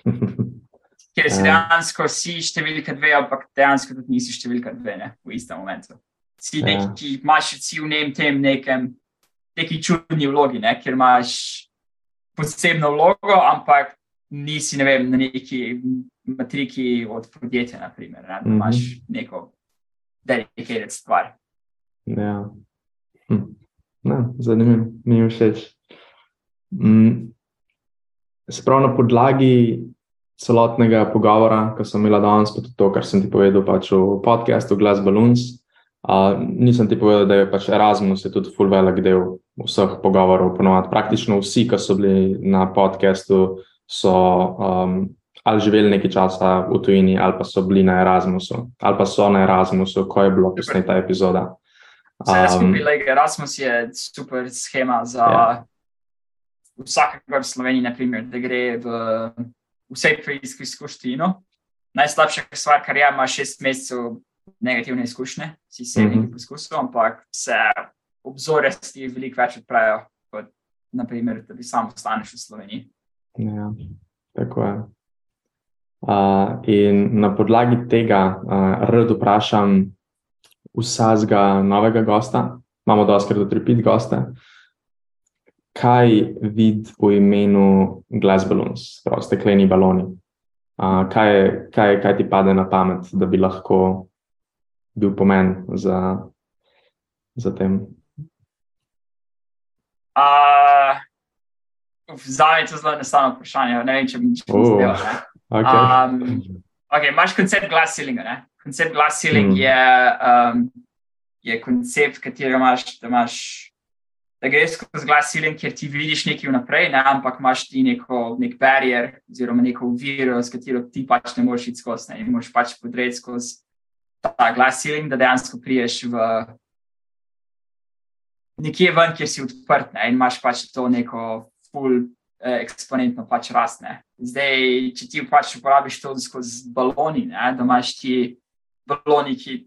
<laughs> Ker si ja. dejansko si številka dve, ampak dejansko tudi nisi številka dve ne, v istem momentu. Si ja. neki, imaš si v nem tem nekem neki čudni vlogi, ne, ker imaš posebno vlogo, ampak nisi ne vem, na neki matriki od podjetja, naprimer, ne, da Mhm. imaš neko dedicated stvar. Ja. Hm. Ne, zanimivo, mi je všeč. Mm. Se pravi, na podlagi celotnega pogovora, ki sem imela danes, pa tudi to, kar sem ti povedal pač v podkastu Glass Balloons, uh, nisem ti povedal, da je pač Erasmus je tudi full velik del vseh pogovorov. Ponovadi praktično vsi, ki so bili na podkastu, so um, ali živeli nekaj časa v tujini, ali pa so bili na Erasmusu, ali pa so na Erasmusu, ko je bilo posneta epizoda. Um, skupaj, like, Erasmus je super schema za Ja. vsakega v Sloveniji, naprimer, da gre v vse preizkušnje. Najslabša stvar, kar je, ima šest mesecev negativne izkušnje, si se Mhm. nekaj poskusil, ampak se obzornosti veliko več odpravijo, kot naprimer, da bi samo ostaneš v Sloveniji. Ja, tako je. Uh, in na podlagi tega uh, rad vprašam vsakega novega gosta, imamo doskrat do tripit goste, kaj vid v imenu Glass Balloons, prav stekleni baloni. Uh, kaj, je- kaj, kaj ti pade na pamet, da bi lahko bil pomen za, za tem? Uh, Zdaj je to zelo enostavno vprašanje. Ne vem, če bi bi Oh. zdelo, ne. Okay. Um, okay, imaš koncept glass ceilinga. Koncept glass ceiling Mm. je, um, je koncept, katerega imaš, da, imaš, da greš skozi glass ceiling, kjer ti vidiš nekaj vnaprej, ne? ampak imaš ti neko, nek barier oziroma neko oviro, s katero ti pač ne moreš iti skozi. Ne? In moraš pač podreti skozi ta glass ceiling, da dejansko priješ v nekje ven, kjer si odprt ne? in imaš pač to neko full eh, eksponentno pač rastne. Zdaj, če ti pač uporabiš to skozi baloni, ne, da imaš ti baloni, ki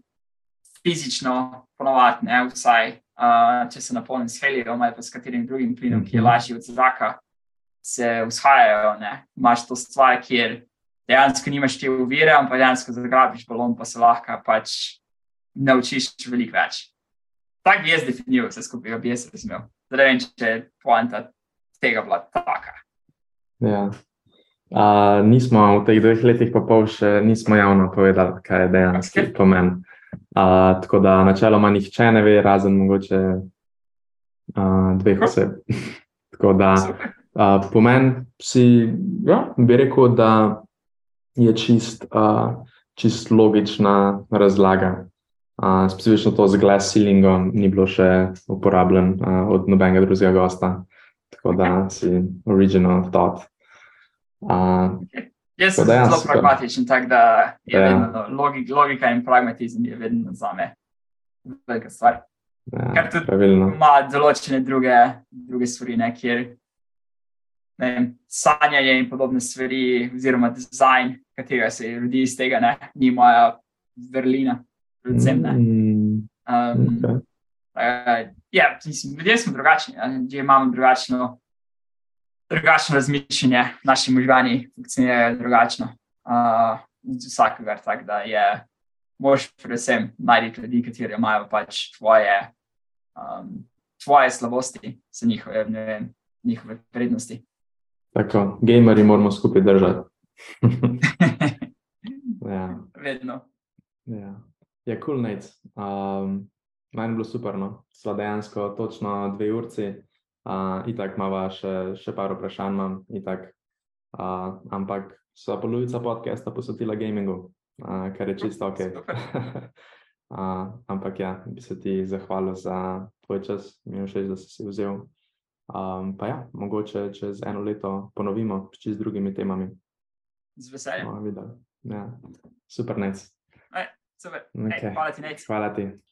fizično ponovadi, vsaj uh, če se napolnijo s helijem ali pa s katerim drugim plinom, ki je Mhm. lažji od zraka, se vzhajajo. Ne. Imaš to stvar, kjer dejansko nimaš te uvire, ampak dejansko zagrabiš balon, pa se lahko pač naučiš veliko več. Tako bi jaz definiral vse skupaj, bi jaz razumel. Zdaj vem, če je poanta tega bila taka. Ja. Uh, nismo v teh dveh letih, pa pol še nismo javno povedali, kaj je dejansko pomen. Uh, tako da načeloma nihče ne ve, razen mogoče uh, dveh oseb. <laughs> tako da uh, pomen si, ja, bi rekel, da je čist, uh, čist logična razlaga. Uh, specifično to z glass ceilingom ni bilo še uporabljen uh, od nobenega drugega gosta. Tako da si original thought. Uh, Jaz sem ja, zelo pragmatičen, tako da je Ja. vedno, logik, logika in pragmatizem je vedno za me velika stvar. ja, Kar tudi pravilno. Ima določene druge, druge stvari, ne, kjer ne vem, sanjanje in podobne stvari, oziroma dizajn, katerega se rodi iz tega, ne, ni moja vrlina, predvsem ne. Mm, Um, okay. Uh, ja, mislim, ljudje smo drugačni, ljudje imamo drugačno, drugačno razmišljanje, naši možgani funkcionirajo drugačno. Uh, vsakogar, tako da je, moš predvsem najti ljudi, kateri imajo pač tvoje, um, tvoje slabosti, so njihove, ne vem, njihove prednosti. Tako, gamerji moramo skupaj držati. <laughs> ja, Vedno. ja. Kul, cool, Nate. Um, Meni je bilo super, no. Sva dejansko točno dve urci, uh, itak imamo še, še par vprašanj, imam, itak. Uh, ampak sva polovica podcasta posvetila gamingu, uh, kar je čisto <laughs> ok. <laughs> Uh, ampak ja, bi se ti zahvalil za tvoj čas, mi je všeč, da si si vzel. Um, pa ja, mogoče čez eno leto ponovimo s čist drugimi temami. Z veseljem. Ja. Super, nec. Super. Okay. Ej, hvala ti, Nec. Hvala ti.